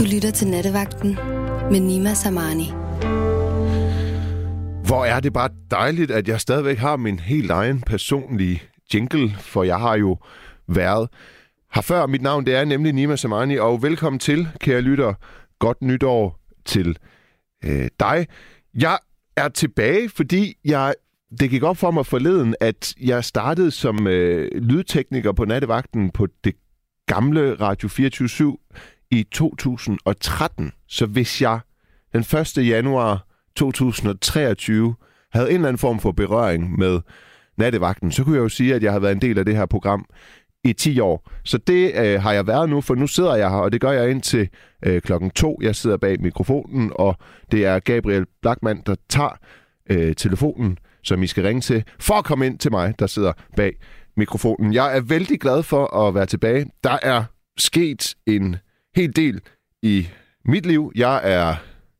Du lytter til Nattevagten med Nima Samani. Hvor er det bare dejligt, at jeg stadigvæk har min helt egen personlige jingle, for jeg har jo været her før. Mit navn det er nemlig Nima Samani, og velkommen til, kære lytter. Godt nytår til øh, dig. Jeg er tilbage, fordi jeg det gik op for mig forleden, at jeg startede som øh, lydtekniker på nattevagten på det gamle Radio 24 i 2013. Så hvis jeg den 1. januar 2023 havde en eller anden form for berøring med nattevagten, så kunne jeg jo sige, at jeg har været en del af det her program i 10 år. Så det øh, har jeg været nu, for nu sidder jeg her, og det gør jeg indtil øh, klokken to. Jeg sidder bag mikrofonen, og det er Gabriel Blackman, der tager øh, telefonen, som I skal ringe til, for at komme ind til mig, der sidder bag mikrofonen. Jeg er vældig glad for at være tilbage. Der er sket en hel del i mit liv. Jeg er,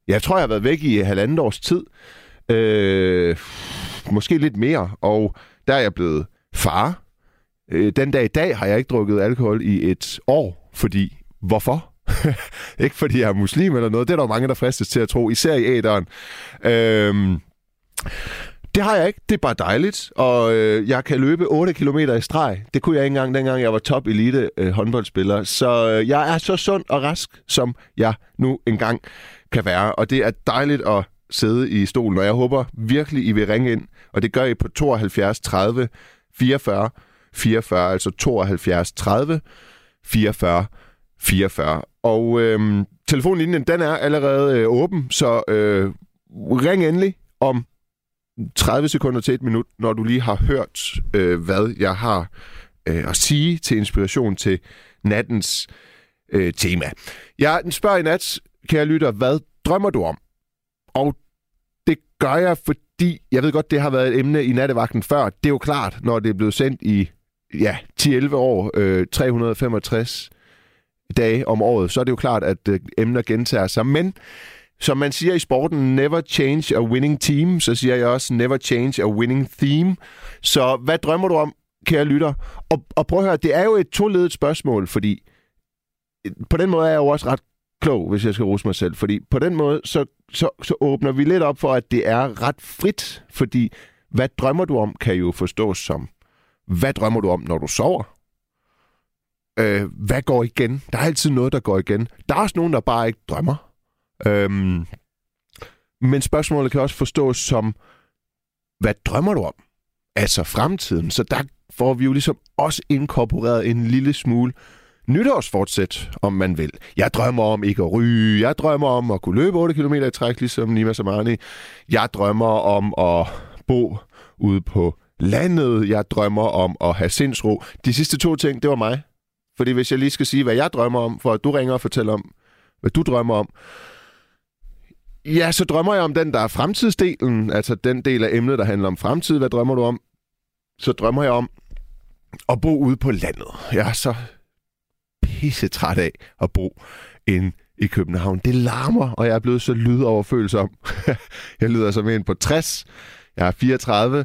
jeg tror, jeg har været væk i halvandet års tid. Øh, måske lidt mere. Og der er jeg blevet far. Øh, den dag i dag har jeg ikke drukket alkohol i et år, fordi hvorfor? ikke fordi jeg er muslim eller noget. Det er der mange, der fristes til at tro, især i æderen. Øh, det har jeg ikke. Det er bare dejligt. Og øh, jeg kan løbe 8 km i streg. Det kunne jeg ikke engang, dengang jeg var top elite øh, håndboldspiller. Så øh, jeg er så sund og rask, som jeg nu engang kan være. Og det er dejligt at sidde i stolen. Og jeg håber virkelig, I vil ringe ind. Og det gør I på 72 30 44 44. Altså 72 30 44 44. Og øh, telefonlinjen, den er allerede øh, åben. Så øh, ring endelig om 30 sekunder til et minut, når du lige har hørt, øh, hvad jeg har øh, at sige til inspiration til nattens øh, tema. Jeg spørger i nat, kære lytter, hvad drømmer du om? Og det gør jeg, fordi jeg ved godt, det har været et emne i nattevagten før. Det er jo klart, når det er blevet sendt i ja, 10-11 år, øh, 365 dage om året, så er det jo klart, at øh, emner gentager sig. Men som man siger i sporten, never change a winning team, så siger jeg også never change a winning theme. Så hvad drømmer du om, kære lytter? Og, og prøv at høre, det er jo et toledet spørgsmål, fordi øh, på den måde er jeg jo også ret klog, hvis jeg skal rose mig selv. Fordi på den måde, så, så, så åbner vi lidt op for, at det er ret frit. Fordi hvad drømmer du om, kan jo forstås som, hvad drømmer du om, når du sover? Øh, hvad går igen? Der er altid noget, der går igen. Der er også nogen, der bare ikke drømmer. Øhm, men spørgsmålet kan også forstås som, hvad drømmer du om? Altså fremtiden. Så der får vi jo ligesom også inkorporeret en lille smule nytårsfortsæt, om man vil. Jeg drømmer om ikke at ryge. Jeg drømmer om at kunne løbe 8 km i træk, ligesom Nima Samani. Jeg drømmer om at bo ude på landet. Jeg drømmer om at have sindsro. De sidste to ting, det var mig. Fordi hvis jeg lige skal sige, hvad jeg drømmer om, for at du ringer og fortæller om, hvad du drømmer om, Ja, så drømmer jeg om den, der er fremtidsdelen, altså den del af emnet, der handler om fremtid. Hvad drømmer du om? Så drømmer jeg om at bo ude på landet. Jeg er så pisse træt af at bo inde i København. Det larmer, og jeg er blevet så lydoverfølsom. jeg lyder som en på 60. Jeg er 34.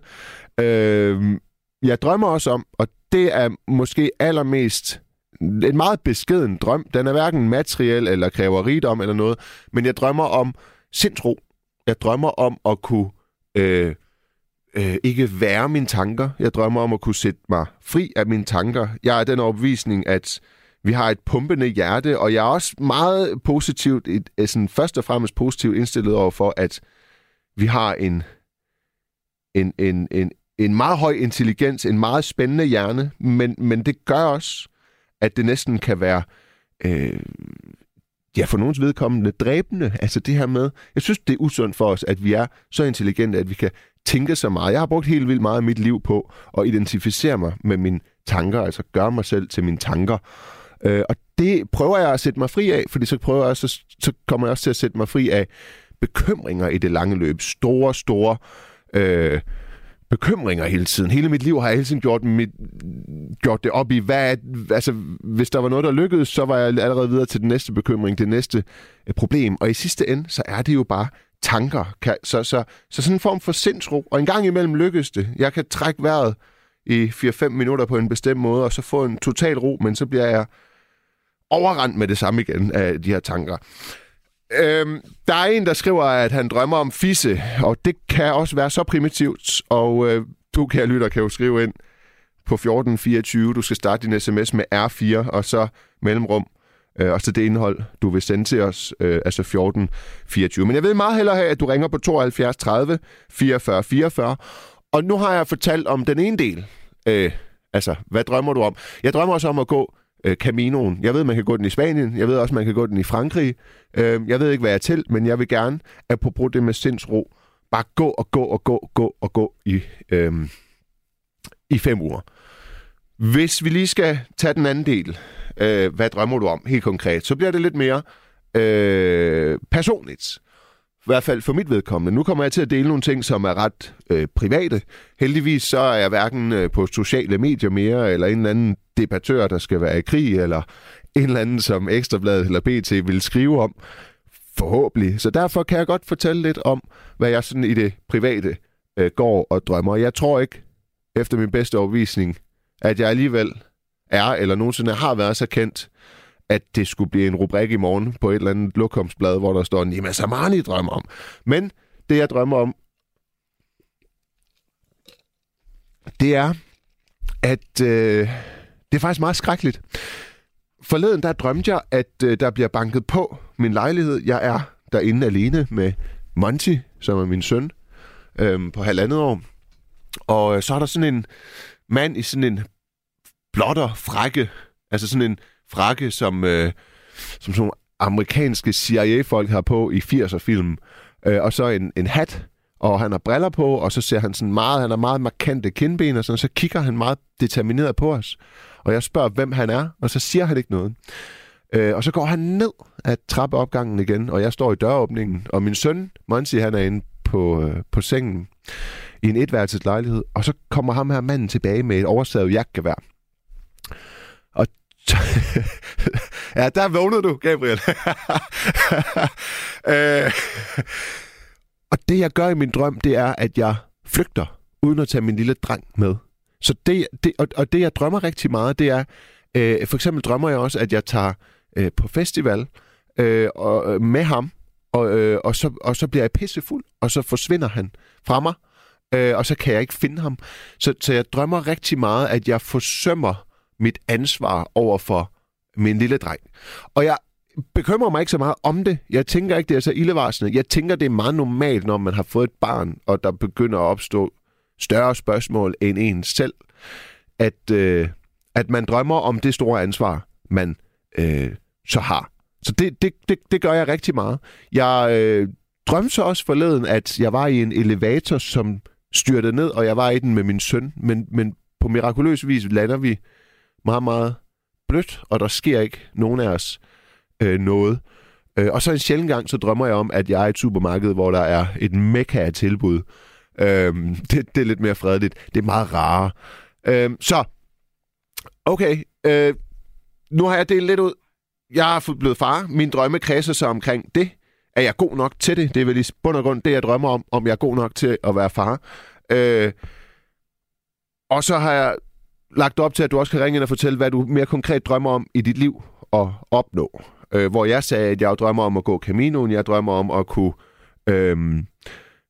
Øh, jeg drømmer også om, og det er måske allermest en meget beskeden drøm. Den er hverken materiel eller kræver rigdom eller noget, men jeg drømmer om sindsro. Jeg drømmer om at kunne øh, øh, ikke være mine tanker. Jeg drømmer om at kunne sætte mig fri af mine tanker. Jeg er den overbevisning, at vi har et pumpende hjerte, og jeg er også meget positivt, et, øh, sådan først og fremmest positivt indstillet over for, at vi har en, en, en, en, en meget høj intelligens, en meget spændende hjerne, men, men det gør også, at det næsten kan være øh, ja, for nogens vedkommende dræbende. Altså det her med, jeg synes, det er usundt for os, at vi er så intelligente, at vi kan tænke så meget. Jeg har brugt helt vildt meget af mit liv på at identificere mig med mine tanker, altså gøre mig selv til mine tanker. Øh, og det prøver jeg at sætte mig fri af, fordi så, prøver jeg også, så så kommer jeg også til at sætte mig fri af bekymringer i det lange løb. Store, store øh, bekymringer hele tiden. Hele mit liv har jeg hele tiden gjort, mit, gjort det op i, hvad, altså, hvis der var noget, der lykkedes, så var jeg allerede videre til den næste bekymring, det næste øh, problem. Og i sidste ende, så er det jo bare tanker. Så, så, så sådan en form for sindsro. Og en gang imellem lykkes det. Jeg kan trække vejret i 4-5 minutter på en bestemt måde, og så få en total ro, men så bliver jeg overrendt med det samme igen af de her tanker. Øhm, der er en, der skriver, at han drømmer om fisse, og det kan også være så primitivt. Og øh, du, kære lytter, kan jo skrive ind på 1424. Du skal starte din sms med R4, og så mellemrum, øh, og så det indhold, du vil sende til os, øh, altså 1424. Men jeg vil meget hellere have, at du ringer på 72 30 44 44. Og nu har jeg fortalt om den ene del. Øh, altså, hvad drømmer du om? Jeg drømmer også om at gå øh, Caminoen. Jeg ved, man kan gå den i Spanien. Jeg ved også, man kan gå den i Frankrig. Øh, jeg ved ikke, hvad jeg er til, men jeg vil gerne, at på det med sindsro, bare gå og gå og gå, og gå og gå i, øh, i fem uger. Hvis vi lige skal tage den anden del, øh, hvad drømmer du om helt konkret, så bliver det lidt mere øh, personligt. I hvert fald for mit vedkommende. Nu kommer jeg til at dele nogle ting, som er ret øh, private. Heldigvis så er jeg hverken øh, på sociale medier mere, eller en eller anden debattør, der skal være i krig, eller en eller anden, som Ekstrabladet eller BT vil skrive om. Forhåbentlig. Så derfor kan jeg godt fortælle lidt om, hvad jeg sådan i det private øh, går og drømmer. Jeg tror ikke, efter min bedste overvisning, at jeg alligevel er, eller nogensinde har været så kendt, at det skulle blive en rubrik i morgen på et eller andet lokumsblad, hvor der står, Nima Samani drømmer om. Men det, jeg drømmer om, det er, at øh, det er faktisk meget skrækkeligt. Forleden, der drømte jeg, at øh, der bliver banket på min lejlighed. Jeg er derinde alene med Monty, som er min søn, øh, på halvandet år. Og øh, så er der sådan en mand i sådan en blotter frække, altså sådan en frakke, som, øh, som sådan amerikanske CIA-folk har på i 80'er-film. Øh, og så en, en hat, og han har briller på, og så ser han sådan meget, han har meget markante kindben, og sådan, så kigger han meget determineret på os. Og jeg spørger, hvem han er, og så siger han ikke noget. Øh, og så går han ned af trappeopgangen igen, og jeg står i døråbningen, og min søn, Monsi, han er inde på, øh, på sengen i en etværelses lejlighed, og så kommer ham her manden tilbage med et oversaget jagtgevær. Ja, der vågnede du, Gabriel. øh, og det, jeg gør i min drøm, det er, at jeg flygter, uden at tage min lille dreng med. Så det, det og, og det, jeg drømmer rigtig meget, det er, øh, for eksempel drømmer jeg også, at jeg tager øh, på festival øh, og, øh, med ham, og, øh, og, så, og så bliver jeg pissefuld, og så forsvinder han fra mig, øh, og så kan jeg ikke finde ham. Så, så jeg drømmer rigtig meget, at jeg forsømmer mit ansvar over for min lille dreng. Og jeg bekymrer mig ikke så meget om det. Jeg tænker ikke, det er så ildevarsende. Jeg tænker, det er meget normalt, når man har fået et barn, og der begynder at opstå større spørgsmål end en selv, at, øh, at man drømmer om det store ansvar, man øh, så har. Så det, det, det, det gør jeg rigtig meget. Jeg øh, drømte så også forleden, at jeg var i en elevator, som styrtede ned, og jeg var i den med min søn, men, men på mirakuløs vis lander vi meget, meget blødt, og der sker ikke nogen af os øh, noget. Øh, og så en sjældent gang, så drømmer jeg om, at jeg er i et supermarked, hvor der er et mekka af tilbud. Øh, det, det er lidt mere fredeligt. Det er meget rarere. Øh, så, okay. Øh, nu har jeg delt lidt ud. Jeg er blevet far. Min drømme kredser sig omkring det. Er jeg god nok til det? Det er vel i bund og grund det, jeg drømmer om, om jeg er god nok til at være far. Øh, og så har jeg lagt op til, at du også kan ringe ind og fortælle, hvad du mere konkret drømmer om i dit liv at opnå. Øh, hvor jeg sagde, at jeg drømmer om at gå Caminoen, jeg drømmer om at kunne øh,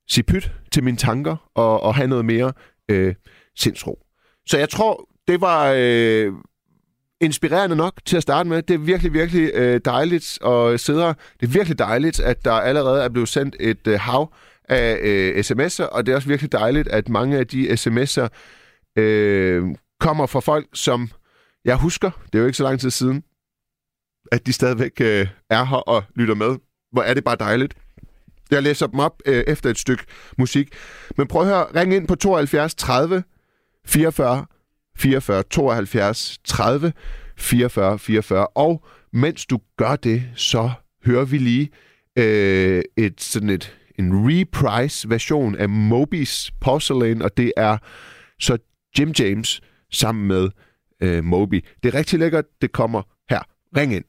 sige pyt til mine tanker og, og have noget mere øh, sindsro. Så jeg tror, det var øh, inspirerende nok til at starte med. Det er virkelig, virkelig øh, dejligt at sidde her. Det er virkelig dejligt, at der allerede er blevet sendt et øh, hav af øh, sms'er, og det er også virkelig dejligt, at mange af de sms'er øh, kommer fra folk, som jeg husker, det er jo ikke så lang tid siden, at de stadigvæk øh, er her og lytter med. Hvor er det bare dejligt. Jeg læser dem op øh, efter et stykke musik. Men prøv at høre, ring ind på 72 30 44 44 72 30 44 44. Og mens du gør det, så hører vi lige øh, et sådan et en reprise version af Moby's Porcelain, og det er så Jim James sammen med øh, Moby. Det er rigtig lækkert. Det kommer her. Ring ind.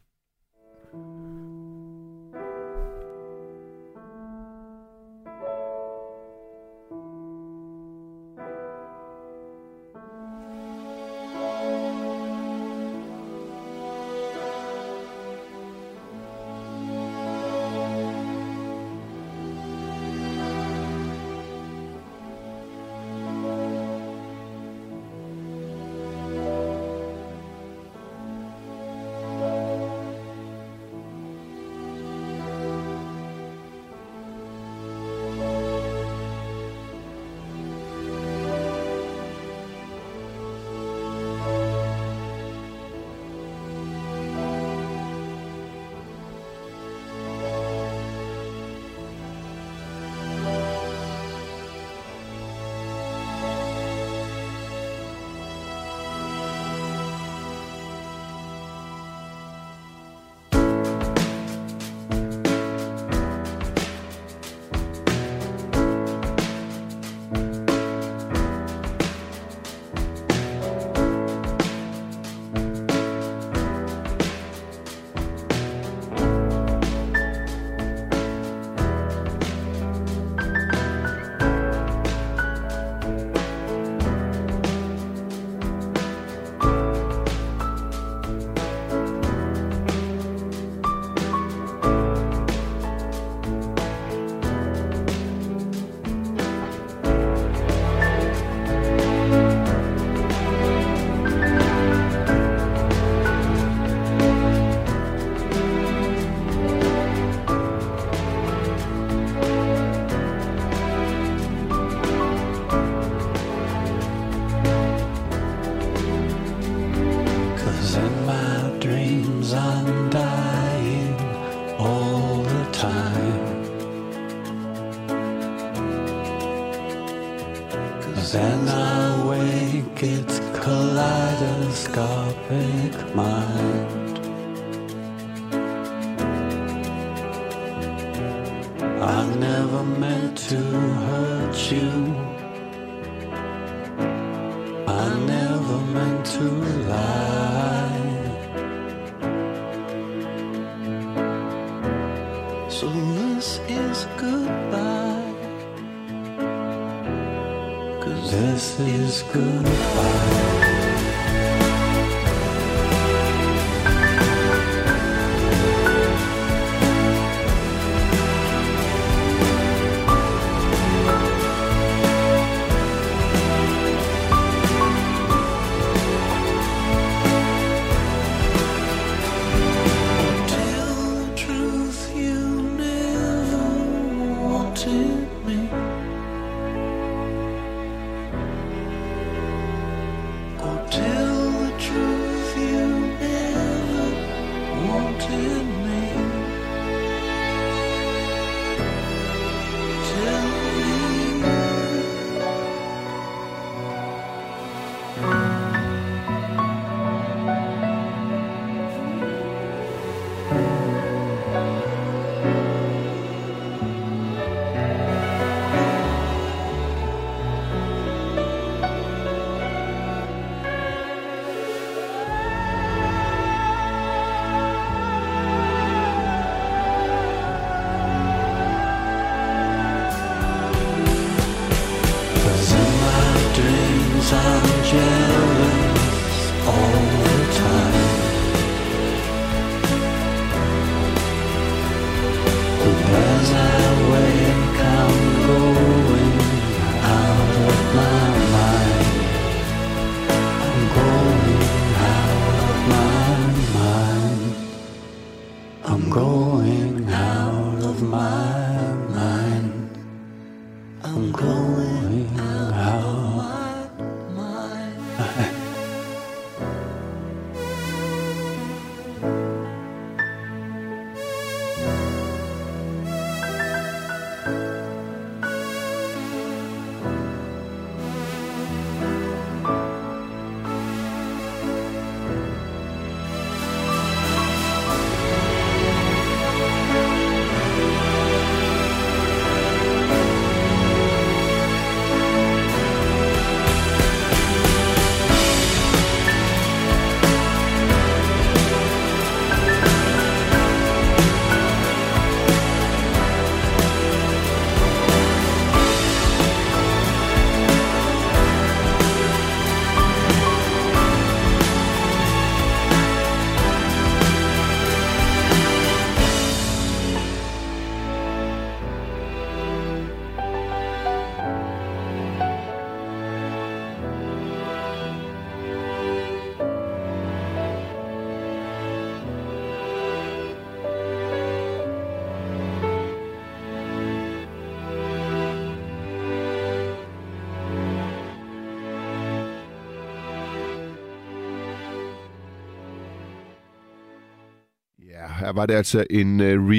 Var det altså en øh, uh,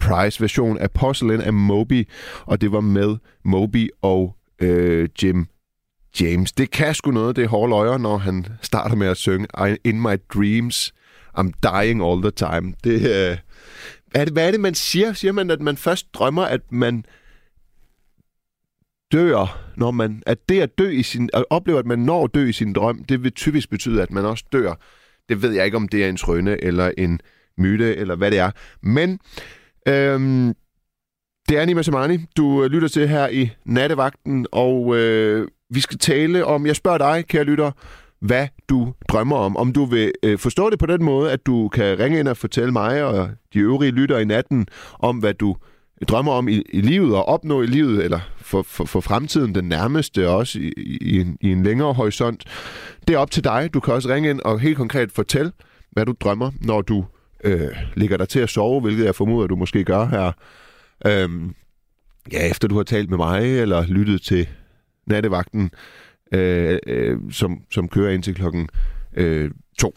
reprise-version af Porcelain af Moby, og det var med Moby og uh, Jim James. Det kan sgu noget, det er hårde løjer, når han starter med at synge In my dreams, I'm dying all the time. Det, uh, er det, hvad er det, man siger? Siger man, at man først drømmer, at man dør, når man, at det at dø i sin, at opleve, at man når at dø i sin drøm, det vil typisk betyde, at man også dør. Det ved jeg ikke, om det er en trøne eller en myte, eller hvad det er. Men øhm, det er Nima Samani, du øh, lytter til her i nattevagten, og øh, vi skal tale om, jeg spørger dig, kære lytter, hvad du drømmer om. Om du vil øh, forstå det på den måde, at du kan ringe ind og fortælle mig og de øvrige lytter i natten om, hvad du drømmer om i, i livet og opnå i livet, eller for, for, for fremtiden den nærmeste, også i, i, en, i en længere horisont. Det er op til dig. Du kan også ringe ind og helt konkret fortælle, hvad du drømmer, når du øh, ligger dig til at sove, hvilket jeg formoder, du måske gør her. Øhm, ja, efter du har talt med mig, eller lyttet til nattevagten, øh, øh, som, som kører ind til klokken øh, 2.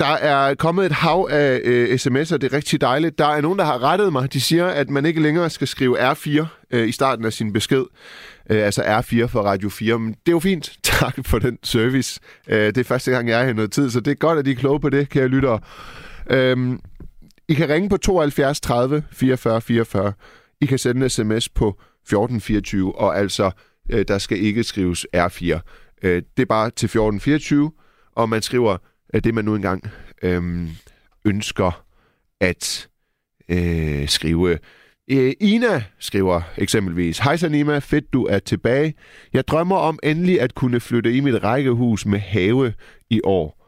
Der er kommet et hav af øh, sms'er, det er rigtig dejligt. Der er nogen, der har rettet mig. De siger, at man ikke længere skal skrive R4 øh, i starten af sin besked. Øh, altså R4 for Radio 4. Men det er jo fint. Tak for den service. Øh, det er første gang, jeg er her i noget tid, så det er godt, at I er kloge på det, kære lyttere. Øh, I kan ringe på 72 30 44 44. I kan sende en sms på 1424, og altså, øh, der skal ikke skrives R4. Øh, det er bare til 1424, og man skriver øh, det, man nu engang øh, ønsker at øh, skrive. Øh, Ina skriver eksempelvis, Hej Sanima, fedt du er tilbage. Jeg drømmer om endelig at kunne flytte i mit rækkehus med have i år.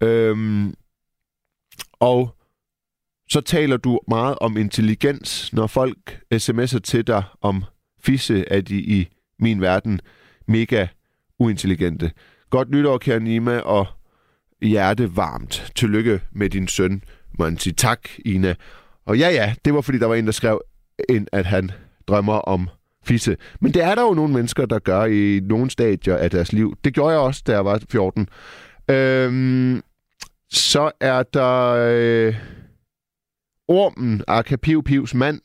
Øhm, og så taler du meget om intelligens. Når folk øh, sms'er til dig om fisse, er de i min verden mega uintelligente. Godt nytår, kære Nima, og hjerte varmt. Tillykke med din søn, må han sige. Tak, Ina. Og ja, ja, det var fordi, der var en, der skrev ind, at han drømmer om fisse. Men det er der jo nogle mennesker, der gør i nogle stadier af deres liv. Det gjorde jeg også, da jeg var 14. Øhm, så er der øh, Ormen, Arka Piv Pivs mand,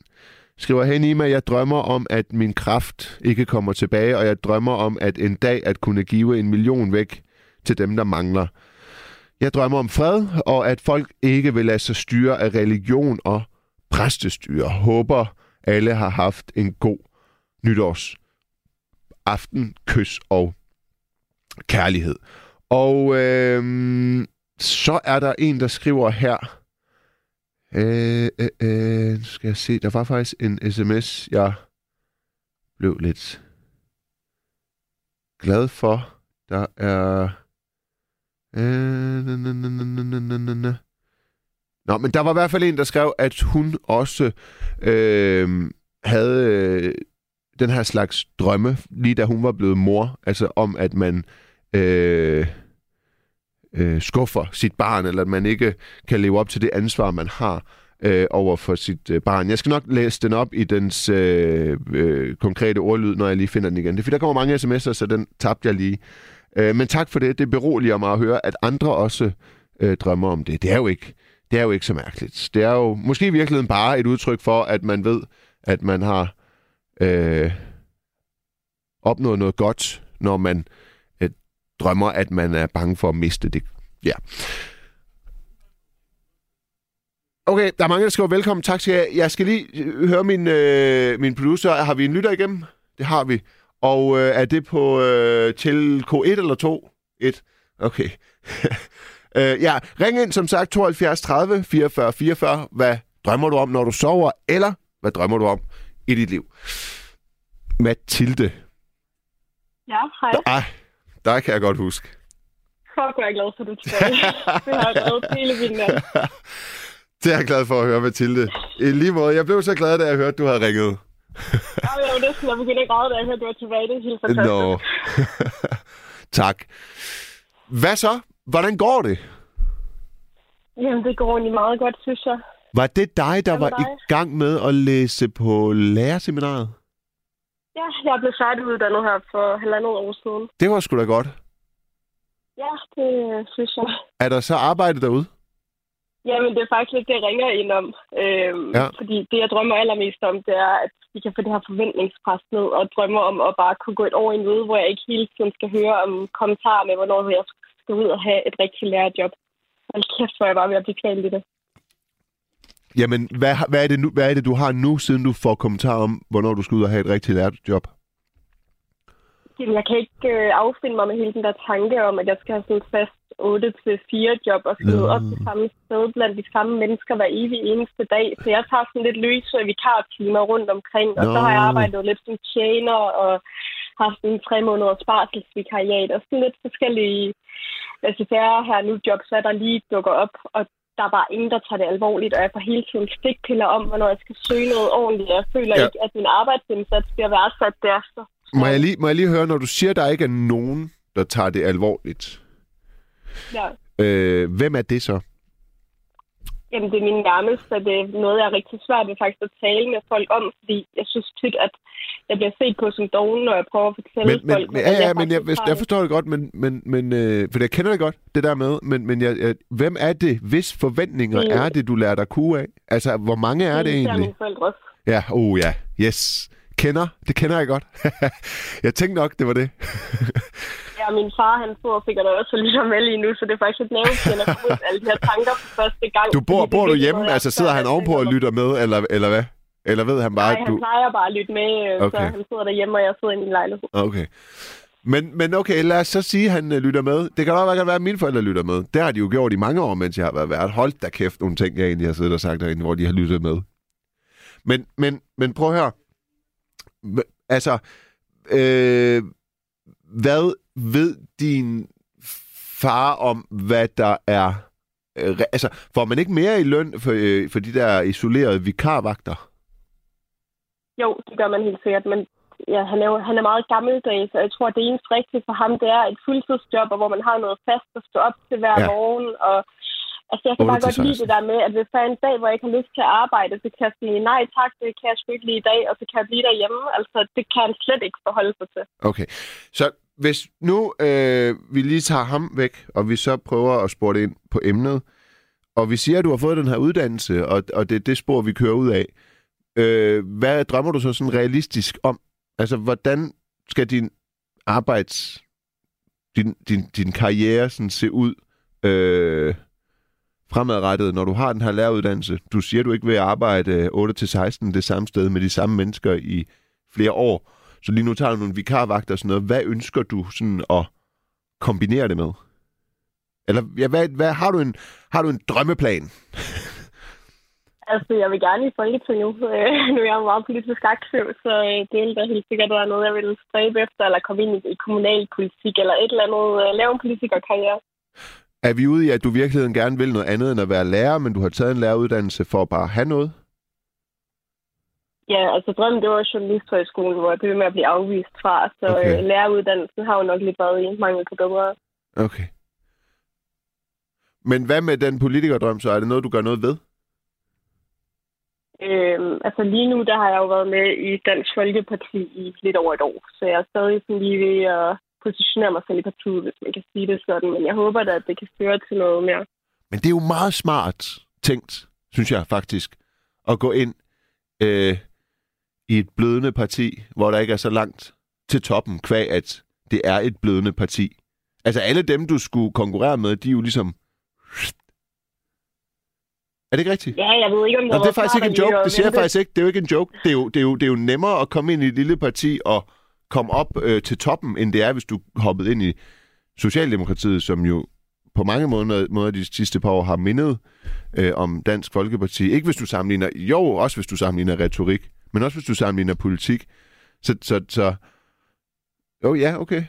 skriver hen i mig, jeg drømmer om, at min kraft ikke kommer tilbage, og jeg drømmer om, at en dag at kunne give en million væk til dem, der mangler. Jeg drømmer om fred, og at folk ikke vil lade sig styre af religion og præstestyre. Håber, alle har haft en god nytårs aften, kys og kærlighed. Og øh, så er der en, der skriver her, øh, øh, øh, skal jeg se, der var faktisk en sms, jeg blev lidt glad for. Der er... Øh, Nå, men der var i hvert fald en, der skrev, at hun også øh, havde øh, den her slags drømme, lige da hun var blevet mor, altså om, at man øh, øh, skuffer sit barn, eller at man ikke kan leve op til det ansvar, man har øh, over for sit øh, barn. Jeg skal nok læse den op i dens øh, øh, konkrete ordlyd, når jeg lige finder den igen. Det er fordi, der kommer mange sms'er, så den tabte jeg lige. Øh, men tak for det. Det beroliger mig at høre, at andre også øh, drømmer om det. Det er jo ikke det er jo ikke så mærkeligt. Det er jo måske i virkeligheden bare et udtryk for, at man ved, at man har øh, opnået noget godt, når man øh, drømmer, at man er bange for at miste det. Ja. Okay, der er mange, der skriver velkommen. Tak skal jeg. Jeg skal lige øh, høre min, øh, min producer. Har vi en lytter igennem? Det har vi. Og øh, er det på øh, til K1 eller 2? 1. Okay. øh, ja, ring ind som sagt 72 30 44 44. Hvad drømmer du om, når du sover? Eller hvad drømmer du om i dit liv? Mathilde. Ja, hej. Ej, der kan jeg godt huske. Fuck, hvor er jeg glad for, at du tilbage. det har jeg hele min nat. Det er jeg glad for at høre, Mathilde. I lige måde, jeg blev så glad, da jeg hørte, du havde ringet. Ja, jeg var næsten, jeg begyndte at græde, da jeg hørte, du var tilbage. Det er helt fantastisk. Nå. tak. Hvad så? Hvordan går det? Jamen, det går egentlig meget godt, synes jeg. Var det dig, der var i dig? gang med at læse på lærerseminaret? Ja, jeg blev færdiguddannet her for halvandet år siden. Det var sgu da godt. Ja, det øh, synes jeg. Er der så arbejde derude? Jamen, det er faktisk lidt det, jeg ringer ind om. Øhm, Ja. Fordi det, jeg drømmer allermest om, det er, at vi kan få det her forventningspres ned, og drømmer om at bare kunne gå et år i møde, hvor jeg ikke hele tiden skal høre om kommentarer med, hvornår jeg skal ud og have et rigtigt lærerjob. Hold kæft, hvor jeg bare ved at blive kvalt i det. Jamen, hvad, hvad, er det nu, hvad er det, du har nu, siden du får kommentar om, hvornår du skal ud og have et rigtigt lærerjob? Jamen, jeg kan ikke øh, affinde mig med hele den der tanke om, at jeg skal have sådan et fast 8-4 job og skal møde op det samme sted blandt de samme mennesker hver evig eneste dag. Så jeg tager sådan lidt løse vikartimer rundt omkring, og Nå. så har jeg arbejdet lidt som tjener og haft en tre måneders barselsvikariat og sådan lidt forskellige altså her nu jobs, hvad der lige dukker op, og der er bare ingen, der tager det alvorligt, og jeg får hele tiden stikpiller om, hvornår jeg skal søge noget ordentligt. Jeg føler ja. ikke, at min arbejdsindsats bliver værdsat derefter. Må jeg, lige, må jeg lige høre, når du siger, at der ikke er nogen, der tager det alvorligt. Ja. Øh, hvem er det så? Jamen, det er min nærmeste, det er noget, jeg er rigtig svært ved faktisk at tale med folk om, fordi jeg synes tit, at jeg bliver set på som doven, når jeg prøver at fortælle Men, men, folk, men, ja, ja, men jeg, har jeg det. forstår det godt, men, men, men øh, for jeg kender det godt, det der med, men, men jeg, jeg, hvem er det, hvis forventninger Mm. er det, du lærer dig kue af? Altså, hvor mange er det især egentlig? mine forældre. Ja, oh ja, yes. Kender, det kender jeg godt. jeg tænkte nok, det var det. Ja, min far, han sidder og sikkert også og lytter med lige nu, så det er faktisk et nervepirrende at komme ud alle de her tanker for første gang. Du bor, bor du hjemme? noget, Altså, sidder han ovenpå og lytter med, eller, eller hvad? Eller ved han bare, Nej, at han du... plejer bare at lytte med, øh, Okay. så han sidder derhjemme, og jeg sidder i min lejlighed. Okay. Men, men okay, lad os så sige, at han øh, lytter med. Det kan godt være, at mine forældre lytter med. Det har de jo gjort i mange år, mens jeg har været vært. Hold da kæft, nogle ting, jeg egentlig har siddet og sagt derinde, hvor de har lyttet med. Men, men, men prøv at høre. Altså, øh, hvad ved din far om, hvad der er... Øh, altså, får man ikke mere i løn for, øh, for de der isolerede vikarvagter? Jo, det gør man helt sikkert, men ja, han, er jo, han er meget gammeldags, og jeg tror, at det eneste rigtige for ham, det er et fuldtidsjob, og hvor man har noget fast at stå op til hver ja. morgen. Og, altså, jeg kan 8 bare godt lide 16. det der med, at hvis der er en dag, hvor jeg ikke har lyst til at arbejde, så kan jeg sige, nej tak, det kan jeg sgu ikke lige i dag, og så kan jeg blive derhjemme. Altså, det kan han slet ikke forholde sig til. Okay, så hvis nu øh, vi lige tager ham væk, og vi så prøver at spore det ind på emnet, og vi siger, at du har fået den her uddannelse, og, og det er det spor, vi kører ud af, øh, hvad drømmer du så sådan realistisk om? Altså, hvordan skal din arbejds... din, din, din karriere sådan se ud øh, fremadrettet, når du har den her læreruddannelse? Du siger, du ikke vil arbejde øh, 8-16 det samme sted med de samme mennesker i flere år. Så lige nu tager du nogle vikarvagter og sådan noget. Hvad ønsker du sådan at kombinere det med? Eller ja, hvad, hvad, har, du en, har du en drømmeplan? Altså, jeg vil gerne i Folketinget. Øh, nu er jeg jo meget politisk aktiv, så øh, det vil da helt sikkert være noget, jeg vil stræbe efter, eller komme ind i, i kommunalpolitik, eller et eller andet. Øh, lave en politikerkarriere. Er vi ude i, at du i virkeligheden gerne vil noget andet end at være lærer, men du har taget en læreruddannelse for at bare have noget? Ja, altså drømmen, det var journalisthøjskolen, hvor jeg blev med at blive afvist fra. Så Okay. okay. øh, læreruddannelsen har jo nok lidt været i mangel på bedre. Okay. Men hvad med den politikerdrøm så? Er det noget, du gør noget ved? Øhm, altså lige nu, der har jeg jo været med i Dansk Folkeparti i lidt over et år. Så jeg er stadig sådan lige ved at positionere mig selv i partiet, hvis man kan sige det sådan. Men jeg håber da, at det kan føre til noget mere. Men det er jo meget smart tænkt, synes jeg faktisk, at gå ind øh, i et blødende parti, hvor der ikke er så langt til toppen, kvæg at det er et blødende parti. Altså alle dem, du skulle konkurrere med, de er jo ligesom... Er det ikke rigtigt? Ja, jeg ved ikke, om Nå, det er faktisk ikke en joke. Det siger jeg faktisk ikke. Det er jo ikke en joke. Det er jo, det er jo, det er jo nemmere at komme ind i et lille parti og komme op øh, til toppen, end det er, hvis du hoppede ind i Socialdemokratiet, som jo på mange måder, måder de sidste par år har mindet øh, om Dansk Folkeparti. Ikke hvis du sammenligner, jo, også hvis du sammenligner retorik, men også hvis du sammenligner politik. Så, så, så jo, ja, okay.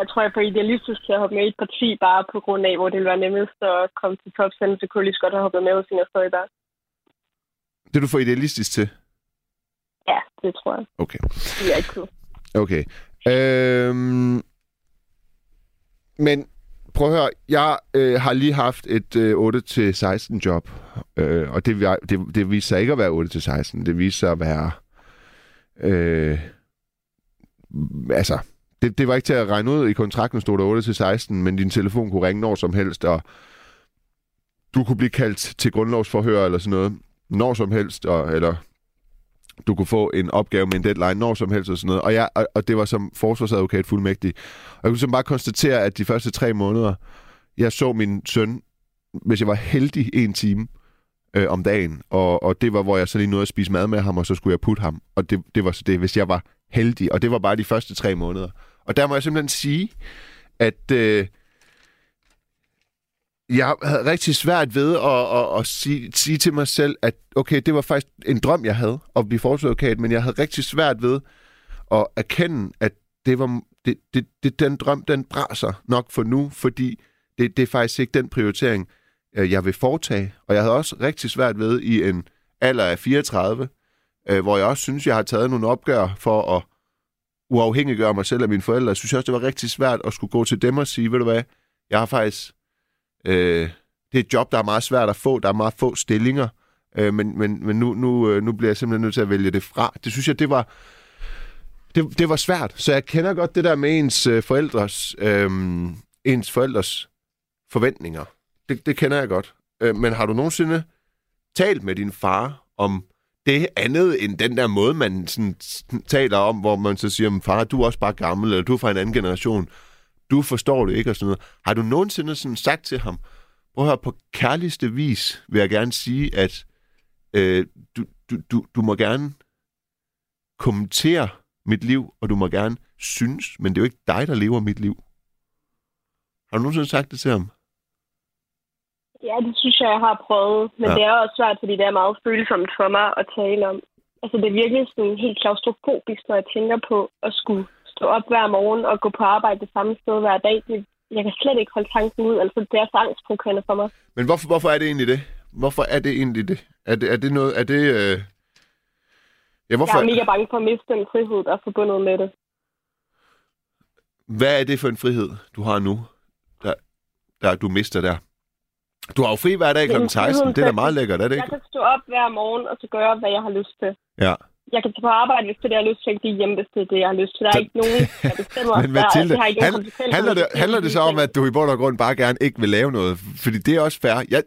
Jeg tror, jeg er for idealistisk til at hoppe med i et parti, bare på grund af, hvor det ville være nemmest at komme til tops, så kunne jeg lige så godt have hoppet med hos Inger Støjberg. Det er du for idealistisk til. Ja, det tror jeg. Okay. Det er ikke. Okay. Øhm, men prøv at høre, jeg øh, har lige haft et øh, 8-16 job, øh, og det, det, det viste sig ikke at være 8-16. Det viste sig at være... Øh, altså, det, det var ikke til at regne ud. I kontrakten stod der 8-16, men din telefon kunne ringe når som helst, og du kunne blive kaldt til grundlovsforhør eller sådan noget, når som helst, og, eller du kunne få en opgave med en deadline når som helst og sådan noget. Og, jeg, og, og det var som forsvarsadvokat fuldmægtig. Og jeg kunne så bare konstatere, at de første tre måneder, jeg så min søn, hvis jeg var heldig, en time øh, om dagen. Og, og det var, hvor jeg så lige nåede at spise mad med ham, og så skulle jeg putte ham. Og det, det var så det, hvis jeg var heldig. Og det var bare de første tre måneder. Og der må jeg simpelthen sige, at øh, jeg havde rigtig svært ved at, at, at sige, sige til mig selv, at okay, det var faktisk en drøm, jeg havde, at blive forsvarsadvokat, men jeg havde rigtig svært ved at erkende, at det var det, det, det, den drøm, den braser nok for nu, fordi det, det er faktisk ikke den prioritering, øh, jeg vil foretage. Og jeg havde også rigtig svært ved i en alder af 34, øh, hvor jeg også synes, jeg har taget nogle opgør for at uafhængiggøre mig selv af mine forældre. Jeg synes også, det var rigtig svært at skulle gå til dem og sige, ved du hvad, jeg har faktisk Øh, det er et job, der er meget svært at få. Der er meget få stillinger. Øh, men men, men nu, nu, øh, nu bliver jeg simpelthen nødt til at vælge det fra. Det synes jeg, det var, det, det var svært. Så jeg kender godt det der med ens øh, forældres, øh, ens forældres forventninger. Det, det kender jeg godt. Øh, men har du nogensinde talt med din far om det andet end den der måde, man sådan taler om, hvor man så siger, far, du er også bare gammel, eller du er fra en anden generation. Du forstår det ikke, og sådan noget. Har du nogensinde sådan sagt til ham, prøv at høre, på kærligste vis vil jeg gerne sige, at øh, du, du, du, du må gerne kommentere mit liv, og du må gerne synes, men det er jo ikke dig, der lever mit liv. Har du nogensinde sagt det til ham? Ja, det synes jeg, jeg har prøvet. Men Ja. det er også svært, fordi det er meget følsomt for mig at tale om. Altså, det er virkelig sådan helt klaustrofobisk, når jeg tænker på at skulle stå op hver morgen og gå på arbejde det samme sted hver dag. Det, jeg kan slet ikke holde tanken ud. Altså, det er så angstprovokerende for mig. Men hvorfor, hvorfor er det egentlig det? Hvorfor er det egentlig det? Er det, er det noget... Er det... Øh... Ja, hvorfor... Jeg er mega bange for at miste den frihed, der er forbundet med det. Hvad er det for en frihed, du har nu, der, der du mister der? Du har jo fri hver dag kl. Jamen, 16. friheden Det er da meget lækkert, er det Jeg ikke? kan stå op hver morgen og så gøre, hvad jeg har lyst til. Ja. Jeg kan tage på arbejde, hvis det er det, jeg har lyst til. Jeg kan blive hjemme, hvis det er det, jeg har lyst til. Der er ikke nogen, der bestemmer. Men der, Mathilde, det har ikke handler, handler, det, handler det så om, at du i bund og grund bare gerne ikke vil lave noget? Fordi det er også fair. Jeg,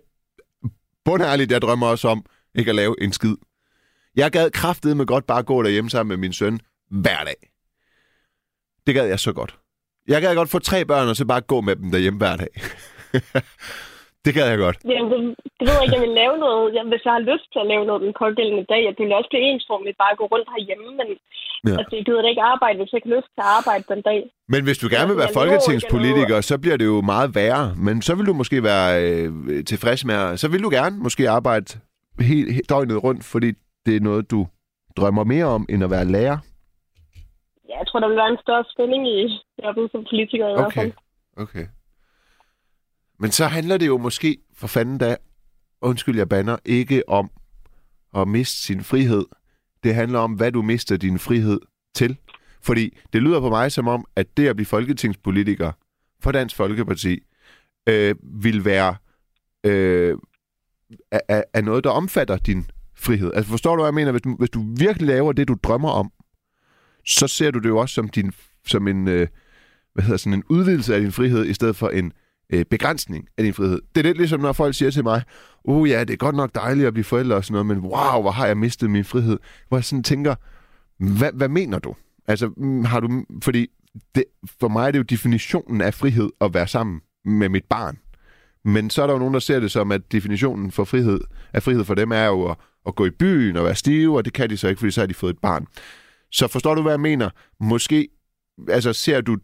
bundærligt, jeg drømmer også om ikke at lave en skid. Jeg gad kraftet med godt bare gå derhjemme sammen med min søn hver dag. Det gad jeg så godt. Jeg gad godt få tre børn, og så bare gå med dem derhjemme hver dag. det gad jeg godt. Jamen, det, det ved jeg ikke, jeg vil lave noget. Jeg, hvis jeg har lyst til at lave noget den pågældende dag, at det vil også blive ensformigt bare at gå rundt herhjemme, men Ja. altså, jeg gider da ikke arbejde, hvis jeg ikke har lyst til at arbejde den dag. Men hvis du gerne vil være ikke, folketingspolitiker, så bliver det jo meget værre. Men så vil du måske være øh, tilfreds med, så vil du gerne måske arbejde helt, helt døgnet rundt, fordi det er noget, du drømmer mere om, end at være lærer. Ja, jeg tror, der vil være en større spænding i jobbet som politiker i hvert Okay, fald. okay. Men så handler det jo måske, for fanden da, undskyld jeg banner, ikke om at miste sin frihed. Det handler om, hvad du mister din frihed til. Fordi det lyder på mig som om, at det at blive folketingspolitiker for Dansk Folkeparti øh, vil være øh, er, er- noget, der omfatter din frihed. Altså forstår du, hvad jeg mener? Hvis du, hvis du virkelig laver det, du drømmer om, så ser du det jo også som, din, som en, øh, hvad hedder, sådan en udvidelse af din frihed, i stedet for en øh, begrænsning af din frihed. Det er lidt ligesom, når folk siger til mig, uh ja, det er godt nok dejligt at blive forældre og sådan noget, men wow, hvor har jeg mistet min frihed. Hvor jeg sådan tænker, hvad, hvad mener du? Altså, mm, har du, fordi det, for mig er det jo definitionen af frihed at være sammen med mit barn. Men så er der jo nogen, der ser det som, at definitionen for frihed, af frihed for dem er jo at, at gå i byen og være stive, og det kan de så ikke, fordi så har de fået et barn. Så forstår du, hvad jeg mener? Måske altså, ser du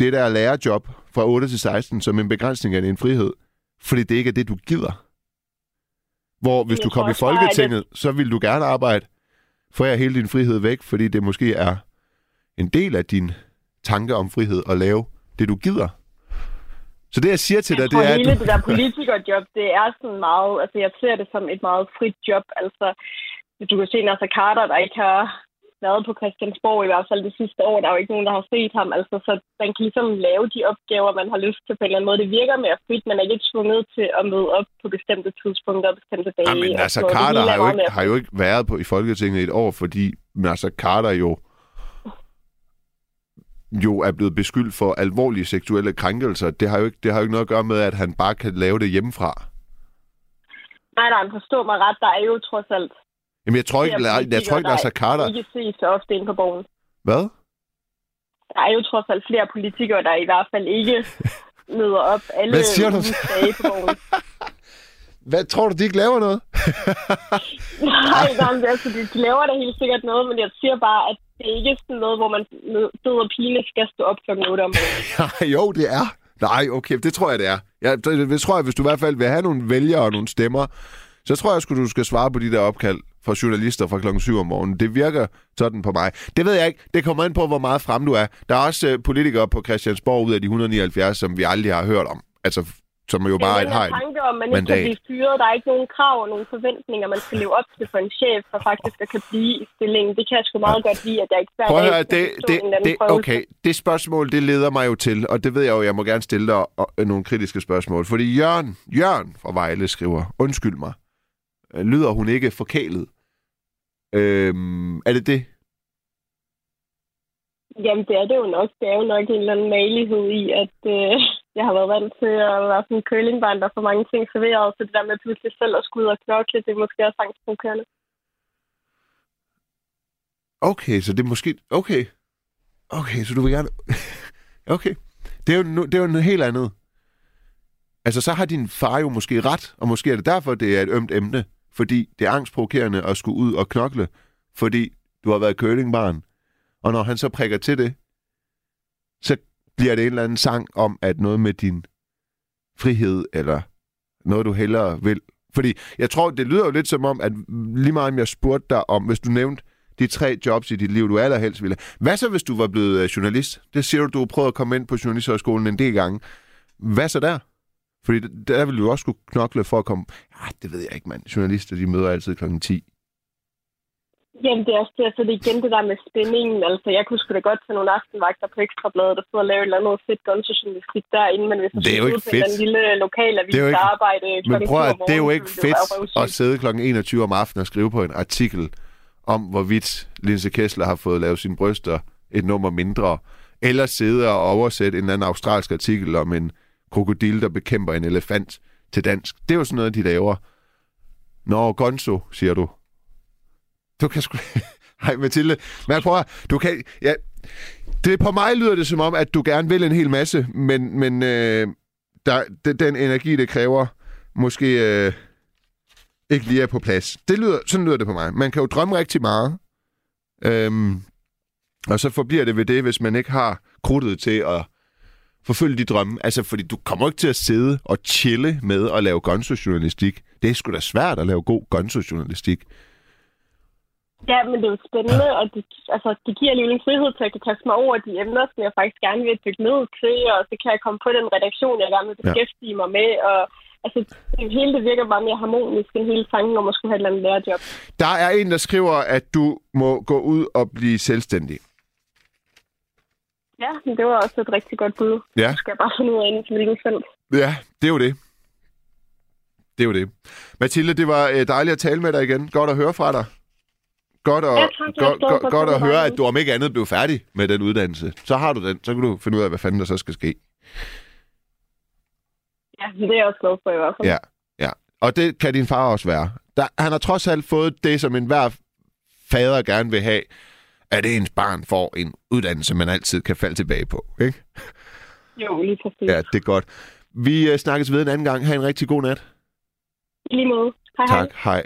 det der lærerjob fra 8 til 16 som en begrænsning af din frihed, fordi det ikke er det, du gider. Hvor hvis Jeg du kom i at Folketinget, så vil du gerne arbejde, for jeg hele din frihed væk, fordi det måske er en del af din tanke om frihed at lave det, du gider. Så det, jeg siger til dig, Jeg det tror, er, at hele du... det der politikerjob, det er sådan meget... Altså, jeg ser det som et meget frit job. Altså, hvis du kan se Nasser Carter, der ikke har været på Christiansborg i hvert fald det sidste år. Der er jo ikke nogen, der har set ham. Altså, så man kan ligesom lave de opgaver, man har lyst til på en eller anden måde. Det virker mere frit. Man er ikke tvunget til at møde op på bestemte tidspunkter og bestemte dage. Jamen, Nasser Carter har jo, ikke, har jo ikke været på, i Folketinget et år, fordi Nasser Carter jo jo er blevet beskyldt for alvorlige seksuelle krænkelser. Det har, jo ikke, det har jo ikke noget at gøre med, at han bare kan lave det hjemmefra. Nej, nej, men forstå mig ret. Der er jo trods alt Jamen, jeg tror ikke, flere jeg, jeg tror ikke Nasser Carter... ikke ses så ofte ind på borgen. Hvad? Der er jo trods alt flere politikere, der i hvert fald ikke møder op alle Hvad siger du? dage på borgen. Hvad tror du, de ikke laver noget? Nej, nej, altså, de, laver da helt sikkert noget, men jeg siger bare, at det er ikke sådan noget, hvor man død og pine skal stå op klokken 8 om morgenen. Jo, det er. Nej, okay, det tror jeg, det er. Ja, det, det tror jeg, hvis du i hvert fald vil have nogle vælgere og nogle stemmer, så tror jeg, at du skal svare på de der opkald fra journalister fra klokken 7 om morgenen. Det virker sådan på mig. Det ved jeg ikke. Det kommer ind på, hvor meget frem du er. Der er også uh, politikere på Christiansborg ud af de 179, som vi aldrig har hørt om. Altså, som jo bare Men et et tanke om, man ikke mandat. kan blive fyret, der er ikke nogen krav og nogen forventninger, man skal leve op til for en chef, der faktisk kan blive i stillingen. Det kan jeg sgu meget godt lide, at jeg ikke hver Prøv at høre, det, det, det, okay, det spørgsmål, det leder mig jo til, og det ved jeg jo, jeg må gerne stille dig og, og, nogle kritiske spørgsmål. Fordi Jørgen, Jørgen fra Vejle skriver, undskyld mig, øh, lyder hun ikke forkælet? Øhm, er det det? Jamen, det er det jo nok. Det er jo nok en eller anden malighed i, at øh, jeg har været vant til at være sådan en curlingbarn, der får mange ting serveret, så det der med pludselig selv at skulle ud og knokle, det er måske også angstprovokerende. Okay, så det er måske... Okay. Okay, så du vil gerne... okay. Det er, jo, no- det er jo noget helt andet. Altså, så har din far jo måske ret, og måske er det derfor, det er et ømt emne. Fordi det er angstprovokerende at skulle ud og knokle, fordi du har været curlingbarn. Og når han så prikker til det, så bliver det en eller anden sang om, at noget med din frihed, eller noget, du hellere vil. Fordi jeg tror, det lyder jo lidt som om, at lige meget om jeg spurgte dig om, hvis du nævnte de tre jobs i dit liv, du allerhelst ville. Hvad så, hvis du var blevet øh, journalist? Det siger du, du har prøvet at komme ind på Journalisthøjskolen en del gange. Hvad så der? Fordi der ville du også skulle knokle for at komme... Ja, det ved jeg ikke, mand. Journalister, de møder altid klokken 10. Jamen, det er også derfor, det er igen det der med spændingen. Altså, jeg kunne sgu da godt tage nogle aftenvagter på Ekstrabladet og sidde og lave et eller andet fedt gunjournalistik derinde, men hvis Det er jo ikke fedt. en lille lokalavis Det er jo ikke- arbejde Men prøv 7 at det er jo ikke det fedt at sidde klokken 21 om aftenen og skrive på en artikel om, hvorvidt Linse Kessler har fået lavet sine bryster et nummer mindre, eller sidde og oversætte en eller anden australsk artikel om en krokodil, der bekæmper en elefant til dansk. Det er jo sådan noget, de laver. Nå, Gonzo, siger du. Du kan sgu... Hej, Mathilde. Men jeg prøver, du kan... Ja, det på mig lyder det som om, at du gerne vil en hel masse, men, men øh, der, den, den energi, det kræver, måske øh, ikke lige er på plads. Det lyder, sådan lyder det på mig. Man kan jo drømme rigtig meget, øhm, og så forbliver det ved det, hvis man ikke har krudtet til at forfølge de drømme. Altså, fordi du kommer ikke til at sidde og chille med at lave gonzo-journalistik. Det er sgu da svært at lave god gonzo-journalistik. Ja, men det er jo spændende, og det, altså, det giver alligevel en frihed til at kan kaste mig over de emner, som jeg faktisk gerne vil dykke ned til, og så kan jeg komme på den redaktion, jeg gerne vil Ja. beskæftige mig med, og altså, det hele det virker bare mere harmonisk end hele tanken om at skulle have et eller andet lærerjob. Der er en, der skriver, at du må gå ud og blive selvstændig. Ja, men det var også et rigtig godt bud. Ja. Nu skal jeg bare finde ud af inden til hvilken selv. Ja, det er jo det. Det er jo det. Mathilde, det var øh, dejligt at tale med dig igen. Godt at høre fra dig. Godt at, Ja, tak. Godt, godt, for at godt at høre, at du om ikke andet blev færdig med den uddannelse. Så har du den. Så kan du finde ud af, hvad fanden der så skal ske. Ja, det er jeg også glad for i hvert fald. Ja, ja. Og det kan din far også være. Der, han har trods alt fået det, som enhver fader gerne vil have, at ens barn får en uddannelse, man altid kan falde tilbage på. Ikke? Jo, lige præcis. Ja, det er godt. Vi uh, snakkes ved en anden gang. Ha' en rigtig god nat. I lige måde. Hej, hej. Tak. Hej.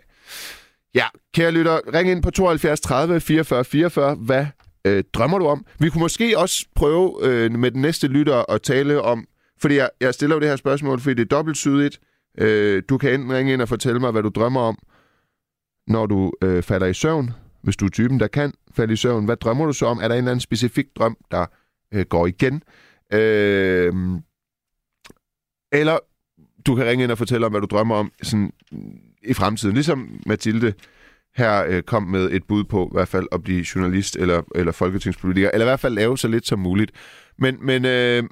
Ja, kære lytter, ring ind på 72 30 44 44. Hvad øh, drømmer du om? Vi kunne måske også prøve øh, med den næste lytter at tale om, fordi jeg, jeg stiller jo det her spørgsmål, fordi det er dobbeltsydigt. Øh, du kan enten ringe ind og fortælle mig, hvad du drømmer om, når du øh, falder i søvn. Hvis du er typen, der kan falde i søvn. Hvad drømmer du så om? Er der en eller anden specifik drøm, der øh, går igen? Øh, eller du kan ringe ind og fortælle om, hvad du drømmer om sådan, i fremtiden. Ligesom Mathilde her øh, kom med et bud på, i hvert fald at blive journalist eller, eller folketingspolitiker, eller i hvert fald lave så lidt som muligt. Men, men, øh,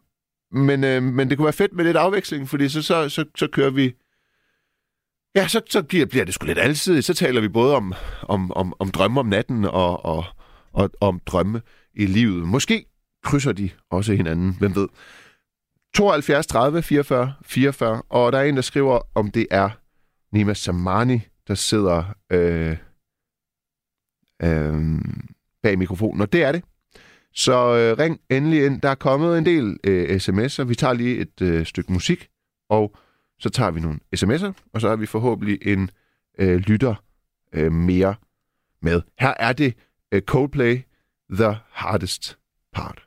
men, øh, men det kunne være fedt med lidt afveksling, fordi så, så, så, så kører vi... Ja, så, så bliver, bliver det sgu lidt altid. Så taler vi både om, om, om, om drømme om natten og, og, og om drømme i livet. Måske krydser de også hinanden, hvem ved. 72 30 44 44, og der er en, der skriver, om det er Nima Samani, der sidder øh, øh, bag mikrofonen, og det er det. Så øh, ring endelig ind. Der er kommet en del øh, sms'er. Vi tager lige et øh, stykke musik, og så tager vi nogle sms'er, og så har vi forhåbentlig en øh, lytter øh, mere med. Her er det øh, Coldplay, The Hardest Part.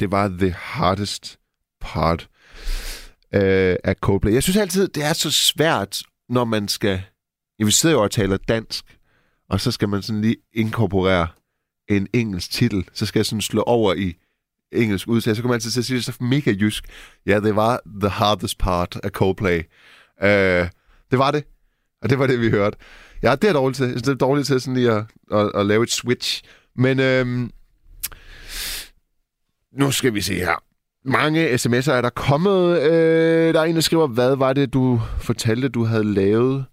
Det var the hardest part øh, af Coldplay. Jeg synes altid, det er så svært, når man skal... Ja, vi sidder jo og taler dansk, og så skal man sådan lige inkorporere en engelsk titel. Så skal jeg sådan slå over i engelsk udtale. Så kommer man altid til at sige det så mega jysk. Ja, det var the hardest part af Coldplay. Øh, det var det. Og det var det, vi hørte. Ja, det er dårligt til. Det er dårligt til sådan lige at, at, at lave et switch. Men øhm, nu skal vi se her. Mange sms'er er der kommet. Øh, der er en, der skriver, hvad var det, du fortalte, du havde lavet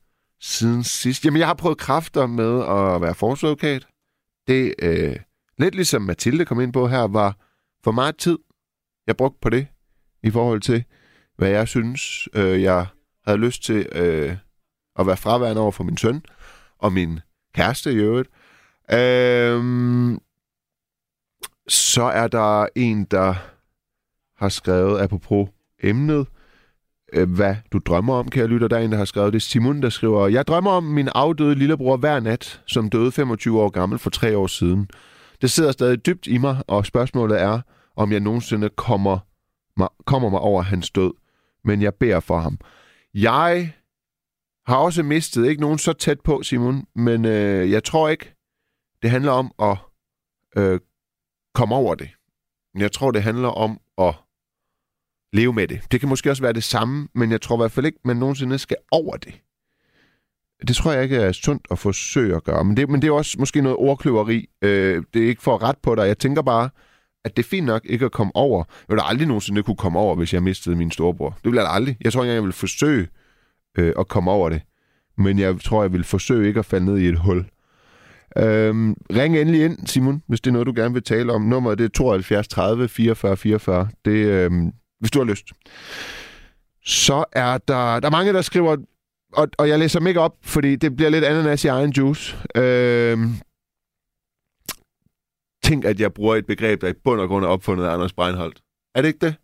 siden sidst? Jamen, jeg har prøvet kræfter med at være forsvarsadvokat. Det, øh, lidt ligesom Mathilde kom ind på her, var for meget tid, jeg brugte på det, i forhold til, hvad jeg synes, øh, jeg havde lyst til øh, at være fraværende over for min søn og min kæreste i øvrigt. Øh, så er der en, der har skrevet, apropos emnet, øh, hvad du drømmer om, kære lytter. Der er en, der har skrevet det. Simon, der skriver, jeg drømmer om min afdøde lillebror hver nat, som døde 25 år gammel for tre år siden. Det sidder stadig dybt i mig, og spørgsmålet er, om jeg nogensinde kommer mig, kommer mig over hans død. Men jeg beder for ham. Jeg har også mistet, ikke nogen så tæt på, Simon, men øh, jeg tror ikke, det handler om at øh, komme over det. Men Jeg tror, det handler om at leve med det. Det kan måske også være det samme, men jeg tror i hvert fald ikke, man nogensinde skal over det. Det tror jeg ikke er sundt at forsøge at gøre. Men det, men det er også måske noget ordkløveri. Øh, det er ikke for ret på dig. Jeg tænker bare, at det er fint nok ikke at komme over. Jeg ville aldrig nogensinde kunne komme over, hvis jeg mistede min storebror. Det ville jeg aldrig. Jeg tror ikke, jeg ville forsøge øh, at komme over det. Men jeg tror, jeg vil forsøge ikke at falde ned i et hul. Øhm, ring endelig ind, Simon, hvis det er noget, du gerne vil tale om. Nummeret det er 72 30 44 44. Det, øhm, hvis du har lyst. Så er der, der er mange, der skriver, og, og jeg læser dem ikke op, fordi det bliver lidt ananas i egen juice. Øhm, tænk, at jeg bruger et begreb, der i bund og grund er opfundet af Anders Breinholt. Er det ikke det?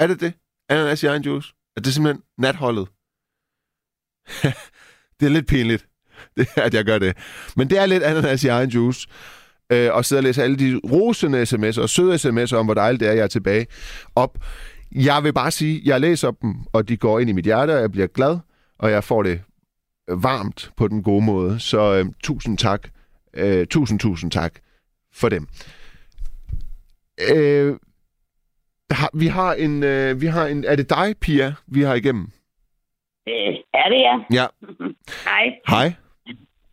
Er det det? Ananas i egen juice? Er det simpelthen natholdet? det er lidt pinligt, at jeg gør det. Men det er lidt ananas i egen juice. Øh, og sidde og læse alle de rosende sms'er og søde sms'er om, hvor dejligt det er, jeg er tilbage op. Jeg vil bare sige, jeg læser dem, og de går ind i mit hjerte, og jeg bliver glad, og jeg får det varmt på den gode måde. Så øh, tusind tak. Øh, tusind, tusind tak for dem. Øh, har, vi har en, øh, vi har en, er det dig, Pia, vi har igennem? Det er det, ja. Ja. Hej. Hej.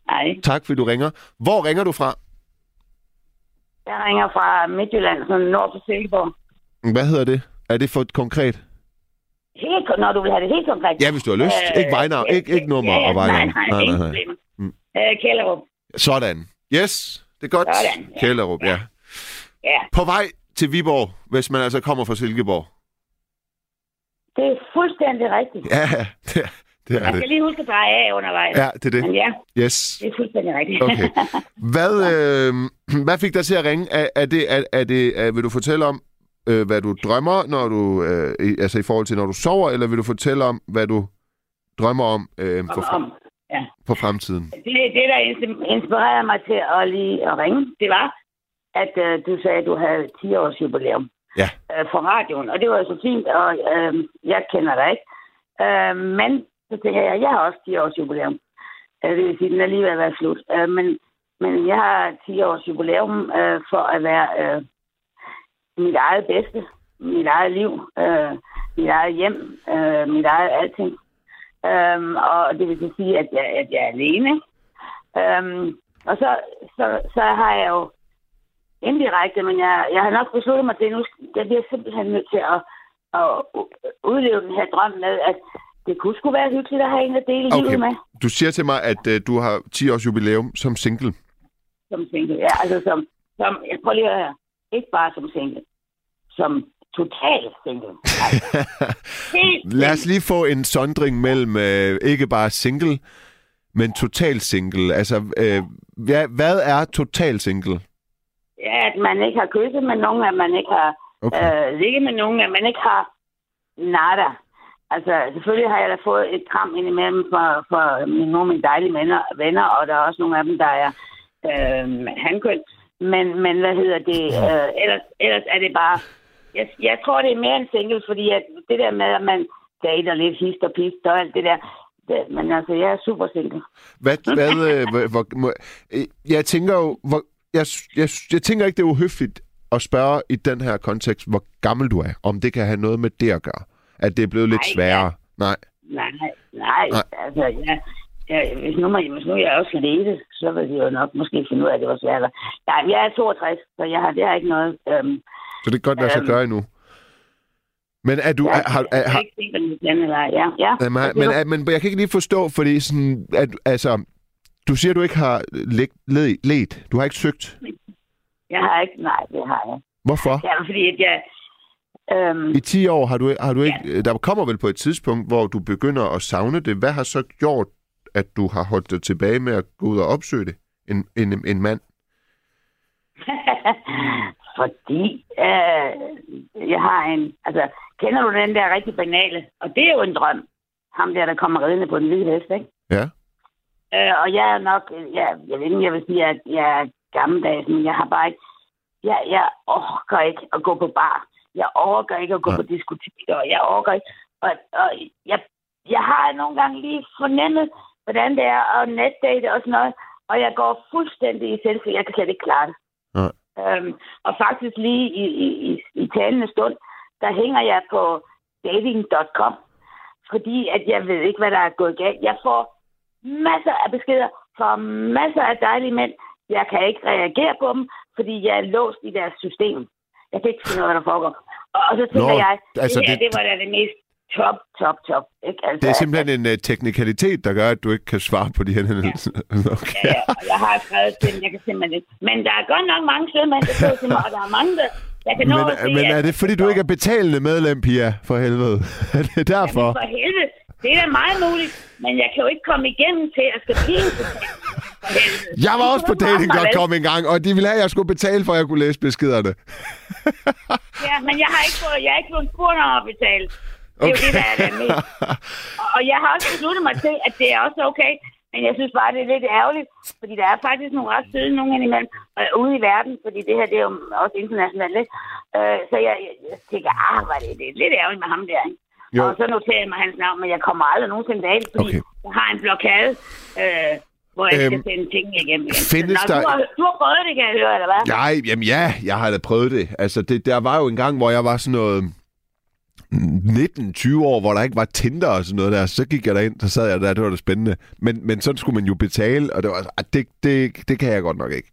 Hej. Tak, fordi du ringer. Hvor ringer du fra? Jeg ringer fra Midtjylland, sådan nord for Silkeborg. Hvad hedder det? Er det for konkret? Helt, når du vil have det helt konkret. Ja, hvis du har lyst. Øh, ikke vejnavn, ja, ikke, ikke nummer ja, ja, og vejnavn. Nej, nej, ingen problemer. Mm. Øh, Kælderup. Sådan. Yes, det er godt. Sådan, ja. Kælderup, ja. Ja, På vej til Viborg, hvis man altså kommer fra Silkeborg. det er fuldstændig rigtigt. Ja, det, det er Man det. skal lige huske at dreje af undervejs. Ja, det er det. Men ja, Yes. det er fuldstændig rigtigt. Okay. Hvad, øh, hvad fik dig til at ringe? Er, er det, er, er det, er, vil du fortælle om, øh, hvad du drømmer, når du, øh, i, altså i forhold til, når du sover, eller vil du fortælle om, hvad du drømmer om øh, for, om, om, ja. for fremtiden? Det, det, der ins- inspirerede mig til at lige at ringe, det var, at øh, du sagde, at du havde 10 års jubilæum Ja. øh, for radioen. Og det var så fint, og øh, jeg kender dig ikke. Øh, men så tænker jeg, jeg har også 10 års jubilæum. Øh, det vil sige, den er lige ved at være slut. Øh, men, men jeg har 10 års jubilæum øh, for at være øh, mit eget bedste, mit eget liv, øh, mit eget hjem, øh, mit eget alting. Øhm, og det vil sige, at jeg, at jeg er alene. Øhm, og så, så, så har jeg jo indirekte, men jeg, jeg har nok besluttet mig til, at nu jeg bliver simpelthen nødt til at, at udleve den her drøm med, at det kunne sgu være hyggeligt at have en at dele okay. livet med Du siger til mig, at øh, du har 10 års jubilæum som single. som single. Ja, altså som, som jeg prøver lige at høre, ikke bare som single, som total single. Altså, Lad os lige få en sondring mellem øh, ikke bare single, men total single. Altså, øh, hvad, hvad er total single? Ja, at man ikke har kysset med nogen, at man ikke har Okay. øh, ligget med nogen, at man ikke har nada. Altså, selvfølgelig har jeg da fået et kram indimellem for, for mine, nogle af mine dejlige venner, venner, og der er også nogle af dem, der er øh, handkøn. Men, men hvad hedder det? Øh, ellers, ellers er det bare jeg, jeg tror, det er mere en single, fordi at det der med, at man dater lidt hist og pist og alt det der, det, men altså, jeg er super single. Hvad, hvad, øh, hvor, hvor, må, øh, jeg tænker jo, hvor, jeg, jeg, jeg tænker ikke, det er uhøfligt at spørge i den her kontekst, hvor gammel du er. Om det kan have noget med det at gøre. At det er blevet lidt Nej, sværere. Nej. Nej, nej, Nej. altså, jeg, jeg, hvis, nu, man, hvis nu jeg også ledte, så vil jeg jo nok måske finde ud af, at det var svært. Nej, jeg er 62, så jeg har, det har ikke noget... Øhm, Så det kan godt lade sig Øhm. gøre endnu. Men er du... Er, har, jeg, har, ikke ja, ja. Jamen, har- men, er, men jeg kan ikke lige forstå, fordi sådan, at, altså, du siger, du ikke har let, led, let. Du har ikke søgt. Jeg har ikke, nej, det har jeg. Hvorfor? Ja, fordi at jeg... Øhm, I 10 år har du, har du ikke... Der kommer vel på et tidspunkt, hvor du begynder at savne det. Hvad har så gjort, at du har holdt dig tilbage med at gå ud og opsøge det? En, en, en mand? fordi øh, jeg har en... Altså, kender du den der rigtig banale? Og det er jo en drøm. Ham der, der kommer ridende på den hvide hest, ikke? Ja. Øh, og jeg er nok... Jeg, jeg ved ikke, jeg vil sige, at jeg er gammeldags, men jeg har bare ikke... Jeg, jeg orker ikke at gå på bar. Jeg orker ikke at gå Nej. på diskoteker. og Jeg orker ikke... Og, og jeg, jeg har nogle gange lige fornemmet, hvordan det er at netdate og sådan noget. Og jeg går fuldstændig i selfie. Jeg kan slet ikke klare det. Nej. Øhm, og faktisk lige i, i, i, i talende stund, der hænger jeg på dating.com, fordi at jeg ved ikke, hvad der er gået galt. Jeg får masser af beskeder fra masser af dejlige mænd. Jeg kan ikke reagere på dem, fordi jeg er låst i deres system. Jeg kan ikke finde ud af, hvad der foregår. Og, og så tænker Nå, jeg, altså det her, det- det, var da det mest top, top, top. Ikke? Altså, Det er simpelthen en uh, teknikalitet, der gør, at du ikke kan svare på de her hændelser. Okay. Ja, og jeg har skrevet til dem, jeg kan simpelthen ikke. Men der er godt nok mange søde mænd, der skriver til mig, og der er mange, der, kan nå Men, se, men er det, fordi du ikke er betalende medlem, Pia? For helvede. Er det derfor? Jamen, for helvede. Det er da meget muligt, men jeg kan jo ikke komme igennem til at skal betalt. For helvede. Jeg var også på dating.com en gang, og de ville have, at jeg skulle betale, for at jeg kunne læse beskederne. Ja, men jeg har ikke fået, jeg har ikke fået spurgt om at betale. Det er jo det, der er det mest. Og- jeg har også besluttet mig til, at det er også okay. Men jeg synes bare, det er lidt ærgerligt, fordi der er faktisk nogle ret søde nogen indimellem øh, ude i verden, fordi det her det er jo også internationalt. Ikke? Øh, så jeg, jeg, jeg tænker, ah, var det, det er lidt ærgerligt med ham der. Ikke? Jo. Og så noterer jeg mig hans navn, men jeg kommer aldrig nogensinde af, fordi Okay. jeg har en blokade, øh, hvor jeg skal Øhm, sende tingene igennem. igen. findes Nå, der- Du har, du har prøvet det, kan jeg høre, eller hvad? Nej, jamen ja, jeg har da prøvet det. Altså, det, der var jo en gang, hvor jeg var sådan noget 19-20 år, hvor der ikke var Tinder og sådan noget der. Så gik jeg derind, så sad jeg der, det var det spændende. Men, men sådan skulle man jo betale, og det var ah, det, det, det kan jeg godt nok ikke.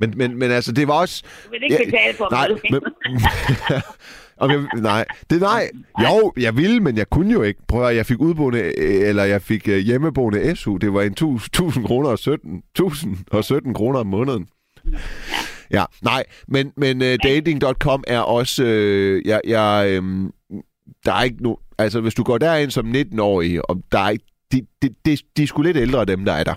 Men, men, men altså, det var også... Du vil ikke betale for nej, men, om jeg, nej, det nej. Jo, jeg ville, men jeg kunne jo ikke. Prøv at, jeg fik udboende, øh, eller jeg fik øh, hjemmeboende SU. Det var en 1000 kroner og 17, 1000 og 17 kroner om måneden. Ja, nej, men, men uh, dating.com er også, øh, jeg, jeg, øh, der er ikke no, altså hvis du går derind som 19-årig, og der er ikke, de, de, de, de er sgu lidt ældre, dem der er der.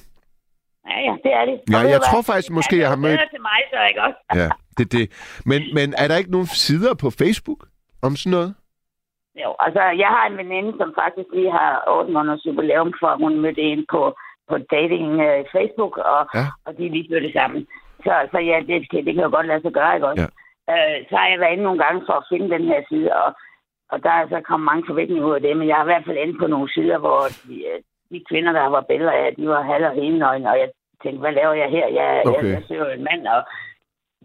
Ja, ja, det er det. Ja, jeg tror faktisk, måske, jeg har mødt- til mig, så ikke også? Ja, det er det. Men, men er der ikke nogen sider på Facebook om sådan noget? Jo, altså, jeg har en veninde, som faktisk lige har 8 måneders jubilæum for, hun mødte en på, på dating uh, Facebook, og, Ja. og de er lige flyttet sammen. Så, så ja, det, det, det kan jo godt lade sig gøre, ikke også? Ja. Øh, så har jeg været inde nogle gange for at finde den her side, og, og der er så kommet mange forventninger ud af det, men jeg har i hvert fald inde på nogle sider, hvor de, øh, de kvinder, der var billeder af, de var halv og hele og jeg tænkte, hvad laver jeg her? Jeg, Okay. jeg, jeg søger jo en mand, og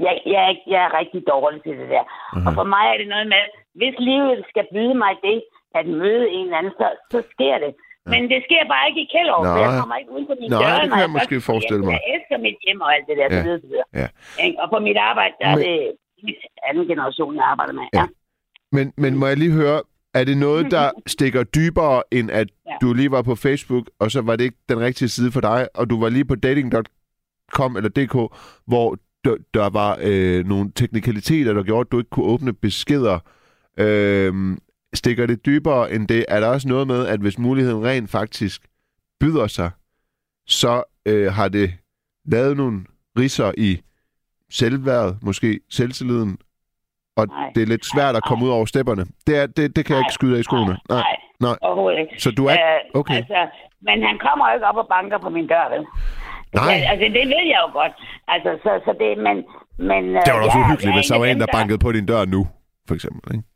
jeg, jeg, er ikke- jeg er rigtig dårlig til det der. Mhm. Og for mig er det noget med, hvis livet skal byde mig det, at møde en eller anden, så, så sker det. Men det sker bare ikke i Kjellerup, for jeg kommer ikke uden for min Nej, dør. det kan når jeg måske forestille mig. Jeg elsker mit hjem og alt det der, Ja. så videre. Ja. Og på mit arbejde, der Men- er det anden generation, jeg arbejder med. Ja. Ja. Men, men må jeg lige høre, er det noget, der stikker dybere, end at Ja. du lige var på Facebook, og så var det ikke den rigtige side for dig, og du var lige på dating.com eller dk, hvor der, der var øh, nogle teknikaliteter, der gjorde, at du ikke kunne åbne beskeder. Øh, stikker det dybere end det? Er der også noget med, at hvis muligheden rent faktisk byder sig, så øh, har det lavet nogle risser i selvværd, måske selvtilliden, og Nej. det er lidt svært at komme ud over stepperne. Det, er, det, det kan jeg ikke skyde af i skoene. Nej, nej, nej. overhovedet ikke. Så du er... Øh, Okay. Altså, men han kommer jo ikke op og banker på min dør, vel? Nej. Ja, altså, det ved jeg jo godt. Altså, så, så det, men... men Det var da også ja, uhyggeligt, hvis der en var en, der bankede på din dør nu. for eksempel. Ikke?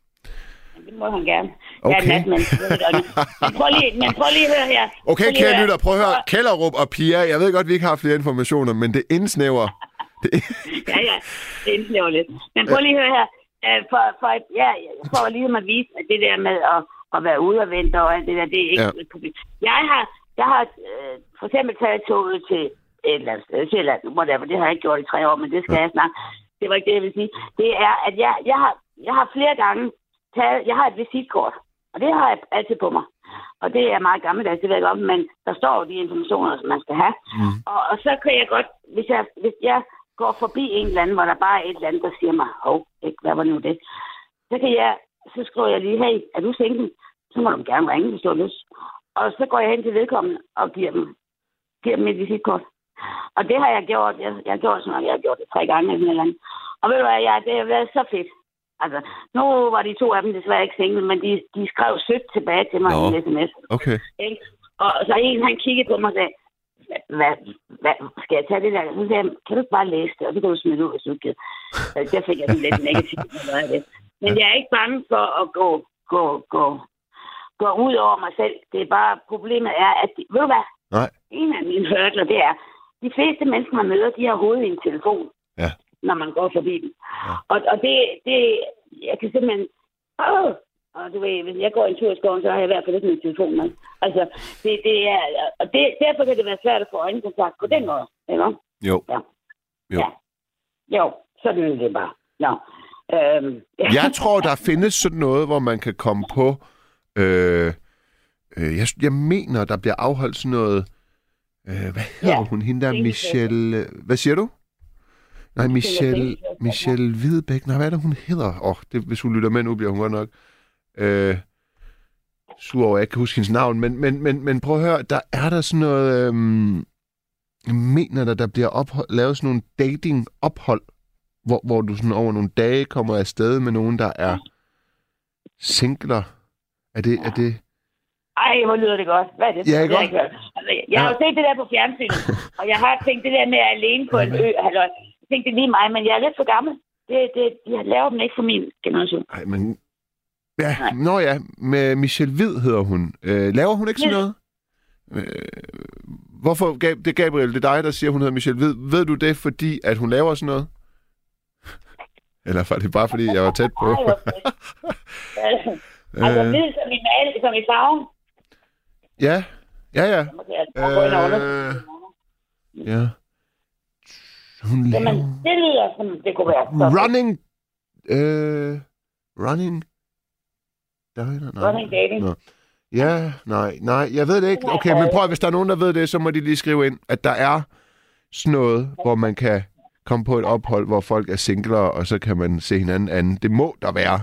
Det må han gerne. Okay. Jeg er godt. Men prøv lige, men prøv lige at høre her. Okay, Prøv kære lytter, prøv at høre. Kellerup og Pia, jeg ved godt, vi ikke har flere informationer, men det indsnæver. Det, Ja, ja, det indsnæver lidt. Men prøv lige at høre her. Øh, For, for, ja, for lige at vise, at det der med at, at være ude og vente og alt det der, det er ikke Ja. ja. et problem. Jeg har, jeg har øh, for eksempel taget toget til et eller andet sted, Sjælland, whatever, det har jeg ikke gjort i tre år, men det skal jeg snart. Det var ikke det, jeg vil sige. Det er, at jeg, jeg, har, jeg har flere gange taget, jeg har et visitkort, og det har jeg altid på mig. Og det er meget gammeldags, det ved jeg godt, men der står de informationer, som man skal have. Mm. Og, og så kan jeg godt, hvis jeg, hvis jeg går forbi en eller anden, hvor der bare er et eller andet, der siger mig, hov, ikke, hvad var nu det? Så kan jeg, så skriver jeg lige, hey, er du single? Så må du gerne ringe, hvis du har lyst. Og så går jeg hen til vedkommende og giver dem, giver dem et visitkort. Og det har jeg gjort, jeg, jeg har gjort sådan noget, jeg har gjort det tre gange eller noget. Og ved du hvad, jeg, det har været så fedt. Altså, nu var de to af dem desværre ikke single, men de, de skrev sødt tilbage til mig Nå. i en sms. okay. Ikke? Og så en, han kiggede på mig og sagde, "Hva- hvad, hvad, skal jeg tage det der? Så sagde jeg, kan du ikke bare læse det, og så kan du smide det ud, hvis du ikke gider." Så Der fik jeg sådan lidt negativt. Men jeg er ikke bange for at gå, gå, gå, gå ud over mig selv. Det er bare, problemet er, at, de, ved du hvad? Nej. En af mine hørtler, det er, de fleste mennesker, man møder, de har hovedet i en telefon, Ja. Når man går forbi dem. Ja. Og, og det, det, jeg kan simpelthen, åh, og du ved, hvis jeg går en tur i skoven, så har jeg i hvert fald ikke min telefon med. Altså, det, det er, og det, derfor kan det være svært at få øjenkontakt på den måde, ikke? Jo. Ja. Jo. Ja. Jo, så er det bare. Nå. Øhm, ja. Jeg tror, der findes sådan noget, hvor man kan komme på... Øh, øh, jeg, jeg mener, der bliver afholdt sådan noget... Øh, hvad hedder Ja, hun? Hende der. Michelle... Hvad siger du? Nej, Michelle, ja. Michelle Hvidebæk. Nej, hvad er det, hun hedder? Åh, oh, det, hvis hun lytter med nu, bliver hun godt nok øh, sur over, jeg ikke kan huske hendes navn. Men, men, men, men prøv at høre, der er der sådan noget... Øh, jeg mener, der, der bliver ophold, lavet sådan nogle dating-ophold, hvor, hvor du sådan over nogle dage kommer afsted med nogen, der er singler. Er det, er det... Ej, hvor lyder det godt. Hvad er det? Ja, Det har jeg ikke hørt. Altså, jeg har jo set det der på fjernsynet, og jeg har tænkt det der med at alene på en ø. Halløj. Tænkte, det er lige mig, men jeg er lidt for gammel. Det, det, jeg laver dem ikke for min generation. Ej, men... Ja, Nej. nå ja, med Michelle Hvid hedder hun. Øh, laver hun ikke sådan Ja. noget? Øh, hvorfor, Gab, det er Gabriel, det er dig, der siger, hun hedder Michelle Hvid. Ved du det, fordi at hun laver sådan noget? Eller var det bare, fordi jeg var tæt på? Altså, Øh, hvid som i male, som i farven. ja, ja, ja. Så må jeg prøve at gå ind og undersøge Øh, det. ja. Hun Jamen, laver... det lyder som, det kunne være. fedt. Running... Øh, running... Diner? Nej. Running dating. Nå. Ja, nej, nej, jeg ved det ikke. Okay, men prøv hvis der er nogen, der ved det, så må de lige skrive ind, at der er sådan noget, hvor man kan komme på et ophold, hvor folk er singler, og så kan man se hinanden anden. Det må der være.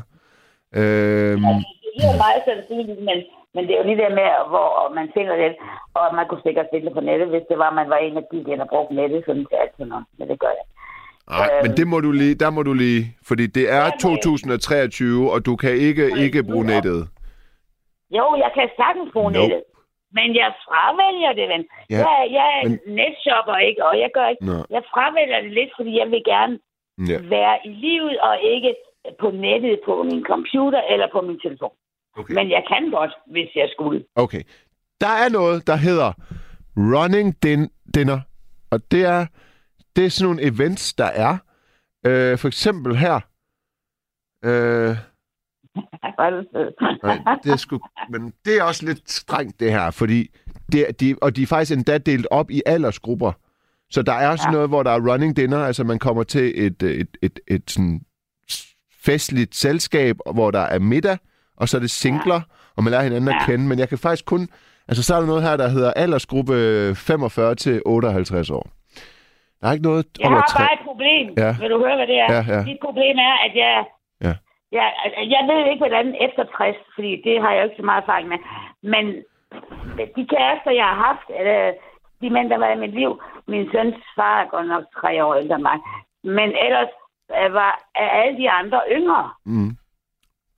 Øhm, Det lyder meget sandsynligt, men, men det er jo lige det med, hvor man finder det, og man kunne sikkert det på nettet, hvis det var, man var en af de, der brugte nettet sådan til alt sådan noget. Men det gør jeg. nej, men det må du lige, der må du lige, fordi det er 2023, og du kan ikke, ikke bruge nettet. Jo, jeg kan sagtens bruge Nope. nettet. Men jeg fravælger det, ven. Ja, jeg, jeg er men... netshopper, ikke? Og jeg gør ikke... Nå, Jeg fravælger det lidt, fordi jeg vil gerne ja, være i livet, og ikke på nettet på min computer eller på min telefon. Okay. Men jeg kan godt, hvis jeg skulle. Okay. Der er noget, der hedder Running din Dinner. Og det er, det er sådan nogle events, der er. Øh, for eksempel her. Øh, nej, det er sgu, men det er også lidt strengt, det her. Fordi det, de, og de er faktisk endda delt op i aldersgrupper. Så der er sådan noget, hvor der er running dinner, altså man kommer til et, et, et, et, et sådan festligt selskab, hvor der er middag, og så er det singler, og man lærer hinanden at Ja. kende. Men jeg kan faktisk kun... Altså, så er der noget her, der hedder aldersgruppe 45 til 58 år. Der er ikke noget Jeg har tre... bare et problem. Ja. Vil du høre, hvad det er? Ja, ja. Mit problem er, at jeg... Ja. Jeg, jeg ved ikke, hvordan efter 60, fordi det har jeg ikke så meget erfaring med. Men de kærester, jeg har haft, eller de mænd, der været i mit liv, min søns far er godt nok tre år ældre end mig. Men ellers øh, var er alle de andre yngre. Mm.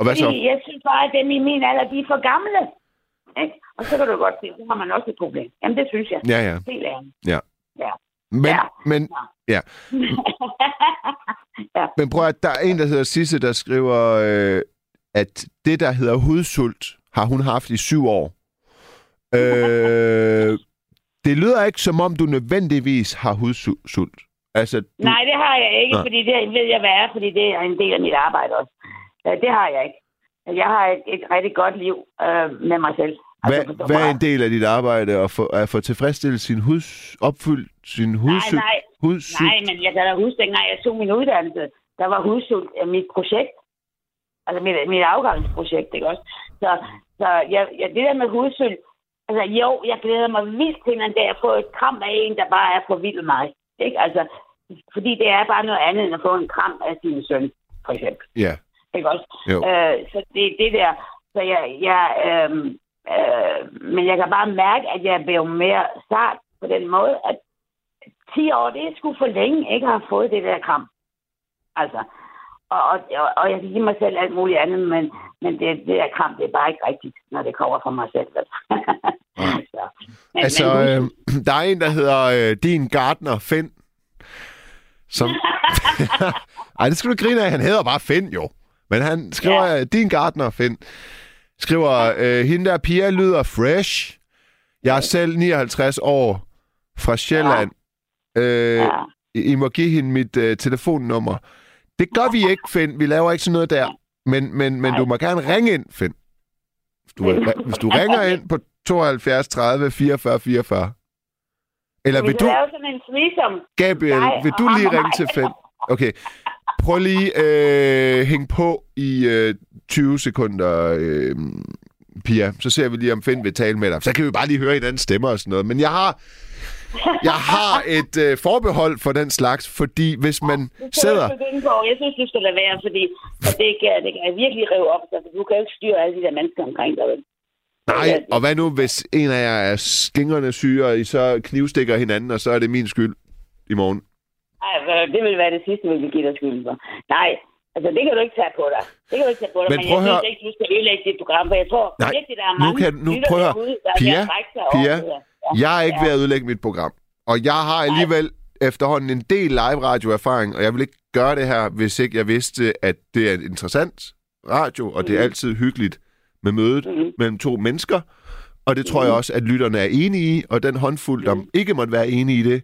Og hvad så? Fordi jeg synes bare, at dem i min alder, de er for gamle. Ikke? Og så kan du godt se, så har man også et problem. Jamen, det synes jeg. Ja, ja. Helt ærligt. Men, Ja. men, ja. Ja. Men prøv at der er en, der hedder Sisse, der skriver, øh, at det, der hedder hudsult, har hun haft i syv år. Øh, det lyder ikke, som om du nødvendigvis har hudsult. Altså, du, Nej, det har jeg ikke, Nå. fordi det ved jeg, hvad er, fordi det er en del af mit arbejde også. Ja, det har jeg ikke. Jeg har et, et rigtig godt liv øh, med mig selv. hvad, forstå hvad er en del af dit arbejde at få, at få tilfredsstillet sin huds, opfyldt sin Nej, hudsult? nej, hudsult? nej, men jeg kan da huske, dengang jeg tog min uddannelse, der var hudsult mit projekt. Altså mit, mit afgangsprojekt, ikke også? Så, så jeg, jeg, det der med hudsult, altså jo, jeg glæder mig vildt til en dag at få et kram af en, der bare er for vild mig. Ikke? Altså, fordi det er bare noget andet end at få en kram af sin søn, for eksempel. Ja, Ikke også? Øh, så det er det der. Så jeg, jeg, øh, øh, men jeg kan bare mærke, at jeg blevet mere sart på den måde, at 10 år, det er sgu for længe ikke have fået det der kram. Altså, og, og, og- jeg kan give mig selv alt muligt andet, men, men det, det der kram, det er bare ikke rigtigt, når det kommer fra mig selv. Altså. så, men, altså, men, øh, der er en, der hedder øh, Din Gartner Finn, som... Ej, det skal du grine af. Han hedder bare Finn, jo. Men han skriver, ja. Din Gartner Finn, skriver, øh, hende der Pia lyder fresh. Jeg er selv 59 år fra Sjælland. Ja. Øh, ja. I må give hende mit øh, telefonnummer. Det gør vi ikke, Finn. Vi laver ikke sådan noget der. Men, men, men du må gerne ringe ind, Finn. Hvis du, hvis du ringer ind på 72 30 44 44. Eller vi vil du, lave sådan en threesome. Gabriel, dig vil du ham lige ringe mig. til Finn? Okay. Prøv lige øh, hænge på i øh, 20 sekunder, øh, Pia. Så ser vi lige, om Finn vil tale med dig. Så kan vi bare lige høre hinanden stemmer og sådan noget. Men jeg har, jeg har et øh, forbehold for den slags, fordi hvis man sidder... Jeg, jeg synes, du skal lade være, fordi det, kan, det kan virkelig rive op. Så du kan jo ikke styre alle de der mennesker omkring dig. Nej, og hvad nu, hvis en af jer er skingrende syge, og I så knivstikker hinanden, og så er det min skyld i morgen? Ej, hvad- det vil være det sidste, vi vil give dig skylden for. Nej, altså det kan du ikke tage på dig. Det kan du ikke tage på dig, Men men, prøv jeg synes ikke, du skal ødelægge dit program, for jeg tror Nej, virkelig, der er nu mange kan- nu lyttere prøv derude, der Pia, Pia, det her. Jeg er ikke ved at ødelægge mit program. Og jeg har alligevel efterhånden en del live-radio-erfaring, og jeg vil ikke gøre det her, hvis ikke jeg vidste, at det er interessant radio, og det er altid hyggeligt med mødet Mhm. mellem to mennesker. Og det tror jeg også, at lytterne er enige i, og den håndfuld, der ikke måtte være enige i det,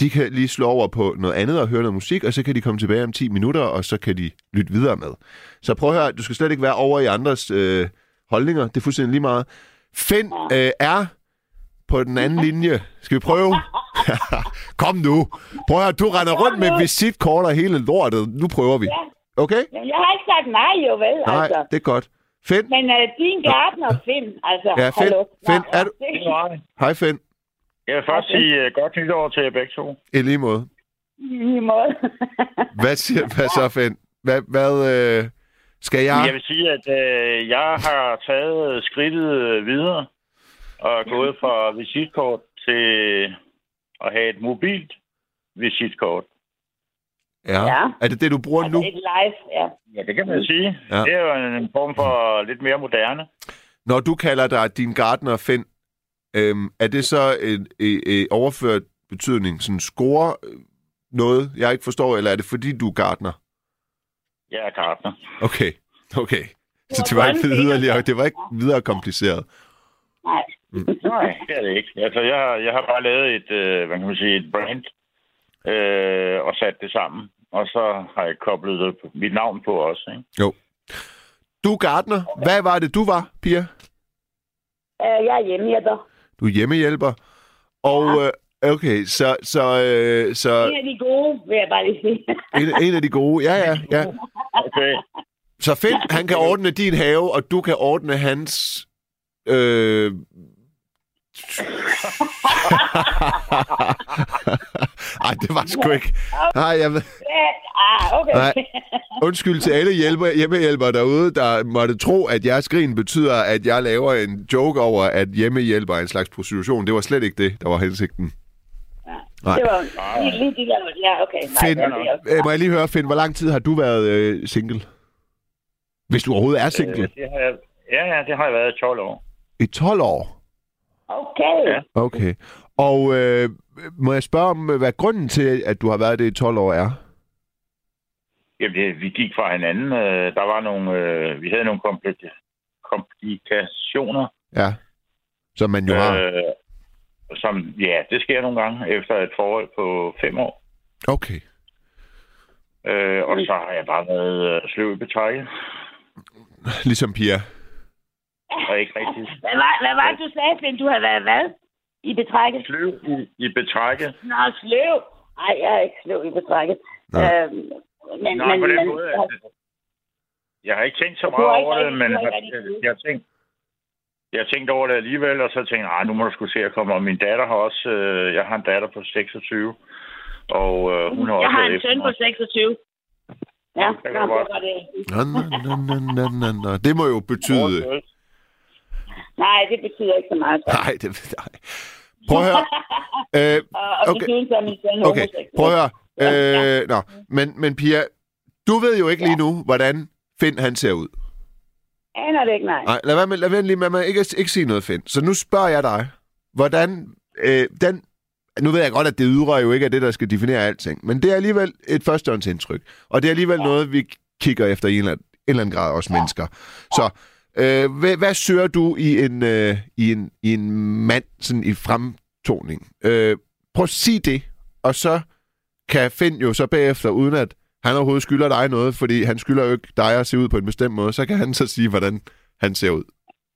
de kan lige slå over på noget andet og høre noget musik, og så kan de komme tilbage om 10 minutter, og så kan de lytte videre med. Så prøv at høre, du skal slet ikke være over i andres øh, holdninger. Det er fuldstændig lige meget. Finn øh, er på den anden linje. Skal vi prøve? Kom nu. Prøv at høre, du render rundt med visitkort og hele lortet. Nu prøver vi. Okay? Jeg har ikke sagt nej, jo vel, Nej, altså. det er godt. Finn? Men uh, din gartner, Finn, altså, Ja, Finn. hallo. Finn, er du- Hej, Finn. Jeg vil først sige uh, godt nytår til jer begge to. I lige måde. I lige måde. Hvad, siger, hvad så, Finn? Hvad, hvad øh, skal jeg... Jeg vil sige, at uh, jeg har taget skridtet øh, videre og er gået fra visitkort til at have et mobilt visitkort. Ja. Ja. Er det det, du bruger altså, nu? et live, ja. Ja, det kan man sige. Ja. Det er jo en form for lidt mere moderne. Når du kalder dig din gartner, Finn, øhm, er det så en, en, en overført betydning? Sådan score øh, noget, jeg ikke forstår, eller er det fordi, du er gartner? Jeg er gartner. Okay, okay. Så det var ikke videre, det var ikke videre kompliceret. Nej. Nej, det er det ikke. Altså, jeg, har- jeg har bare lavet et, øh, hvad kan man sige, et brand øh, og sat det sammen. Og så har jeg koblet det, mit navn på også. Ikke? Jo. Du er gartner. Hvad var det, du var, Pia? Uh, jeg er hjemmehjælper. Du er hjemmehjælper. Og øh, okay, så, så, øh, så En af de gode, vil jeg bare lige sige. en, en af de gode. Ja, ja, ja. Okay. Så Finn, han kan ordne din have, og du kan ordne hans... Øh... Ej, det var sgu ikke... Nej, jeg ved... ah, okay. Nej. Undskyld til alle hjælper, hjemmehjælpere derude, der måtte tro, at jeres grin betyder, at jeg laver en joke over, at hjemmehjælper er en slags prostitution. Det var slet ikke det, der var hensigten. Nej. Det var lige, lige de der... Ja, okay. Nej, Finn, det øh, må jeg lige høre, Finn, hvor lang tid har du været øh, single? Hvis du overhovedet er single. Øh, det har jeg, ja, ja, det har jeg været i 12 år. I 12 år? Okay. Ja. Okay. Og øh, må jeg spørge om, hvad grunden til, at du har været det i 12 år er? Jamen, det, vi gik fra hinanden. Øh, der var nogle... Øh, vi havde nogle kompli- komplikationer. Ja. Som man jo har. Øh, som, ja, det sker nogle gange efter et forhold på fem år. Okay. Øh, og så har jeg bare været øh, sløv i betrækket. Ligesom Pia. Og ikke rigtig Hvad var, hvad var det, du sagde, Finn? Du har været hvad? I betrækket? sløv i, i betrækket. Nå, sløv. Nej, jeg er ikke sløv i betrækket. Nå. Øhm, men, Nej, men, på den men, måde, at jeg har ikke tænkt så meget har over det, men har jeg, jeg, jeg, har tænkt, jeg har tænkt over det alligevel, og så tænkte jeg, "Ej, nu må du skulle se at komme. Og min datter har også, øh, jeg har en datter på 26, og øh, hun har jeg også har været en søn på mig. 26. Ja, kan nå, godt det det. Nå, nå, nå, nå, nå, nå, nå. Det må jo betyde... Nej, det betyder ikke så meget. Nej, det nej. Prøv at høre. Øh, Og, og Okay. så okay, prøv at høre. Øh, nå, men, men Pia, du ved jo ikke lige nu, hvordan Finn han ser ud. Aner det ikke, nej. Nej, lad være med, lad være lige med, med ikke, ikke sige noget, Finn. Så nu spørger jeg dig, hvordan øh, den... Nu ved jeg godt, at det ydre jo ikke er det, der skal definere alting, men det er alligevel et førstehåndsindtryk. Og det er alligevel ja. noget, vi kigger efter i en eller anden, en eller anden grad, os ja. mennesker. Så øh, hvad, hvad søger du i en, øh, i en, i en mand sådan i fremtoning? Øh, prøv at sige det, og så kan Finn jo så bagefter, uden at han overhovedet skylder dig noget, fordi han skylder jo ikke dig at se ud på en bestemt måde, så kan han så sige, hvordan han ser ud.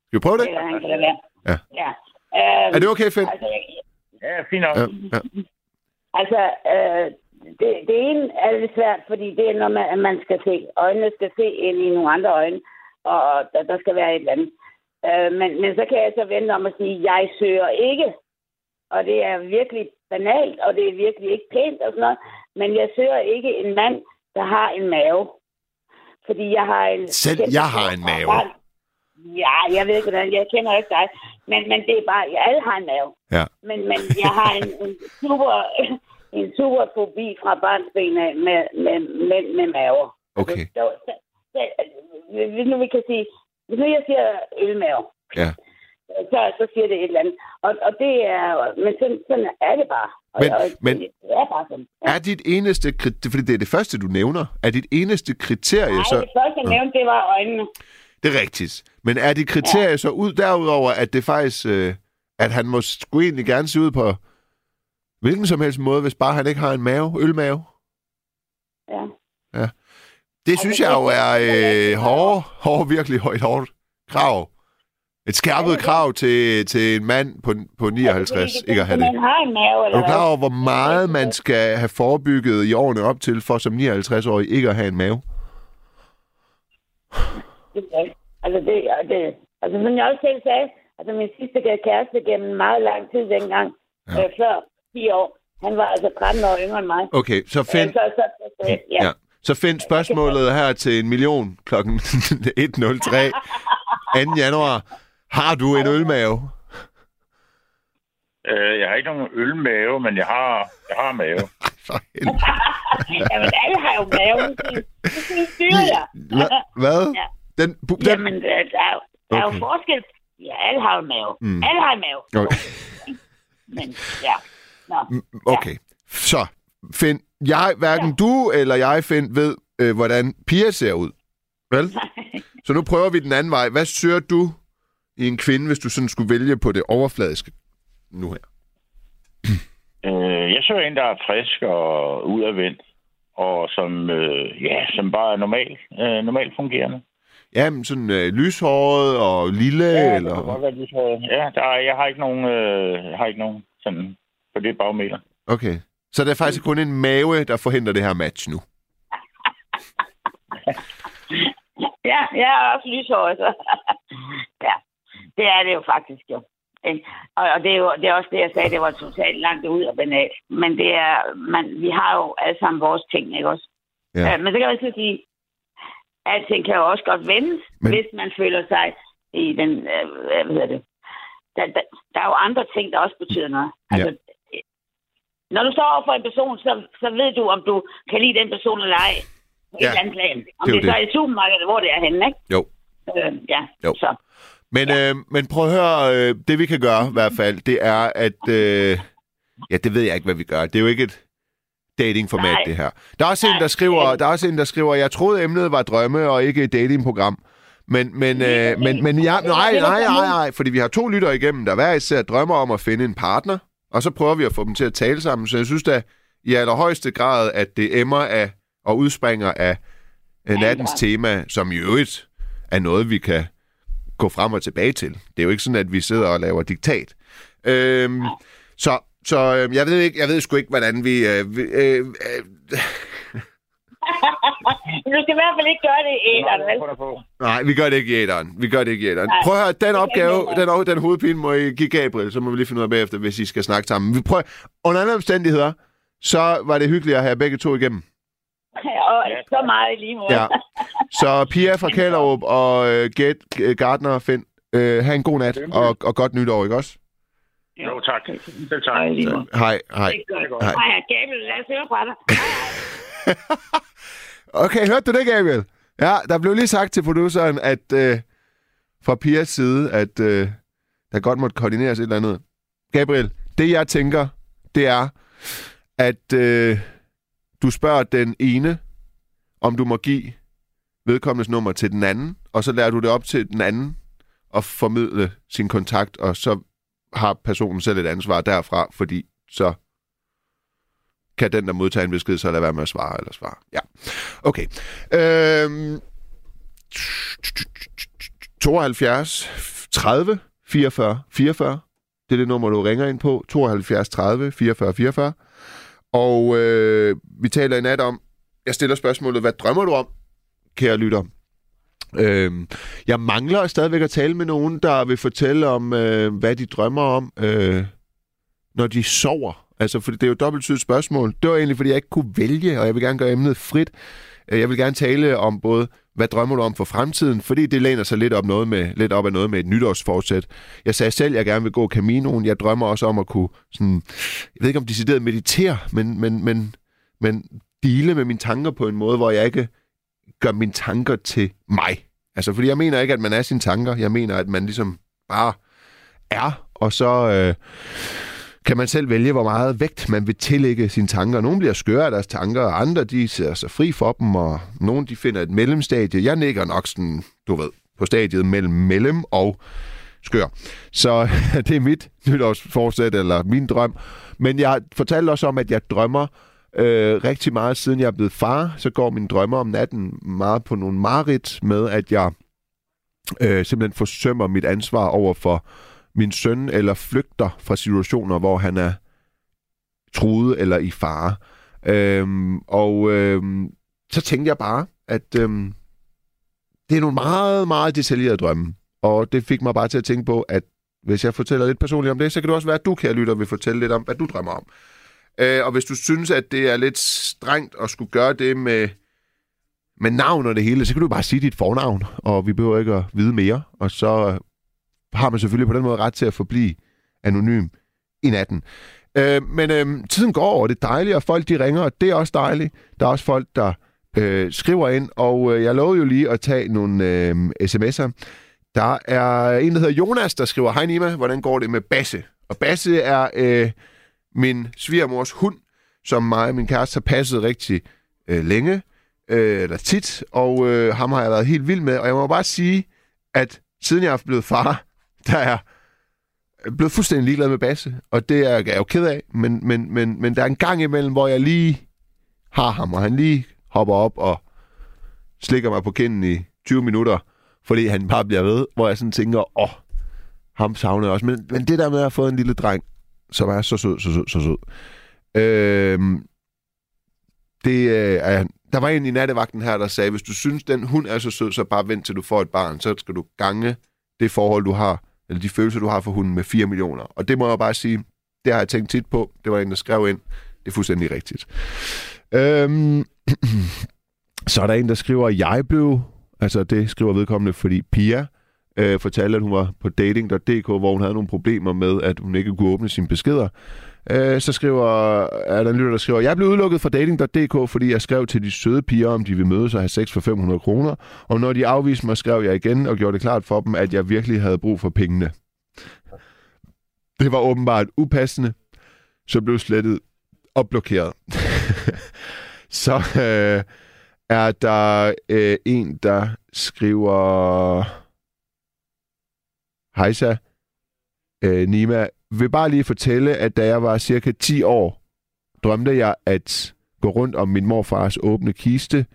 Skal vi prøve det? Eller han kan det være. Ja. ja. Øhm, Er det okay, Finn? Altså, Ja, fint nok. Ja, ja. altså øh, det, det ene er lidt svært, fordi det er noget, man, at man skal se. Øjnene skal se ind i nogle andre øjne, og der, der skal være et eller andet. Øh, men, men så kan jeg så vente om at sige, jeg søger ikke. Og det er virkelig banalt, og det er virkelig ikke pænt og sådan noget. Men jeg søger ikke en mand, der har en mave. Fordi jeg har en... Selv jeg har en mave. Ja, jeg ved ikke, hvordan. Jeg kender ikke dig. Men, men det er bare... Jeg, alle har en mave. Ja. Men, men jeg har en, en super... En super fobi fra barnsben af med, med, med, med maver. Okay. Så, så, hvis nu vi kan sige... Hvis nu jeg siger ølmave, Ja. så, så siger det et eller andet. Og, og det er... Men sådan, sådan er det bare. Og, Men- og, men- det er bare sådan. Ja. Er dit eneste kriterie, fordi det er det første, du nævner, er dit eneste kriterie Nej, så... det første, jeg nævnte, det var øjnene. Det er rigtigt. Men er dit kriterie så ud derudover, at det faktisk... Øh, at han må sgu egentlig gerne se ud på hvilken som helst måde, hvis bare han ikke har en mave, ølmave? Ja. Det synes jeg jo er øh, hårdt, hårdt, virkelig højt hårdt krav. Et skærpet krav til, til en mand på, på 59 ikke at have det. Er du klar over, hvor meget man skal have forebygget i årene op til, for som 59-årig ikke at have en mave? Altså, det, det, altså, som jeg også selv sagde, altså min sidste kæreste gennem meget lang tid dengang, Ja. øh, før 10 år, han var altså 13 år yngre end mig. Okay, så find, Øh, så, så, så, ja. ja. Så find spørgsmålet her til en million klokken 1.03 2. januar. Har du en ølmave? Øh, jeg har ikke nogen ølmave, men jeg har, jeg har mave. For helvede. Jamen, alle har jo mave. Det styrer jeg. Hvad? Ja. Den, bu- den, Jamen, øh, der er, jo- der er Okay. jo forskel. Ja, alle har jo mave. Mm. Alle har en mave. Okay. Men, ja. Nå. Okay, så Finn, jeg, hverken du eller jeg, Finn, ved, øh, hvordan Pia ser ud. Vel? Så nu prøver vi den anden vej. Hvad søger du i en kvinde, hvis du sådan skulle vælge på det overfladiske nu her? Øh, jeg søger en, der er frisk og udadvendt, og som, øh, ja, som bare er normal, øh, normalt fungerende. Jamen, sådan øh, lyshåret og lille, Ja, det eller... kan godt være, så, ja der er, jeg har ikke nogen, øh, har ikke nogen sådan på det bagmeter. Okay. Så det er faktisk kun en mave, der forhindrer det her match nu. Ja, jeg er også lyshåret, så. ja, det er det jo faktisk jo. Og, det, er jo, det er også det, jeg sagde, det var totalt langt ud og banalt. Men det er, man, vi har jo alle sammen vores ting, ikke også? Ja. Øh, men så kan man så sige, alting kan jo også godt vendes, Men- hvis man føler sig i den, øh, hvad hedder det, der, der, der er jo andre ting, der også betyder noget. Altså, Når du står over for en person, så, så ved du, om du kan lide den person eller ej. På Ja, et eller andet plan. Om det er det, jo så er i supermarkedet, hvor det er henne, ikke? Jo. Øh, ja, Jo. så. Men, øh, men prøv at høre, øh, det vi kan gøre i hvert fald, det er, at... Øh, ja, det ved jeg ikke, hvad vi gør. Det er jo ikke et, datingformat, Nej. det her. Der er også en, Nej, der skriver, det er- der er også en, der skriver, jeg troede emnet var drømme og ikke et datingprogram. Men, men, øh, men, men ja, nej, nej, nej, nej, fordi vi har to lyttere igennem, der hver især drømmer om at finde en partner, og så prøver vi at få dem til at tale sammen. Så jeg synes da i allerhøjeste grad, at det emmer af og udspringer af nattens tema, som i øvrigt er noget, vi kan gå frem og tilbage til. Det er jo ikke sådan, at vi sidder og laver diktat. Øhm, så så øh, jeg ved ikke, jeg ved sgu ikke, hvordan vi... Øh, øh, øh, du skal i hvert fald ikke gøre det i æderen, vel? Nej, vi gør det ikke i æderen. Vi gør det ikke i æderen. Prøv at høre, den opgave, den, den hovedpine må I give Gabriel, så må vi lige finde ud af bagefter, hvis I skal snakke sammen. Vi prøver, under andre omstændigheder, så var det hyggeligt at have begge to igennem. Og så meget i lige måde. Ja. Så Pia fra Kælderup og øh, Get, øh, Gardner og Finn, øh, have en god nat og, og godt nytår, ikke også? Jo, tak. Selv tak. Hej, hej. Hej. Hej, Gabriel, lad os høre fra dig. Okay, hørte du det, Gabriel? Ja, der blev lige sagt til produceren, at øh, fra Pias side, at øh, der godt måtte koordineres et eller andet. Gabriel, det jeg tænker, det er, at øh, du spørger den ene, om du må give vedkommendes nummer til den anden, og så lærer du det op til den anden at formidle sin kontakt, og så har personen selv et ansvar derfra, fordi så kan den, der modtager en besked, så lade være med at svare eller svare. Ja. Okay. Øhm, 72 30 44 44. Det er det nummer, du ringer ind på. 72 30 44 44. Og øh, vi taler i nat om, jeg stiller spørgsmålet, hvad drømmer du om, kære lytter? Øhm, jeg mangler stadigvæk at tale med nogen, der vil fortælle om, øh, hvad de drømmer om, øh, når de sover. Altså, for det er jo et dobbelttydigt spørgsmål. Det var egentlig, fordi jeg ikke kunne vælge, og jeg vil gerne gøre emnet frit. Øh, jeg vil gerne tale om både, hvad drømmer du om for fremtiden, fordi det læner sig lidt op, noget med, lidt op af noget med et nytårsforsæt. Jeg sagde selv, at jeg gerne vil gå Caminoen. Jeg drømmer også om at kunne, sådan, jeg ved ikke om decideret meditere, men, men, men, men dele med mine tanker på en måde, hvor jeg ikke gør mine tanker til mig. Altså, fordi jeg mener ikke, at man er sine tanker. Jeg mener, at man ligesom bare er, og så øh, kan man selv vælge, hvor meget vægt man vil tillægge sine tanker. Nogle bliver skøre af deres tanker, og andre de ser sig fri for dem, og nogle de finder et mellemstadie. Jeg nikker nok sådan, du ved, på stadiet mellem mellem og skør. Så det er mit nytårsforsæt, eller min drøm. Men jeg fortalte også om, at jeg drømmer øh, rigtig meget, siden jeg er blevet far. Så går mine drømmer om natten meget på nogle mareridt med, at jeg øh, simpelthen forsømmer mit ansvar over for min søn, eller flygter fra situationer, hvor han er truet eller i fare. Øhm, og øhm, så tænkte jeg bare, at øhm, det er nogle meget, meget detaljerede drømme. Og det fik mig bare til at tænke på, at hvis jeg fortæller lidt personligt om det, så kan det også være, at du, kære lytter, vil fortælle lidt om, hvad du drømmer om. Øh, og hvis du synes, at det er lidt strengt at skulle gøre det med, med navn og det hele, så kan du bare sige dit fornavn, og vi behøver ikke at vide mere. Og så har man selvfølgelig på den måde ret til at forblive anonym i natten. Øh, men øh, tiden går, og det er dejligt, og folk de ringer, og det er også dejligt. Der er også folk, der øh, skriver ind, og øh, jeg lovede jo lige at tage nogle øh, sms'er. Der er en, der hedder Jonas, der skriver, Hej Nima, hvordan går det med Basse? Og Basse er øh, min svigermors hund, som mig og min kæreste har passet rigtig øh, længe, øh, eller tit, og øh, ham har jeg været helt vild med. Og jeg må bare sige, at siden jeg er blevet far, der er blevet fuldstændig ligeglad med Basse, og det er jeg jo ked af, men, men, men, men der er en gang imellem, hvor jeg lige har ham, og han lige hopper op og slikker mig på kinden i 20 minutter, fordi han bare bliver ved, hvor jeg sådan tænker, åh, ham savner jeg også. Men, men det der med at have fået en lille dreng, som er så sød, så sød, så sød. Øhm, det øh, der var en i nattevagten her, der sagde, hvis du synes, den hund er så sød, så bare vent til du får et barn, så skal du gange det forhold, du har, eller de følelser, du har for hunden med 4 millioner. Og det må jeg bare sige, det har jeg tænkt tit på. Det var en, der skrev ind. Det er fuldstændig rigtigt. Øhm, så er der en, der skriver, at jeg blev, altså det skriver vedkommende, fordi Pia øh, fortalte, at hun var på dating.dk, hvor hun havde nogle problemer med, at hun ikke kunne åbne sine beskeder. Øh, så skriver, er der en lytter, der skriver, jeg blev udelukket fra dating.dk, fordi jeg skrev til de søde piger, om de vil mødes og have sex for 500 kroner. Og når de afviste mig, skrev jeg igen og gjorde det klart for dem, at jeg virkelig havde brug for pengene. Det var åbenbart upassende, så blev slettet og blokeret. så øh, er der øh, en, der skriver... Hejsa, øh, Nima, vil bare lige fortælle, at da jeg var cirka 10 år, drømte jeg at gå rundt om min morfars åbne kiste,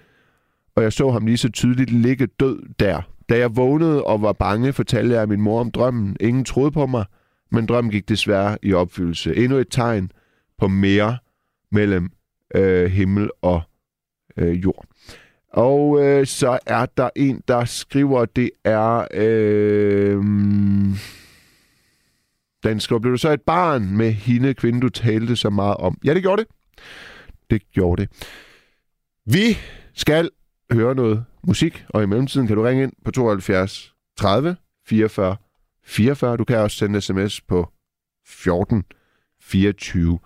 og jeg så ham lige så tydeligt ligge død der. Da jeg vågnede og var bange, fortalte jeg min mor om drømmen. Ingen troede på mig, men drømmen gik desværre i opfyldelse. Endnu et tegn på mere mellem øh, himmel og øh, jord. Og øh, så er der en, der skriver, det er... Øh, den blev du så et barn med hende kvinde, du talte så meget om? Ja, det gjorde det. Det gjorde det. Vi skal høre noget musik, og i mellemtiden kan du ringe ind på 72 30 44 44. Du kan også sende sms på 14 24.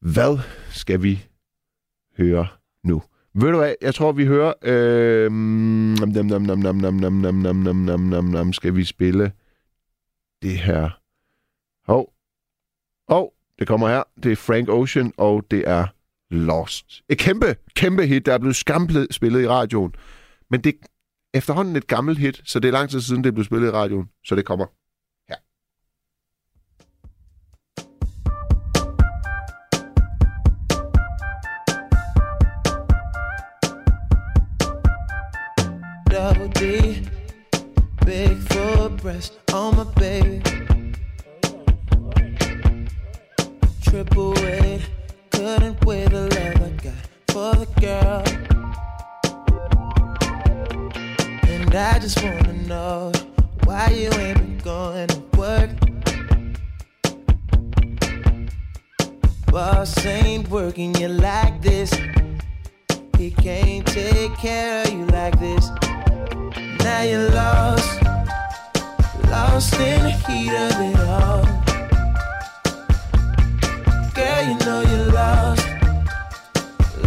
Hvad skal vi høre nu? Ved du hvad, jeg tror, vi hører... Øh, nam, nam, nam, nam, nam, nam, nam, nam, nam, nam, nam, skal vi spille det her. Hov. Hov, det kommer her. Det er Frank Ocean, og det er Lost. Et kæmpe, kæmpe hit, der er blevet skamplet spillet i radioen. Men det er efterhånden et gammelt hit, så det er lang tid siden, det blev spillet i radioen. Så det kommer her. double D, big full breast on my baby. Triple weight, couldn't weigh the love I got for the girl. And I just wanna know why you ain't been going to work. Boss ain't working you like this. He can't take care of you like this. Now you're lost, lost in the heat of it all. Girl, you know you're lost,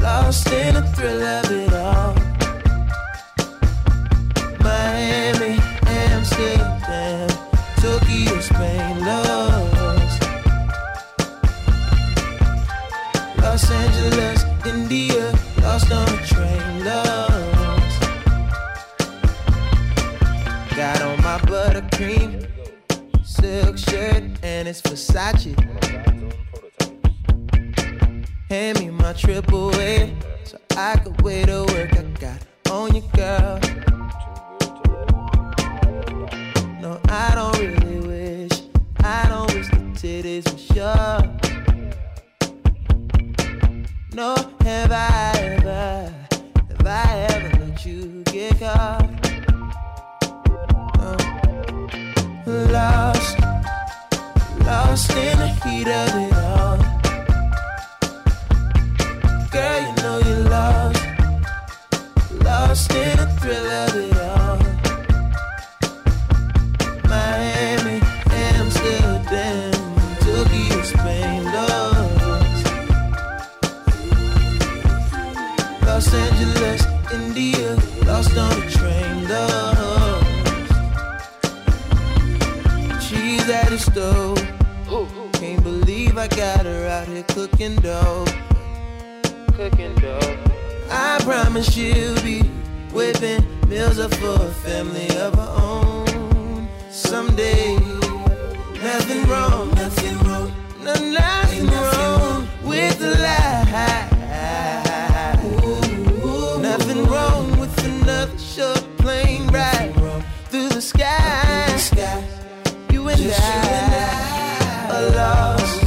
lost in the thrill of it all. Miami, Amsterdam, Tokyo, Spain, lost. Los Angeles, India, lost on a train, lost. Got on my buttercream silk shirt and it's Versace. Hand me my triple A so I could wait to work. I got on you, girl. No, I don't really wish. I don't wish the titties were sure. No, have I ever, have I ever let you get caught? No. Lost, lost in the heat of it all. Thrill of it all. Miami, Amsterdam, Tokyo, Spain. Los Angeles, India, lost on a train. She's at stove. Can't believe I got her out here cooking dough. Cooking dough. I promise she'll be whipping meals up for a family of her own. Someday, nothing wrong, nothing wrong, no, nothing wrong with the lie. Nothing wrong with another short plane ride through the sky. You and I are lost,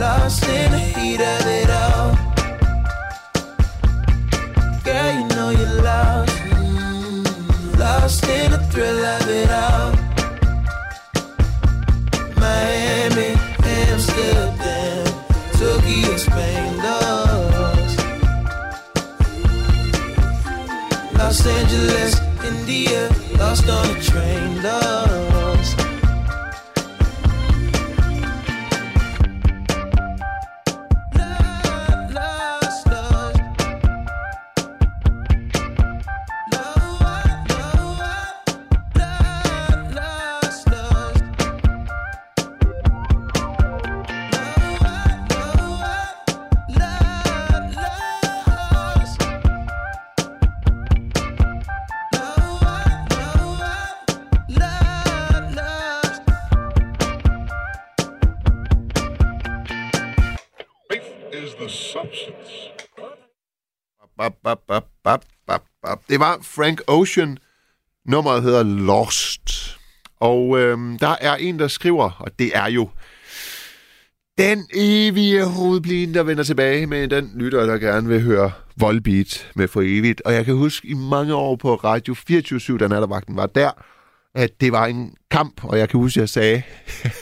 lost in the heat of it in the thrill of it all. Miami, Amsterdam, Tokyo, Spain, lost. Los Angeles, India, lost on a train, lost. Det var Frank Ocean. Nummeret hedder Lost. Og øhm, der er en, der skriver, og det er jo den evige hovedblin, der vender tilbage med den lytter, der gerne vil høre Volbeat med for evigt. Og jeg kan huske i mange år på Radio 24 da nattervagten var der, at det var en kamp, og jeg kan huske, at jeg sagde,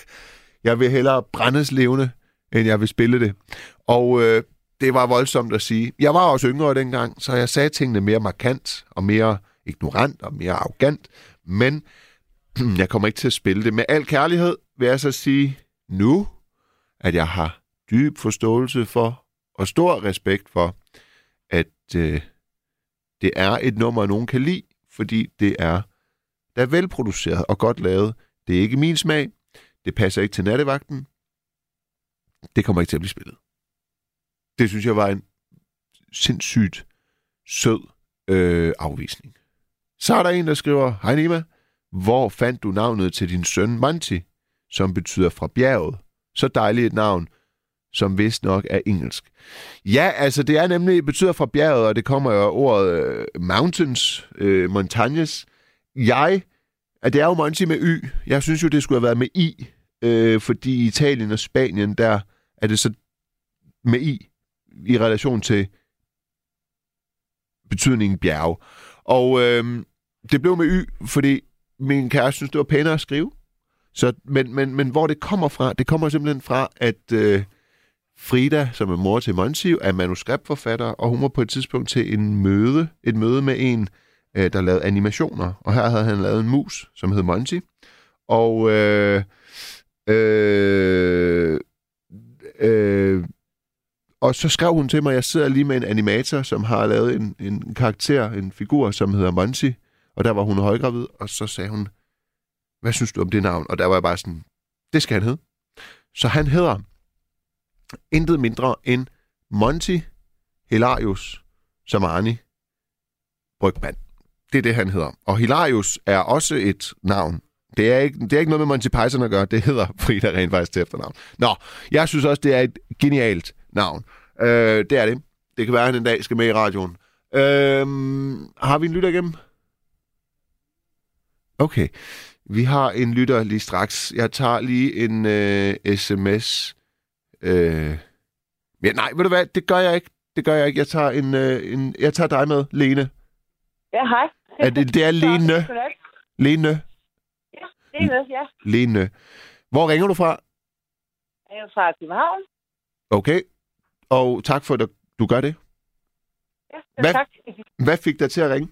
jeg vil hellere brændes levende, end jeg vil spille det. Og øh, det var voldsomt at sige. Jeg var også yngre dengang, så jeg sagde tingene mere markant og mere ignorant og mere arrogant. Men jeg kommer ikke til at spille det. Med al kærlighed vil jeg så sige nu, at jeg har dyb forståelse for og stor respekt for, at øh, det er et nummer, nogen kan lide, fordi det er, der er velproduceret og godt lavet. Det er ikke min smag. Det passer ikke til nattevagten. Det kommer ikke til at blive spillet. Det synes jeg var en sindssygt sød øh, afvisning. Så er der en, der skriver, Hej Nima, hvor fandt du navnet til din søn Manti, som betyder fra bjerget? Så dejligt et navn, som vist nok er engelsk. Ja, altså det er nemlig, det betyder fra bjerget, og det kommer jo af ordet øh, mountains, øh, montagnes. Jeg, at det er jo Monty med Y. Jeg synes jo, det skulle have været med I, øh, fordi i Italien og Spanien, der er det så med I i relation til betydningen bjerg. Og øh, det blev med Y, fordi min kæreste synes, det var pænere at skrive. Så, men, men, men hvor det kommer fra, det kommer simpelthen fra, at øh, Frida, som er mor til Monty, er manuskriptforfatter, og hun var på et tidspunkt til en møde, et møde med en, øh, der lavede animationer. Og her havde han lavet en mus, som hed Monty. Og øh, øh, øh, og så skrev hun til mig, jeg sidder lige med en animator, som har lavet en, en karakter, en figur, som hedder Monty. Og der var hun højgravid, og så sagde hun, hvad synes du om det navn? Og der var jeg bare sådan, det skal han hedde. Så han hedder intet mindre end Monty Hilarius Samani Brygman. Det er det, han hedder. Og Hilarius er også et navn. Det er, ikke, det er ikke noget med Monty Python at gøre. Det hedder Frida rent faktisk til efternavn. Nå, jeg synes også, det er et genialt navn. Øh, det er det. Det kan være, at han en dag skal med i radioen. Øh, har vi en lytter igennem? Okay. Vi har en lytter lige straks. Jeg tager lige en øh, sms. Øh... Ja, nej, ved du hvad? Det gør jeg ikke. Det gør jeg ikke. Jeg tager, en, øh, en... jeg tager dig med, Lene. Ja, hej. Er det, det er Lene. Lene. Ja, noget, ja. Lene. Hvor ringer du fra? Jeg er fra København. Okay. Og tak for, at du gør det. Ja, Hvad? tak. Hvad fik dig til at ringe?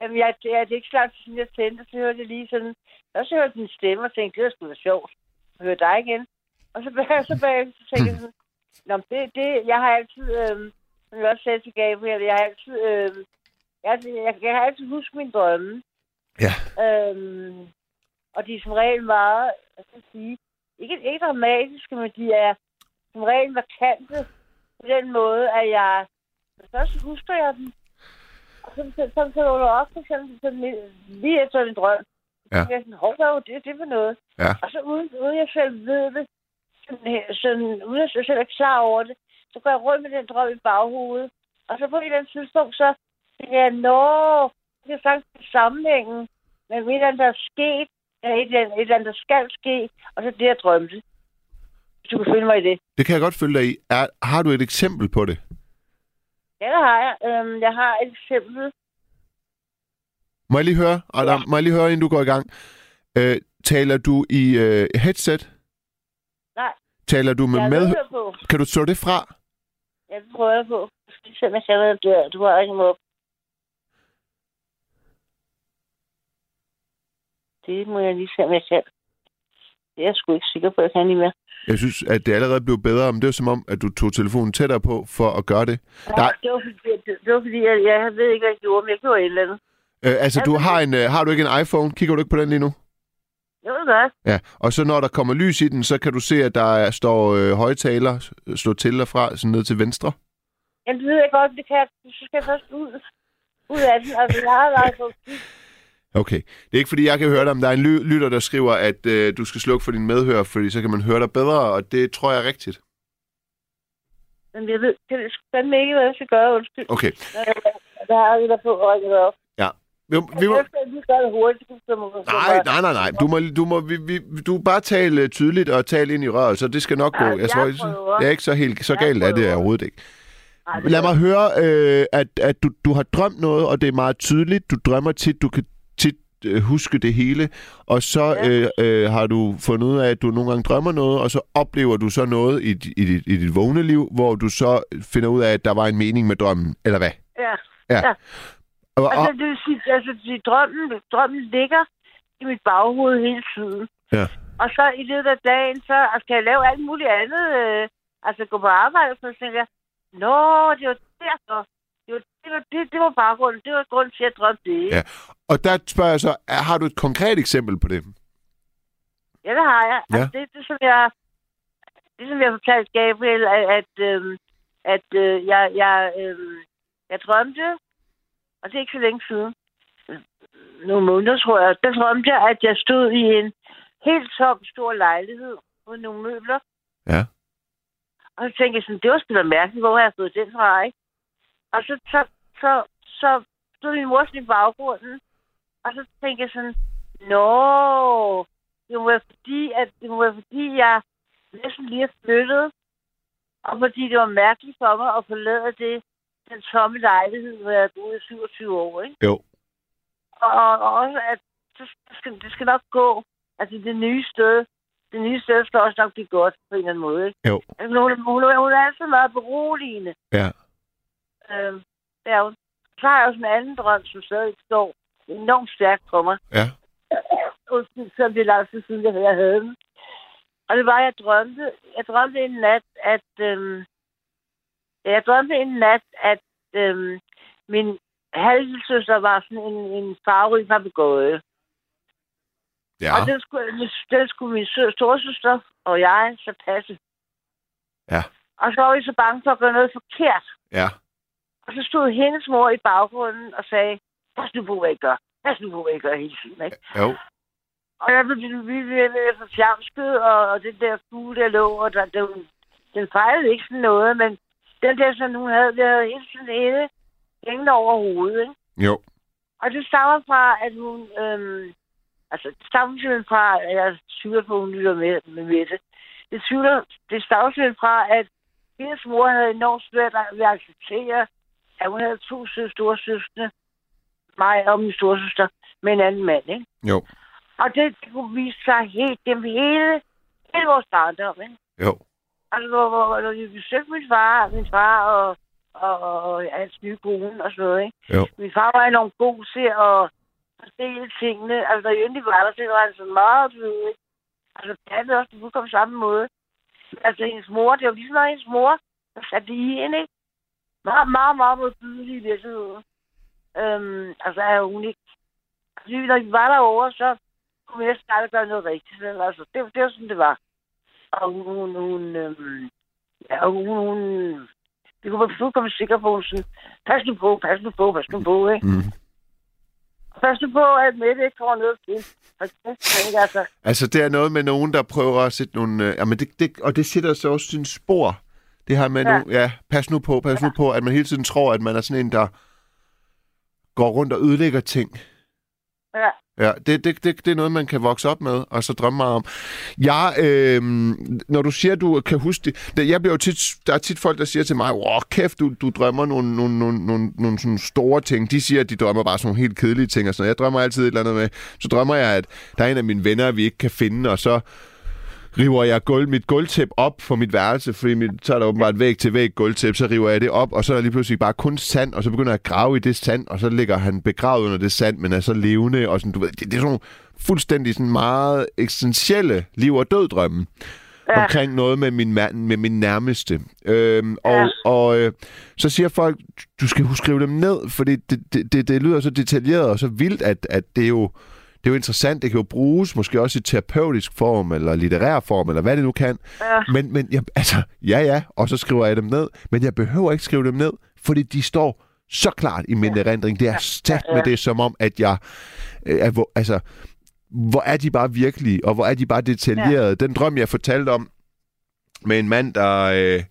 Jamen, jeg, er det er ikke så lang tid siden, jeg tændte, så hørte jeg lige sådan... Og så hørte jeg din stemme og tænkte, det var sgu da sjovt. at høre dig igen. Og så bag, så bag, så tænkte jeg sådan... Nå, det, det, jeg har altid... Øh, som jeg også sagde til Gabriel, jeg har altid... Øh, jeg, jeg, jeg, har altid husket mine drømme. Ja. Øhm, og de er som regel meget, hvad skal jeg sige, ikke, ikke dramatiske, men de er som regel markante på den måde, at jeg først husker jeg dem. Og så, så, så, så du op, for eksempel, sådan, lige efter en drøm. Ja. Så jeg sådan, hold da, det det for noget. Ja. Og så uden, uden jeg selv ved det, sådan, sådan, uden jeg selv er klar over det, så går jeg rundt med den drøm i baghovedet. Og så på et eller andet tidspunkt, så tænker jeg, nå, det er faktisk sammenhængen med et eller andet, der er sket, eller et eller andet, et eller andet, der skal ske, og så det, jeg drømte. Hvis du kan finde mig i det. Det kan jeg godt følge dig i. Er, har du et eksempel på det? Ja, det har jeg. Øhm, jeg har et eksempel. Må jeg lige høre, Adam, ja. må jeg lige høre, inden du går i gang? Øh, taler du i øh, headset? Nej, Taler du med jeg med... på. Kan du slå det fra? Jeg prøver på. Jeg skal se, om jeg kan dør. Du har ikke måde. Det må jeg lige se, om jeg kan. Det er jeg sgu ikke sikker på, at jeg kan lige mere. Jeg synes, at det allerede blev bedre, men det er som om, at du tog telefonen tættere på for at gøre det. Nej, det var fordi, det, det var fordi jeg, jeg ved ikke, hvad jeg gjorde, men jeg gjorde et eller andet. Øh, altså, Ja, du har, en, øh, har du ikke en iPhone? Kigger du ikke på den lige nu? Jeg ved godt. Ja, og så når der kommer lys i den, så kan du se, at der er, står øh, højtaler slå til og fra, sådan ned til venstre. Jamen, det ved jeg godt, det kan jeg. Så skal jeg først ud, ud af den. Altså, jeg har altså... Okay. Det er ikke, fordi jeg kan høre dig, men der er en ly- lytter, der skriver, at øh, du skal slukke for din medhør, fordi så kan man høre dig bedre, og det tror jeg er rigtigt. Men jeg ved, det er fandme ikke, hvad jeg skal gøre, undskyld. Okay. Der er jeg der på og ringe op. Ja. Vi, vi må, Jeg nej, nej, nej, nej. Du må, du må vi, vi, du bare tale tydeligt og tale ind i røret, så det skal nok gå. Ja, Jeg jeg tror, prøver. det er ikke så helt så Jeg galt er det prøver. overhovedet ikke. Lad er- mig høre, øh, at, at du, du har drømt noget, og det er meget tydeligt. Du drømmer tit, du kan øh, huske det hele. Og så Ja. øh, øh, har du fundet ud af, at du nogle gange drømmer noget, og så oplever du så noget i, i, dit, i dit vågne liv, hvor du så finder ud af, at der var en mening med drømmen, eller hvad? Ja. Ja. ja. Og, og, Altså, det vil sige, altså, det, drømmen, drømmen ligger i mit baghoved hele tiden. Ja. Og så i løbet af dagen, så altså, kan jeg lave alt muligt andet. Øh, altså gå på arbejde, og så tænker jeg, Nå, det var derfor. Det var, det, det, var baggrunden. Det var grunden til, at jeg drømte det. Ja. og der spørger jeg så, er- har du et konkret eksempel på det? Ja, det har jeg. Ja. Altså, det, det, som jeg, det, som jeg fortalte Gabriel, at, at, øhm, at øh, jeg, jeg, øhm, jeg drømte, og det er ikke så længe siden, nogle måneder, tror jeg, der drømte jeg, at jeg stod i en helt tom, stor lejlighed med nogle møbler. Ja. Og så tænkte jeg sådan, det var sgu da mærkeligt, hvor har jeg fået den fra, ikke? Og så, så, så, så stod min mor sådan i baggrunden, og så tænkte jeg sådan, nå, det må være fordi, at det må være fordi, jeg næsten lige er flyttet, og fordi det var mærkeligt for mig at forlade det, den tomme lejlighed, hvor jeg boet i 27 år, ikke? Jo. Og, og, og også, at så skal, det skal nok gå. Altså, det nye sted, det nye sted skal også nok blive godt på en eller anden måde, ikke? Jo. Altså, hun, hun, hun er altid meget beroligende. Ja. Øhm, det er har jeg også en anden drøm, som stadig står enormt stærkt på mig. Ja. Så det lang tid siden, jeg havde den. Og det var, at jeg drømte, jeg drømte en nat, at, øhm, jeg drømte en nat, at øhm, min halvsøster var sådan en, en farverig papegøje. Ja. Og den skulle, den skulle min sø- storesøster og jeg så passe. Ja. Og så var vi så bange for at gøre noget forkert. Ja. Og så stod hendes mor i baggrunden og sagde, pas nu på, hvad I gør. Pas nu på, hvad I gør hele tiden. Ikke? Jo. Og jeg blev vi blev for fjamsket, og, og den der fugle, der lå, og der, den, den fejlede ikke sådan noget, men den der, som hun havde, der havde hele tiden inde hængende over hovedet. Ikke? Jo. Og det stammer fra, at hun... Øhm, altså, det stammer simpelthen fra, at jeg tvivler på, at hun lytter med, med Mette. Det, tvivler, det stammer simpelthen fra, at hendes mor havde enormt svært ved at acceptere, at hun havde to sø- store søstre, mig og min storesøster, med en anden mand, ikke? Jo. Og det, det kunne vise sig helt gennem hele, hele vores barndom, ikke? Jo. Altså, hvor, hvor, hvor vi besøgte min far, min far og, og, og, og hans nye kone og sådan noget, ikke? Jo. Min far var enormt god til at fordele tingene. Altså, når jeg endelig var der, så var han så meget blød, ikke? Altså, det havde også på samme måde. Altså, hendes mor, det var ligesom når hendes mor, satte i hende, ikke? Meget, meget, meget modbydelig i virkeligheden. Øhm, altså, er hun ikke... Altså, når vi var derovre, så kunne vi næsten aldrig gøre noget rigtigt. vel? Altså, det, det var sådan, det var. Og hun, hun, hun øhm, ja, hun, hun, vi kunne være fuldkommen sikre på, hun sådan, pas nu på, pas nu på, pas nu på, ikke? Mm. Pas nu på, at Mette ikke får noget til. Altså, Altså, det er noget med nogen, der prøver at sætte nogle... Øh, jamen, det, det, og det sætter så også sin spor. Det her med, Ja. Nu, ja, pas nu på, pas ja. nu på, at man hele tiden tror, at man er sådan en, der går rundt og ødelægger ting. ja. Ja, det, det, det, det er noget, man kan vokse op med, og så drømme meget om. Jeg, øh, når du siger, du kan huske det, det jeg bliver jo tit, der er tit folk, der siger til mig, åh, kæft, du, du drømmer nogle, nogle, nogle, nogle, nogle sådan store ting. De siger, at de drømmer bare sådan nogle helt kedelige ting og sådan noget. Jeg drømmer altid et eller andet med, så drømmer jeg, at der er en af mine venner, vi ikke kan finde, og så river jeg gulv, mit gulvtæp op for mit værelse, fordi mit, så er der åbenbart væg til væg gulvtæp, så river jeg det op, og så er der lige pludselig bare kun sand, og så begynder jeg at grave i det sand, og så ligger han begravet under det sand, men er så levende, og sådan, du ved, det, det er sådan nogle fuldstændig sådan meget eksistentielle liv- og døddrømme ja. omkring noget med min, mand, med min nærmeste. Øhm, og Ja. og øh, så siger folk, du skal huske skrive dem ned, fordi det, det, det, det lyder så detaljeret og så vildt, at, at det er jo det er jo interessant, det kan jo bruges måske også i terapeutisk form, eller litterær form, eller hvad det nu kan. Ja. Men, men jeg, altså, ja ja, og så skriver jeg dem ned, men jeg behøver ikke skrive dem ned, fordi de står så klart i min erindring. Det er stærkt med det, som om, at jeg, øh, er, hvor, altså, hvor er de bare virkelige, og hvor er de bare detaljerede. Den drøm, jeg fortalte om, med en mand, der, øh,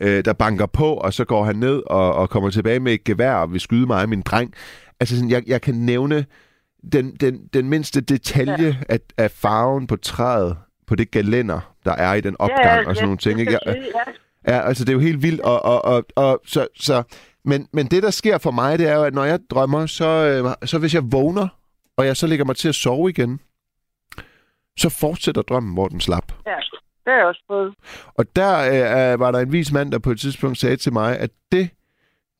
øh, der banker på, og så går han ned og, og kommer tilbage med et gevær og vil skyde mig og min dreng. Altså, sådan, jeg, jeg kan nævne den, den, den mindste detalje ja. af, af farven på træet, på det galænder, der er i den opgang og sådan nogle ting. Ikke? Jeg, Ja. Ja, altså det er jo helt vildt, og, og, og, og så, så, men, men det, der sker for mig, det er jo, at når jeg drømmer, så, øh, så hvis jeg vågner, og jeg så lægger mig til at sove igen, så fortsætter drømmen, hvor den slap. ja. Det er også prøvet. Og der øh, var der en vis mand, der på et tidspunkt sagde til mig, at det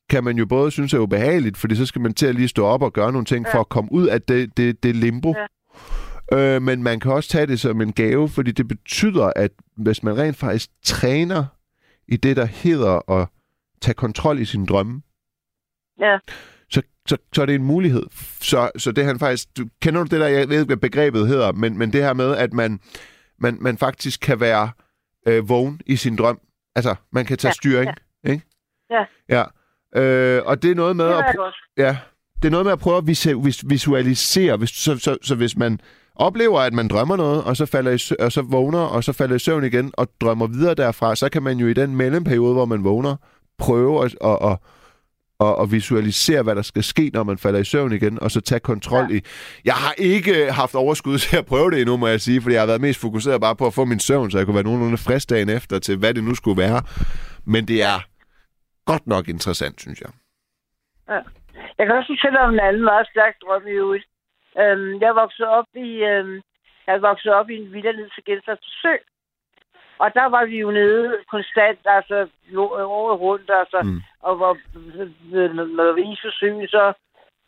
kan man jo både synes er ubehageligt, fordi så skal man til at lige stå op og gøre nogle ting ja. for at komme ud af det, det, det limbo. Ja. Øh, men man kan også tage det som en gave, fordi det betyder, at hvis man rent faktisk træner i det, der hedder at tage kontrol i sin drømme, Ja. så, så, så er det en mulighed. Så, så det han faktisk... Du, kender du det der, jeg ved ikke, hvad begrebet hedder, men, men det her med, at man, man, man faktisk kan være øh, vågen i sin drøm. Altså, man kan tage Ja, styring, ikke? Ja. Ja. Øh, og det er noget med Det at... pr-. Ja, det er noget med at prøve at visu- vis- visualisere. Hvis, så, så, så hvis man oplever, at man drømmer noget, og så, falder i, sø- og så vågner, og så falder i søvn igen, og drømmer videre derfra, så kan man jo i den mellemperiode, hvor man vågner, prøve at, at, at, at, at visualisere, hvad der skal ske, når man falder i søvn igen, og så tage kontrol ja. i... Jeg har ikke haft overskud til at prøve det endnu, må jeg sige, fordi jeg har været mest fokuseret bare på at få min søvn, så jeg kunne være nogenlunde frisk dagen efter til, hvad det nu skulle være. Men det er godt nok interessant, synes jeg. Ja. Jeg kan også fortælle om en anden meget stærk drøm i øvrigt. Øhm, jeg voksede op i, øhm, jeg voksede op i en villa nede til Gentofte Sø. Og der var vi jo nede konstant, altså året rundt, altså, Mm. og hvor, når var is for søen, så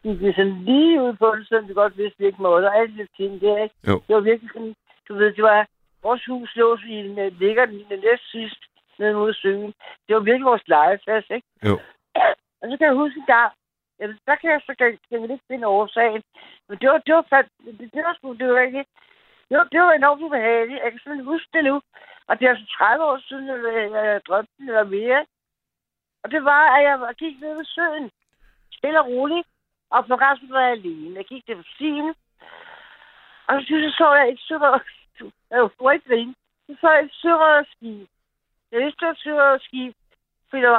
gik vi sådan lige ud på det, selvom vi godt vidste, vi ikke måtte, og alle de ting der, ikke? Jo. Det var virkelig sådan, du ved, det var, vores hus lå i en, ligger den næst sidst nede mod søen. Det var virkelig vores legeplads, ikke? Jo. Og så kan jeg huske en gang, jamen, der kan jeg så kan, ikke finde årsagen. Men det var, det var, fat, det, det var sgu, det var ikke, det var, det var enormt ubehageligt. Jeg kan simpelthen huske det nu. Og det er altså 30 år siden, at jeg, drømte den eller mere. Og det var, at jeg gik ned ved søen. Stille og roligt. Og på resten var jeg alene. Jeg gik det på stien. Og så synes jeg, så jeg et sørøver... Jeg var ikke grine. Så så jeg et sørøver skib. Var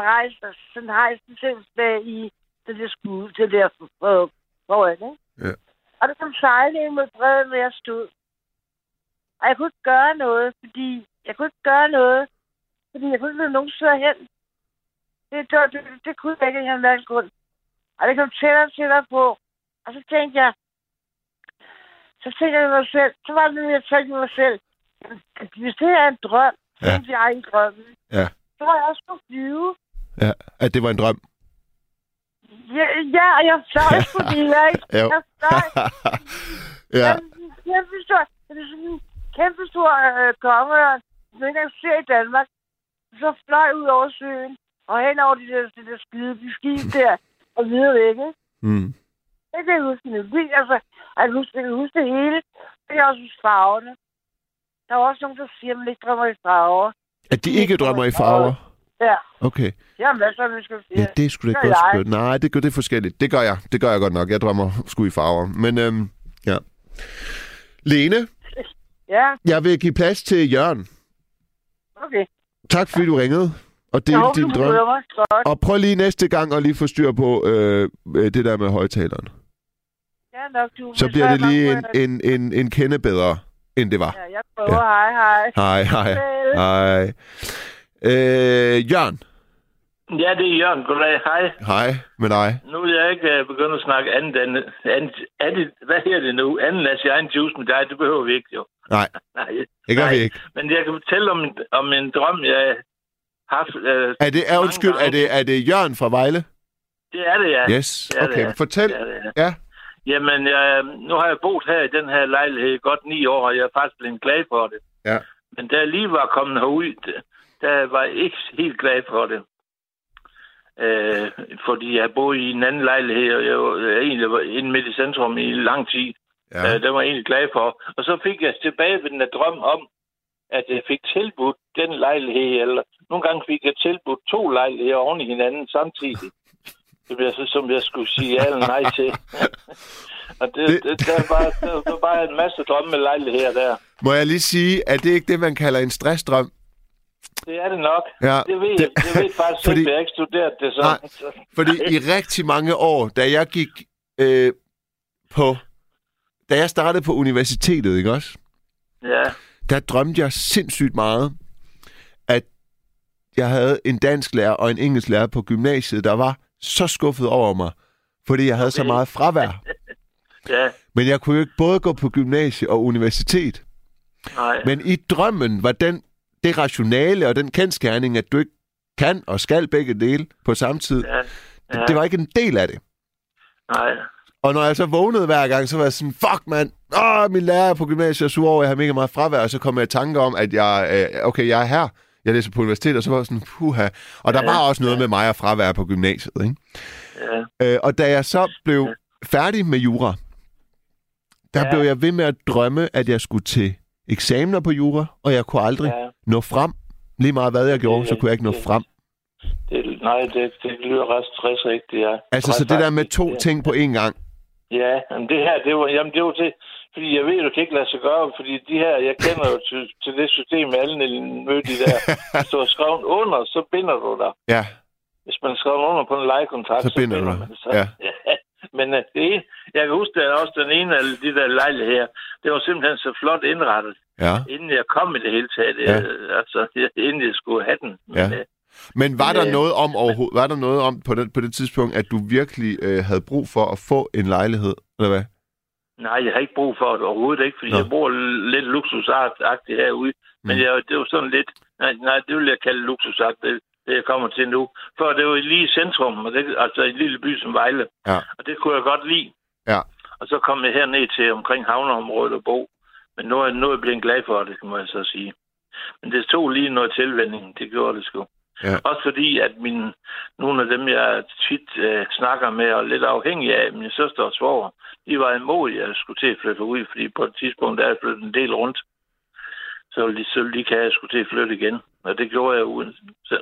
rejst, og sådan hejst en selv i det der skud, det der for- foran, ikke? Ja. Og der kom sejle ind mod bredden, hvor jeg stod. Og jeg kunne ikke gøre noget, fordi jeg kunne ikke gøre noget, fordi jeg kunne ikke løbe nogen steder hen. Det, det, det, det kunne jeg ikke have mærket grund. Og det kom tættere og tættere på. Og så tænkte jeg, så tænkte jeg mig selv, så var det jeg tænkte mig selv, hvis det er en drøm, Ja. tænkte jeg i drømmen, Ja. så var jeg også på flyve. Ja, at det var en drøm. Ja, ja og jeg fløj fordi jeg ikke. Jeg fløj. ja, Kæmpe stor, det er sådan en kæmpe stor øh, kongeørn, som ikke engang ser i Danmark. Så fløj ud over søen, og hen over de der, de der skide, de skib der, og videre væk, ikke? mm. Det kan jeg huske. Det, altså, jeg kan huske, jeg kan huske det hele. Det kan jeg også huske farverne. Der er også nogen, der siger, at man ikke drømmer i farver. At de ikke drømmer i farver. Ja, Okay. har masser af mennesker, der siger. Ja, det er sgu da godt spørgsmål. Nej, det gør det er forskelligt. Det gør jeg. Det gør jeg godt nok. Jeg drømmer sgu i farver. Men øhm, ja. Lene, Ja, jeg vil give plads til Jørgen. okay. Tak fordi du ringede og delte håber, din drøm. godt. Og prøv lige næste gang at lige få styr på øh, øh, det der med højtaleren. Ja, nok, du. Så bliver er det lige en, en, en, en kende bedre, end det var. Ja, jeg prøver. Hej, hej. Hej, hej. Farvel. Hej. Øh, Jørgen. Ja, det er Jørgen. Goddag. Hej. Hej med dig. Nu er jeg ikke uh, begyndt at snakke andet end... andet, andet, hvad hedder det nu? Anden af egen juice med dig. Det behøver vi ikke, jo. Nej, Nej, det gør nej. vi ikke. Men jeg kan fortælle om, om en drøm, jeg har haft. Uh, Er det, er, undskyld, er det, er det Jørgen fra Vejle? det er det, ja. Yes, det er det, okay. ja. Fortæl. Det er det, ja. Ja. Jamen, jeg, nu har jeg boet her i den her lejlighed i godt ni år, og jeg er faktisk blevet glad for det. Ja. Men da jeg lige var kommet herud, der var jeg ikke helt glad for det. Øh, fordi jeg boede i en anden lejlighed, og jeg var jeg egentlig var inde midt i centrum i lang tid. Ja. Ja. Øh, det var jeg egentlig glad for. Og så fik jeg tilbage ved den der drøm om, at jeg fik tilbudt den lejlighed, eller nogle gange fik jeg tilbudt to lejligheder oven i hinanden samtidig. Det bliver så, som jeg skulle sige ja eller nej til. og det, Det- det, der, var, der var bare en masse drømme med lejligheder der. Må jeg lige sige, at det ikke det, man kalder en stressdrøm? Det er det nok. Ja, det ved, det- det ved faktisk fordi- ikke, jeg ikke studeret det så. Nej, Fordi i rigtig mange år, da jeg gik øh, på... Da jeg startede på universitetet, ikke også? Ja, Der drømte jeg sindssygt meget, at jeg havde en dansk lærer og en engelsk lærer på gymnasiet, der var så skuffet over mig, fordi jeg havde så meget fravær. ja, Men jeg kunne jo ikke både gå på gymnasie og universitet. nej. Men i drømmen var den, det rationale og den kendskærning, at du ikke kan og skal begge dele på samme tid, Ja, ja. det var ikke en del af det. nej. Og når jeg så vågnede hver gang, så var jeg sådan, fuck mand, åh, min lærer på gymnasiet er sur over, jeg har mega meget fravær, og så kom jeg i tanke om, at jeg, øh, okay, jeg er her, jeg læser på universitetet, og så var jeg sådan, puha. Og der Ja, var også noget med mig og fravær på gymnasiet, ikke? Ja, Øh, og da jeg så blev færdig med jura, der Ja. blev jeg ved med at drømme, at jeg skulle til eksamener på jura, og jeg kunne aldrig ja. nå frem. Lige meget hvad jeg gjorde, så kunne jeg ikke nå det- frem. Det, nej, det, det lyder ret stressrigtigt, ja. Altså, så det der med to Ja. ting på én gang. Ja, men det her, det var, jamen det var det, fordi jeg ved, du kan ikke lade sig gøre, fordi de her, jeg kender jo til, til det system, alle mødte de der. Hvis du har skrevet under, så binder du dig. Ja, Hvis man skriver under på en lejekontrakt, Så binder du dig. sig. Ja. Men uh, det ene, jeg kan huske, at også den ene af de der lejligheder, det var simpelthen så flot indrettet, ja. inden jeg kom i det hele taget. Ja. Ja. Altså, inden jeg skulle have den. Men, Ja. øh, Men var der Øh, noget om overhovedet, var der noget om på det, på det tidspunkt, at du virkelig øh, havde brug for at få en lejlighed, eller hvad? Nej, jeg har ikke brug for det overhovedet ikke, fordi Nå. Jeg bor lidt luksusagtigt herude. Men Mm. jeg, det var sådan lidt... Nej, nej, det vil jeg kalde luksusagtigt, det, det jeg kommer til nu. For det var lige i centrum, og det, altså i en lille by som Vejle. Ja. Og det kunne jeg godt lide. Ja. Og så kom jeg herned til omkring havneområdet og bo. Men nu er, nu er jeg blevet glad for det, må jeg så sige. Men det tog lige noget tilvænding, det gjorde det sgu. Ja. Også fordi, at min, nogle af dem, jeg tit øh, snakker med og lidt afhængig af, min søster og svoger, de var imod, at jeg skulle til at flytte ud, fordi på et tidspunkt der er jeg flyttet en del rundt. Så ville de, så ville de kan, jeg skulle til at flytte igen. Og det gjorde jeg uden, så,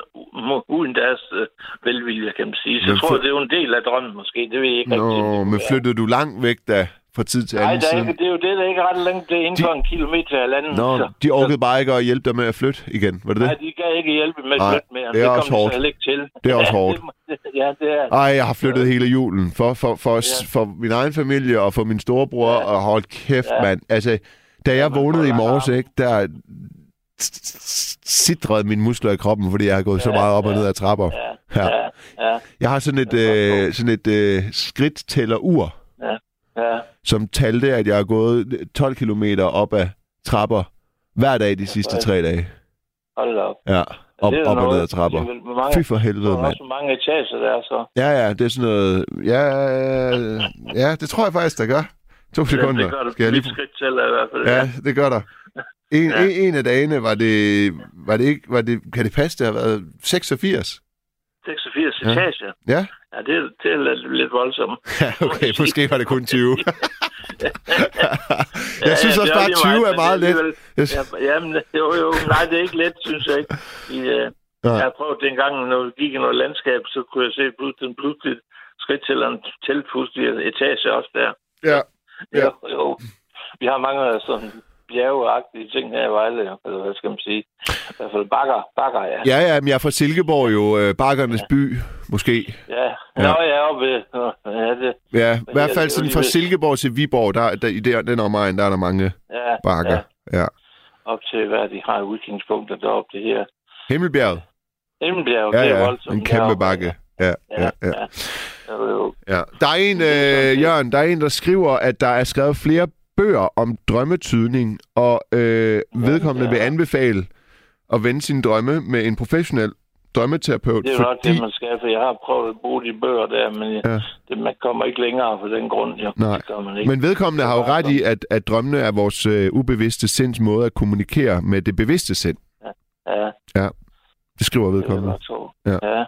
uden deres øh, velvilje, kan man sige. Så Men jeg tror, fly- det er jo en del af drømmen måske. Det ved jeg ikke Nå, rigtig. men flyttede du langt væk da, fra tid til Nej, anden ikke, det er jo det, der er ikke ret langt. Det er inden De- for en kilometer eller anden. Nå, så, de orkede bare ikke at hjælpe dig med at flytte igen, var det det? Nej, de kan ikke hjælpe med at Nej, flytte mere. det er kom også så hårdt. ikke til. Det er også ja, hårdt. Det, ja, det er. Ej, jeg har flyttet hele julen for, for, for, Ja. for min egen familie og for min storebror, Ja. og hold kæft, Ja. mand. Altså, da jeg man vågnede i morges, ikke, der sidrede mine muskler i kroppen, fordi jeg har gået så Ja, meget op og ja. ned ad trapper. Ja, Ja. ja, ja, Jeg har sådan et, Det øh, sådan et øh, skridt-tæller-ur, ja. Som talte, at jeg har gået 12 km op ad trapper hver dag de sidste tre dage. Hold da op. Ja, op, Det er op og ned ad trapper. Er mange, Fy for helvede, der er mand. også mange etager der er så. Ja, ja, det er sådan noget... Ja, ja, det tror jeg faktisk, der gør. To sekunder. Det gør. Skal jeg lige... skridt tæller i hvert fald. Ja, det gør der. En, Ja. en, en af dagene var det, var det ikke, var det, kan det passe, det har været 86? 86 Ja. etager. Ja? Ja, det er, det er lidt, voldsomt. Ja, okay, måske var det kun 20. jeg synes Ja, også bare, lige 20 er meget let. Jeg, Ja, jamen, jo, jo, nej, det er ikke let, synes jeg ikke. I, uh, Nej. jeg har prøvet det en gang, når vi gik i noget landskab, så kunne jeg se den pludselig skridt til en teltpudselig etage også der. ja, Ja. Jo, jo. Vi har mange af sådan bjergeagtige ting her i Vejle, eller hvad skal man sige. I hvert fald bakker, bakker, ja. ja, ja, men jeg er fra Silkeborg jo, øh, Bakkernes by, måske. Ja, Ja. Nå, er oppe ved... Ja, det, Ja, i hvert fald sådan fra Silkeborg til Viborg, der, der, i der, den omegn, der er der mange ja, bakker. Ja, Ja. op til, hvad de har udkigningspunkter deroppe, det her. Himmelbjerget. Himmelbjerg, Ja, det er ja, voldsomt. en kæmpe bakke. Ja, ja, ja. ja. Ja. Der er en, øh, Jørgen, der er en, der skriver, at der er skrevet flere bøger om drømmetydning, og øh, vedkommende ja. vil anbefale at vende sine drømme med en professionel drømmeterapeut, Det er jo nok fordi... det, man skal, for jeg har prøvet at bruge de bøger der, men Ja. ja. det, man kommer ikke længere på den grund. Jo. Nej. Det gør man ikke. Men vedkommende har jo Det ret i, at, at drømmene er vores øh, ubevidste sinds måde at kommunikere med det bevidste sind. Ja, Det skriver det jeg vedkommende. tro. Ja. ja.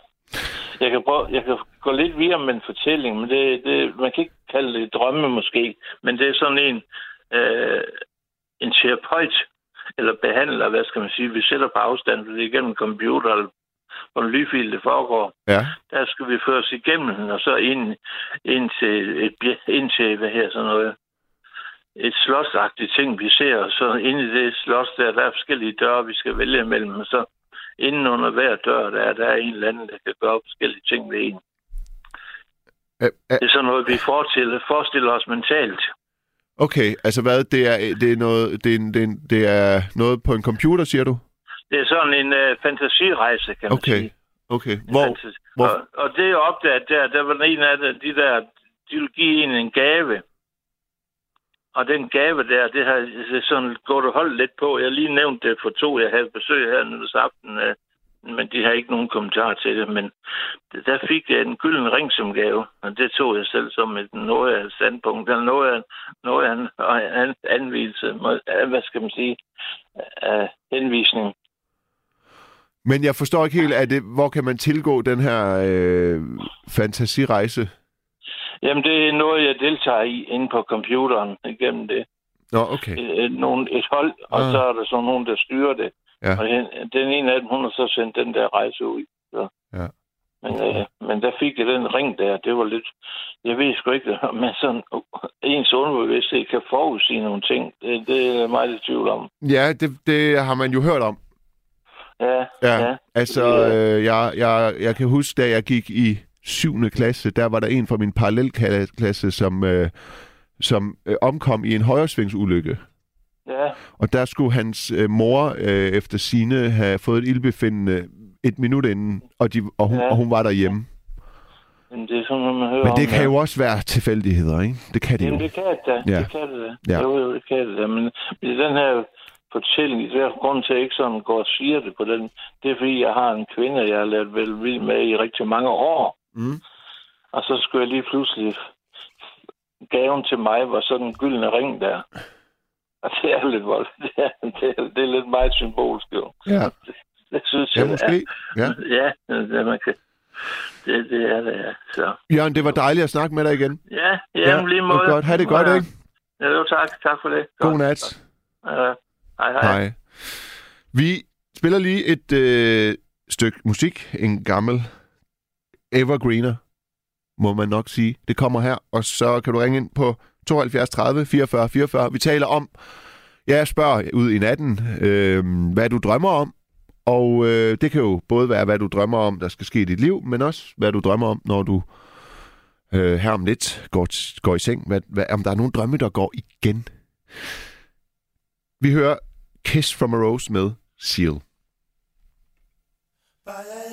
Jeg kan, prøve, jeg kan gå lidt videre med en fortælling, men det, det, man kan ikke kalde det drømme måske, men det er sådan en, øh, en terapeut eller behandler, hvad skal man sige, vi sætter på afstand, for det er igennem computer, eller på en lydfil, det foregår. Ja, Der skal vi føres igennem, og så ind, ind, til, et, ind til, hvad her sådan noget, et slottsagtigt ting, vi ser, og så inde i det slot, der, der er forskellige døre, vi skal vælge imellem, og så inden under hver dør, der er, der er en eller anden, der kan gøre forskellige ting ved en. Æ, æ, Det er sådan noget, vi forestiller, forestiller os mentalt. okay, altså hvad, det er, det er, noget, det, er, det, er, det er noget på en computer, siger du? Det er sådan en uh, fantasirejse, kan man Okay, sige. okay. Hvor, fantasi- hvor- Og, og det jeg opdagede der, der var en af de, de der, de ville give en en gave. Og den gave der, det har det sådan gået og holdt lidt på. Jeg lige nævnte det for to, jeg havde besøg her nytårsaften, øh, men de har ikke nogen kommentar til det. Men der fik jeg en gylden ring som gave, og det tog jeg selv som et noget af et standpunkt, eller noget af, noget af en, af en anvise, øh, hvad skal man sige, af henvisning. Men jeg forstår ikke helt, at det, hvor kan man tilgå den her øh, fantasirejse? Jamen, det er noget, jeg deltager i inde på computeren igennem det. Nå, okay. Et, nogen, et hold, og Ah. så er der så nogen, der styrer det. Ja. Og den, den ene af dem, hun har så sendt den der rejse ud. Så. Ja. Men, øh, men der fik jeg den ring der, det var lidt... Jeg ved sgu ikke, men sådan ens underbevidsthed kan forudsige nogle ting. Det, det er meget i tvivl om. Ja, det, det har man jo hørt om. Ja, Ja, ja. altså, øh, jeg, jeg, jeg kan huske, da jeg gik i 7. klasse, der var der en fra min parallelklasse, som, øh, som øh, omkom i en højresvingsulykke. ja. Og der skulle hans øh, mor øh, efter sine have fået et ildbefindende et minut inden, og, de, og, hun, Ja. og hun var derhjemme. Men det er sådan, man hører Men om. det kan ja. jo også være tilfældigheder, ikke? Det kan det Jamen, jo. det kan det da. Ja. Det kan det da. Ja. Jo, jo, det kan det da. Men i den her fortælling, det er grunden til, at jeg ikke sådan går og siger det på den, det er, fordi jeg har en kvinde, jeg har lavet vel vild med i rigtig mange år. Mm. Og så skulle jeg lige pludselig... Gaven til mig var sådan en gyldne ring der. Og det er lidt voldt. Det er, det er, det er lidt meget symbolsk, jo. Ja, Det synes ja jeg, måske. Ja. Ja, det, man kan, det, det er det, ja. Så. Jørgen, det var dejligt at snakke med dig igen. Ja, ja, lige måde. det godt. Ha' det godt, Ja. ikke? Ja, jo, tak. Tak for det. God Godt. nat. Ja. Hej, hej. Hej. Vi spiller lige et øh, stykke musik. En gammel evergreener, må man nok sige. Det kommer her, og så kan du ringe ind på 72 30 44 44. Vi taler om, jeg spørger ud i natten, øh, hvad du drømmer om. Og øh, det kan jo både være, hvad du drømmer om, der skal ske i dit liv, men også, hvad du drømmer om, når du øh, her om lidt går, går i seng. Hvad, hvad, om der er nogle drømme, der går igen. Vi hører Kiss from a Rose med Seal. Bye.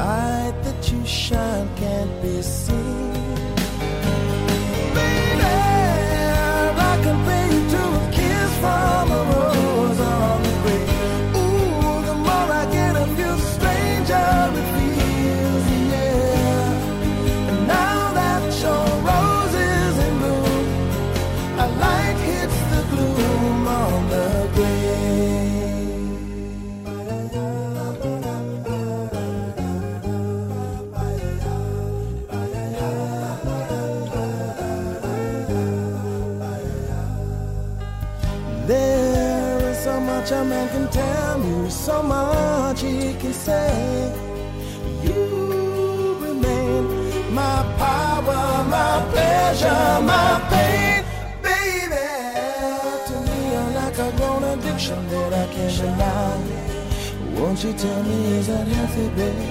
Light that you shine can't be seen? Can tell you so much he can say. You remain my power, my pleasure, my pain, baby. To me, you're like a grown addiction that I can't deny. Won't you tell me is that healthy, baby?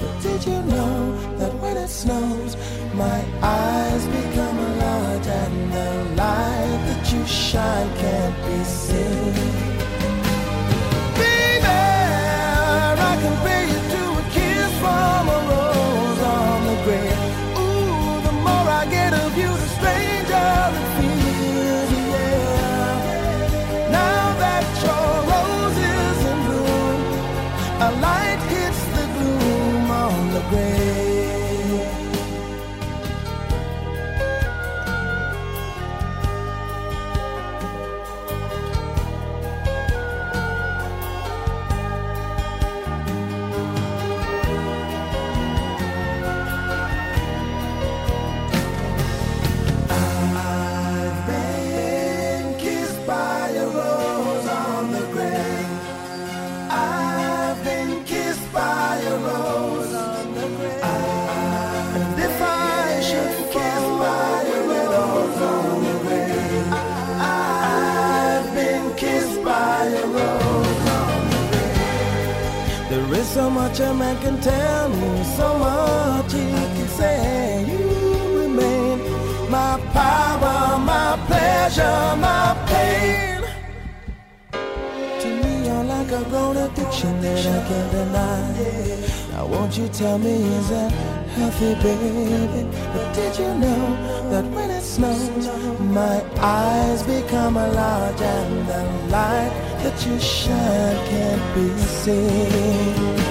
But did you know that when it snows, my eyes become large and the light that you shine can't be seen? So much a man can tell me, so much he can say. You remain my power, my pleasure, my pain. To me, you're like a grown addiction that I can't deny. Now, won't you tell me, is that healthy, baby? But did you know that when it snows, my eyes become a large and the light that you shine can't be seen?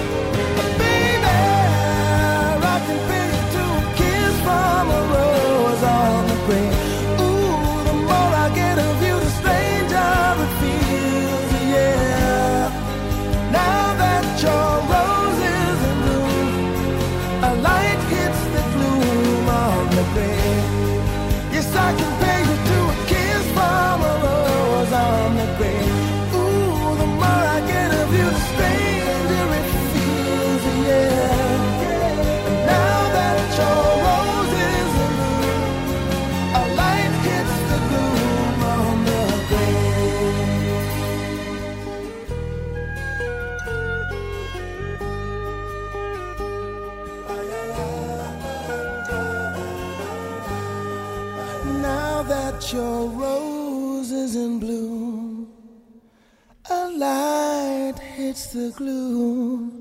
It's the gloom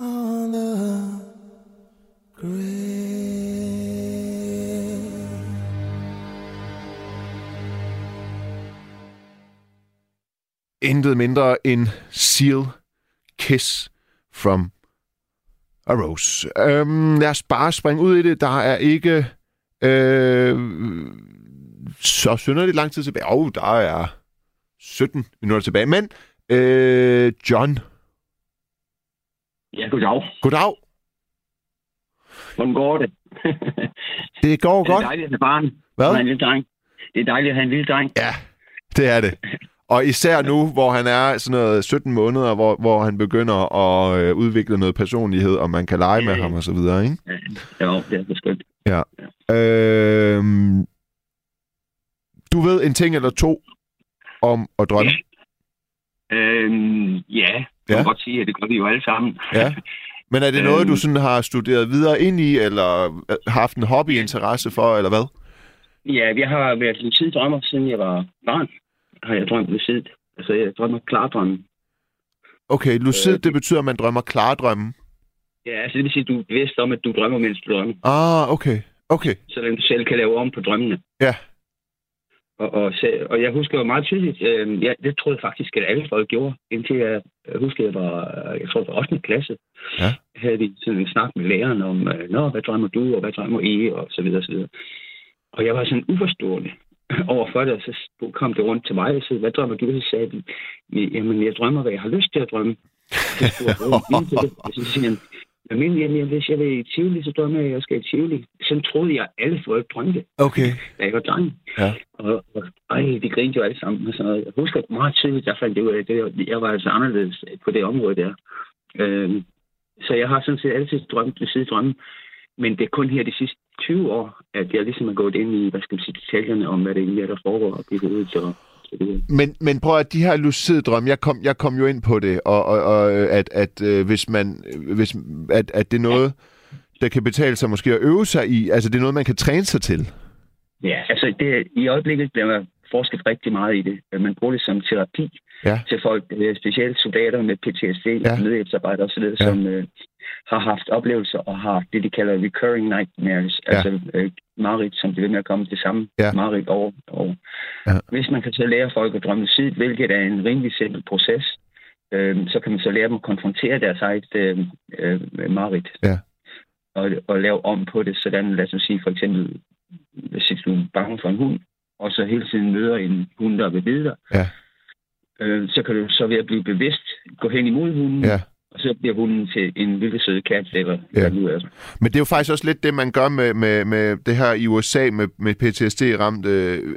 on the grave. Intet mindre end Seal Kiss from a Rose. Øhm, lad os bare springe ud i det. Der er ikke øh, så synderligt lang tid tilbage. Og oh, der er 17 minutter tilbage. Men øh, John, Ja, goddag. goddag. Hvordan går det? Det går Det er godt. dejligt at have barn. Hvad? Han er en lille dreng. Det er dejligt at have en lille dreng. Ja, det er det. Og især nu, hvor han er sådan noget 17 måneder, hvor, hvor han begynder at øh, udvikle noget personlighed, og man kan lege med Ja. ham og så videre, ikke? Ja, jo, det er skønt. Ja. Øhm, du ved en ting eller to om at drømme. Øhm, ja, Ja. kan godt sige, at det gør vi jo alle sammen. Ja. Men er det noget, du Øhm. sådan har studeret videre ind i, eller haft en hobbyinteresse for, eller hvad? Ja, jeg har været lucid drømmer, siden jeg var barn. Har jeg drømt lucid. Altså, jeg drømmer klardrømme. Okay, lucid, Øh, det betyder, at man drømmer klare drømme. Ja, altså det vil sige, at du er bevidst om, at du drømmer, mens du drømmer. Ah, okay. Okay. Så du selv kan lave om på drømmene. Ja. Og, og, og jeg husker jo meget tydeligt, øh, ja, det troede jeg faktisk, at alle folk gjorde, indtil jeg, jeg husker, jeg var, jeg tror, det var 8. klasse. Ja. Havde vi sådan en snak med læreren om, øh, Nå, hvad drømmer du, og hvad drømmer I, og så videre, og så videre. Og jeg var sådan uforstående over for det, og så kom det rundt til mig og sagde, hvad drømmer du? Så sagde jeg, jamen, jeg drømmer, hvad jeg har lyst til at drømme. Så jeg, siger han, jeg mener, jamen, hvis jeg vil i Tivoli, så drømmer jeg, at jeg skal i Tivoli. Sådan troede jeg, at alle folk drømte, Okay. da jeg var dreng. Ja. Og, og ej, de grinte jo alle sammen. Og sådan noget. Jeg husker meget tydeligt, jeg fandt det ud af, det, jeg var altså anderledes på det område der. Øhm, så jeg har sådan set altid drømt ved side drømme. Men det er kun her de sidste 20 år, at jeg ligesom er gået ind i, hvad skal man sige, detaljerne om, hvad det egentlig er, der foregår op i hovedet. Og, videre. Men, men prøv at de her lucide drømme, jeg kom, jeg kom jo ind på det, og, og, og at, at øh, hvis man, hvis, at, at det er noget, der kan betale sig måske at øve sig i, altså det er noget, man kan træne sig til. Ja, altså det, i øjeblikket bliver forsket rigtig meget i det. Man bruger det som terapi Ja. til folk, øh, specielt soldater med PTSD, Ja. ja. nødhjælpsarbejdere osv., ja. som øh, har haft oplevelser og har det, de kalder recurring nightmares, Ja. altså øh, mareridt, som det ved med at komme det samme Ja. mareridt over. over. Ja. Hvis man kan så lære folk at drømme lucid, hvilket er en rimelig simpel proces, øh, så kan man så lære dem at konfrontere deres eget øh, øh, mareridt. Ja. Og, og lave om på det, sådan lad os sige for eksempel, hvis du er bange for en hund, og så hele tiden møder en hund, der vil bide dig, Ja. øh, så kan du så ved at blive bevidst gå hen imod hunden, Ja. Og så bliver hunden til en lille sød kat, eller Ja. hvad nu er. Men det er jo faktisk også lidt det, man gør med, med, med det her i USA med, med PTSD-ramte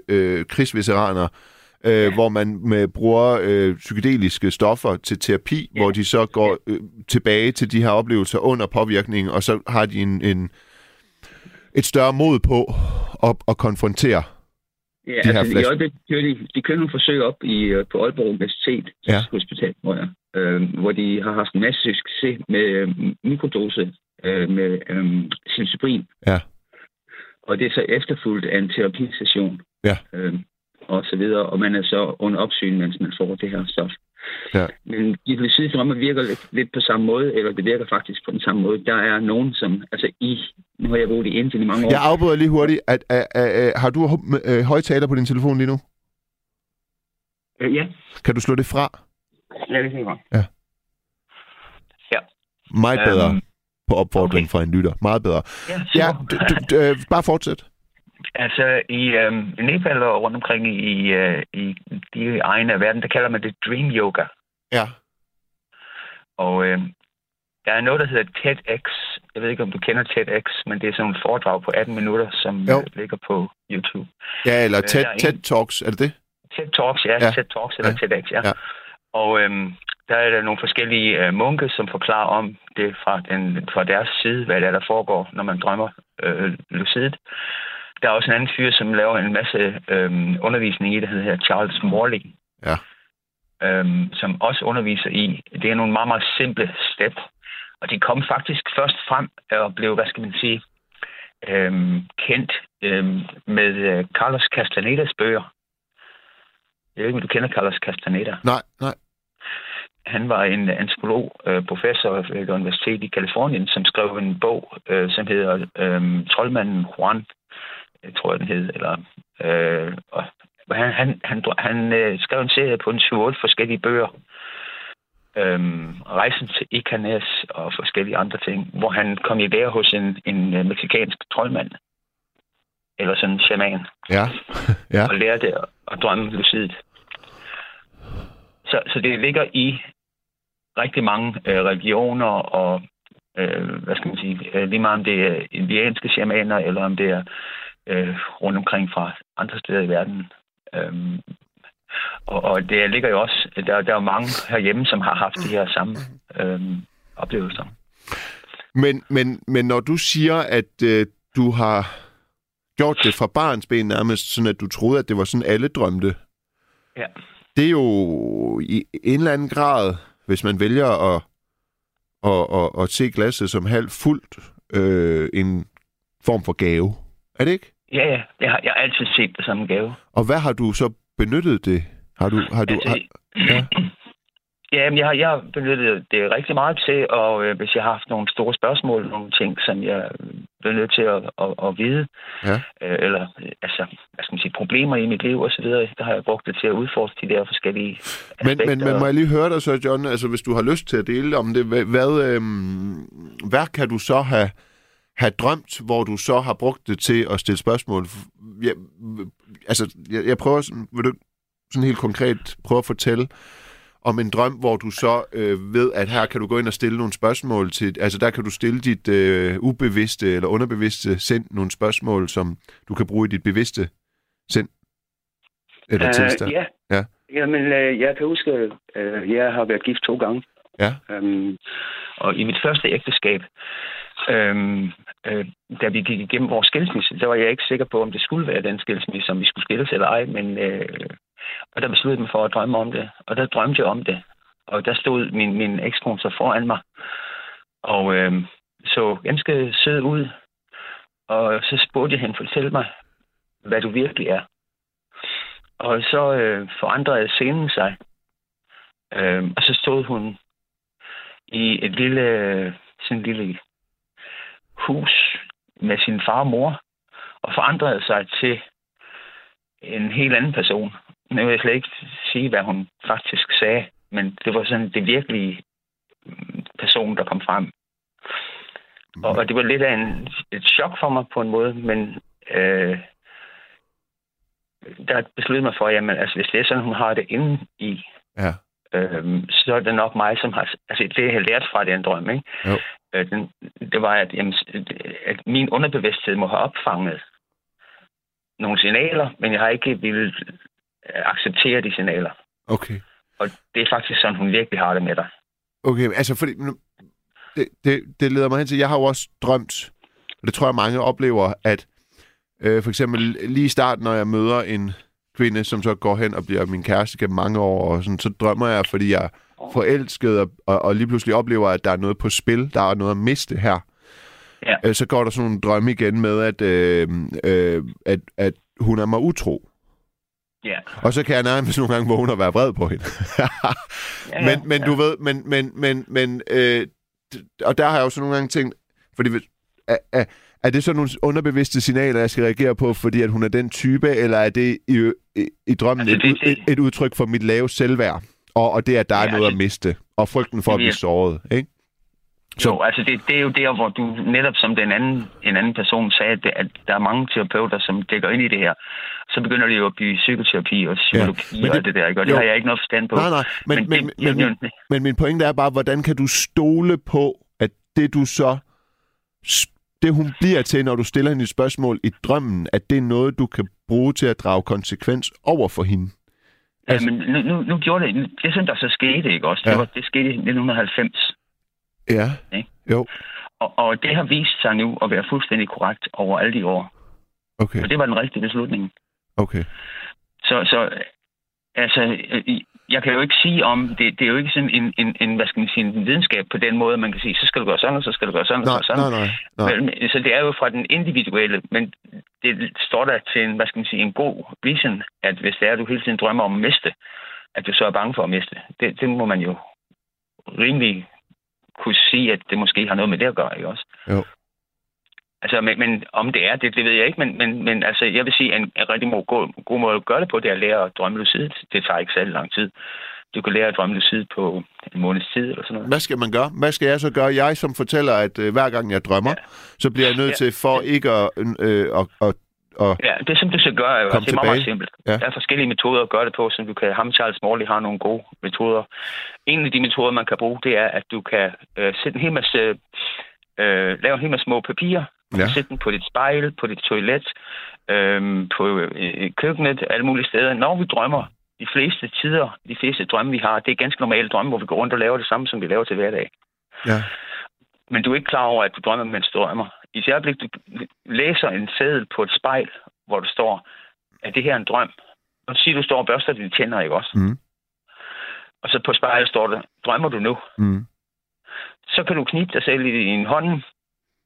øh, krigsveteraner, øh, ja. hvor man med, bruger øh, psykedeliske stoffer til terapi, ja. hvor de så går øh, tilbage til de her oplevelser under påvirkning, og så har de en, en, et større mod på at, at konfrontere. Ja, De her altså i øjeblikket kører de, de kører nogle forsøg op i, øh, på Aalborg Universitet Ja. Hospital, hvor jeg øh, hvor de har haft en masse succes med øh, mikrodose øh, med øh, silsybrin. Ja. Og det er så efterfulgt af en terapisession. Ja. Øh, og så videre, og man er så under opsyn, mens man får det her stof. Ja. Men de lucide drømme virker lidt, lidt på samme måde, eller det virker faktisk på den samme måde. Der er nogen, som, altså i, nu har jeg boet i Indien i mange år. Jeg afbryder lige hurtigt. At, at, at, at, har du øh, højtaler på din telefon lige nu? Øh, ja, Kan du slå det fra? Jeg vil sige mig. Ja. Meget bedre Øhm, på opfordring fra en lytter. Meget bedre. Ja, Ja, super. du, du, øh, bare fortsæt. Altså, i øh, Nepal og rundt omkring i, øh, i de egne af verden, der kalder man det dream yoga. Ja. Og øh, der er noget, der hedder TEDx. Jeg ved ikke, om du kender TEDx, men det er sådan et foredrag på 18 minutter, som Jo. øh, ligger på YouTube. Ja, eller Øh, TED, er en- TED Talks, er det det? TED Talks, ja. Ja. ja. TED Talks eller Ja. ja. TEDx, ja. Ja. Og øhm, der er der nogle forskellige øh, munke, som forklarer om det fra, den, fra deres side, hvad det er, der foregår, når man drømmer øh, lucidt. Der er også en anden fyr, som laver en masse øh, undervisning i det, der hedder Charles Morley. Ja. Øhm, som også underviser i, det er nogle meget, meget simple step. Og de kom faktisk først frem og blev, hvad skal man sige, øhm, kendt øhm, med øh, Carlos Castanedas bøger. Jeg ved ikke, om du kender Carlos Castaneda. Nej, nej. Han var en antropolog, øh, professor ved et universitet i Kalifornien, som skrev en bog, øh, som hedder øh, Troldmanden Juan, jeg tror jeg, den hed. Eller, øh, og han han, han, han øh, skrev en serie på en 7-8 forskellige bøger. Øhm, rejsen til Icanes og forskellige andre ting, hvor han kom i lære hos en, en meksikansk troldmand. Eller sådan en shaman Ja. ja. og lærte at drømme lucidt. Så, så det ligger i rigtig mange øh, religioner og øh, hvad skal man sige, øh, lige meget om det er indianske shamaner, eller om det er øh, rundt omkring fra andre steder i verden. Øhm, og, og det ligger jo også, der, der er mange herhjemme, som har haft de her samme øhm, oplevelser. Men, men, men når du siger, at øh, du har gjort det fra barns ben nærmest, sådan at du troede, at det var sådan, alle drømte, Ja. Det er jo i en eller anden grad, hvis man vælger at, at, at, at se glasset som halvt fuldt, øh, en form for gave. Er det ikke? Ja, ja, jeg har, jeg har altid set det som en gave. Og hvad har du så benyttet det? Har du, har du, Altså, har, ja. Ja, jeg har, jeg har benyttet det rigtig meget til, og øh, hvis jeg har haft nogle store spørgsmål, nogle ting, som jeg bliver nødt til at, at, at vide, Ja. øh, eller øh, altså, hvad skal man sige, problemer i mit liv osv., der har jeg brugt det til at udforske de der forskellige Men, aspekter. men, men må jeg lige høre dig så, John, altså hvis du har lyst til at dele om det, hvad, hvad, øhm, hvad kan du så have, have drømt, hvor du så har brugt det til at stille spørgsmål? Jeg, altså, jeg, jeg prøver, vil du sådan helt konkret prøve at fortælle om en drøm, hvor du så øh, ved, at her kan du gå ind og stille nogle spørgsmål til, altså der kan du stille dit øh, ubevidste eller underbevidste sind nogle spørgsmål, som du kan bruge i dit bevidste sind eller Øh, tilstand. Ja. Ja. Jamen, øh, jeg kan huske, øh, jeg har været gift to gange. Ja. Øhm, og i mit første ægteskab, øhm, øh, da vi gik igennem vores skilsmisse, der var jeg ikke sikker på, om det skulle være den skilsmisse, om vi skulle skilles eller ej, men øh, og der besluttede jeg mig for at drømme om det, og der drømte jeg om det. Og der stod min, min ekskone så foran mig, og øh, så ganske sød ud, og så spurgte jeg hende, fortæl mig, hvad du virkelig er. Og så øh, forandrede scenen sig. Øh, og så stod hun i et lille, sådan et lille hus med sin far og mor, og forandrede sig til en helt anden person. Nu vil jeg slet ikke sige, hvad hun faktisk sagde, men det var sådan det virkelige mm, person, der kom frem. Og, og det var lidt af en, et chok for mig på en måde, men øh, der besluttede mig for, jamen, altså, hvis det er sådan, hun har det inde i, Ja. øhm, så er det nok mig, som har... Altså, det jeg har lært fra den drøm, ikke? Jo. Øh, den, det var, at, jamen, at min underbevidsthed må have opfanget nogle signaler, men jeg har ikke ville acceptere de signaler. Okay. Og det er faktisk sådan, hun virkelig har det med dig. Okay, altså fordi... nu- Det, det, det leder mig hen til, jeg har jo også drømt, og det tror jeg mange oplever, at øh, for eksempel lige i starten, når jeg møder en kvinde, som så går hen og bliver min kæreste gennem mange år, og sådan, så drømmer jeg, fordi jeg forelsket og, og, og lige pludselig oplever, at der er noget på spil, der er noget at miste her, Ja. øh, så går der sådan nogle drømme igen med, at, øh, øh, at, at hun er mig utro. Ja. Og så kan jeg nærmest nogle gange vågne og være vred på hende. Ja, ja, men, men ja. du ved, men, men, men, men øh, og der har jeg jo så nogle gange tænkt, fordi er, er, er det så nogle underbevidste signaler, jeg skal reagere på, fordi at hun er den type, eller er det i, i, i drømmen Altså, altså, det- et, et, et udtryk for mit lave selvværd, og, og det, at der er Ja, noget altså- at miste, og frygten for at Jamen, blive såret, ikke? Så- Jo, altså det, det er jo der, hvor du netop som den anden, en anden person sagde, at, det- at der er mange terapeuter, som dækker ind i det her. Så begynder det jo at blive psykoterapi og psykologi ja, og det- alt det der, ikke? og det jo. har jeg ikke noget forstand på. Nej, nej, men, men, men, det- men, men, det- men min pointe er bare, hvordan kan du stole på, at det du så, det hun bliver til, når du stiller hende et spørgsmål i drømmen, at det er noget, du kan bruge til at drage konsekvens over for hende? Ja, Altså- men nu, nu, nu gjorde det, det som der så skete, ikke også? Ja. Det, var, det skete i 1990. Ja, Ikke? jo, Og, og det har vist sig nu at være fuldstændig korrekt over alle de år. okay, Og det var den rigtige beslutning. okay. Så, så altså, jeg kan jo ikke sige om, det, det er jo ikke sådan en, en, en, hvad skal man sige, en videnskab på den måde, man kan sige, så skal du gøre sådan, og så skal du gøre sådan, Nej, og sådan. nej, nej, nej. Men, så det er jo fra den individuelle, men det står der til en, hvad skal man sige, en god vision, at hvis det er, at du hele tiden drømmer om at miste, at du så er bange for at miste. Det, det må man jo rimelig kunne sige, at det måske har noget med det at gøre, ikke også? Jo. Altså, men, men om det er det, det ved jeg ikke, men, men, men altså, jeg vil sige, at en, en rigtig god, god, måde at gøre det på, det er at lære at drømme lucidt. Det tager ikke særlig lang tid. Du kan lære at drømme lucidt på en måneds tid eller sådan noget. Hvad skal man gøre? Hvad skal jeg så gøre? Jeg som fortæller, at øh, hver gang jeg drømmer, Ja. så bliver jeg nødt Ja. til for ikke at... Øh, og, og, og, Ja, det som du skal gøre, er jo, altså, det er meget, meget simpelt. Ja. Der er forskellige metoder at gøre det på, som du kan... Ham Charles Morley har nogle gode metoder. En af de metoder, man kan bruge, det er, at du kan øh, sætte en hel masse... Øh, lave en hel masse små papirer. Ja. Sætte dem på dit spejl, på dit toilet, øh, på øh, køkkenet, alle mulige steder. Når vi drømmer, de fleste tider, de fleste drømme, vi har, det er ganske normale drømme, hvor vi går rundt og laver det samme, som vi laver til hverdag. ja, Men du er ikke klar over, at du drømmer, mens du drømmer. I det øjeblik, du læser en seddel på et spejl, hvor der står, at det her er en drøm. Og siger, du står og børster dine tænder, ikke også? Mm. Og så på spejlet står der, drømmer du nu? mm, Så kan du knibe dig selv i din hånd,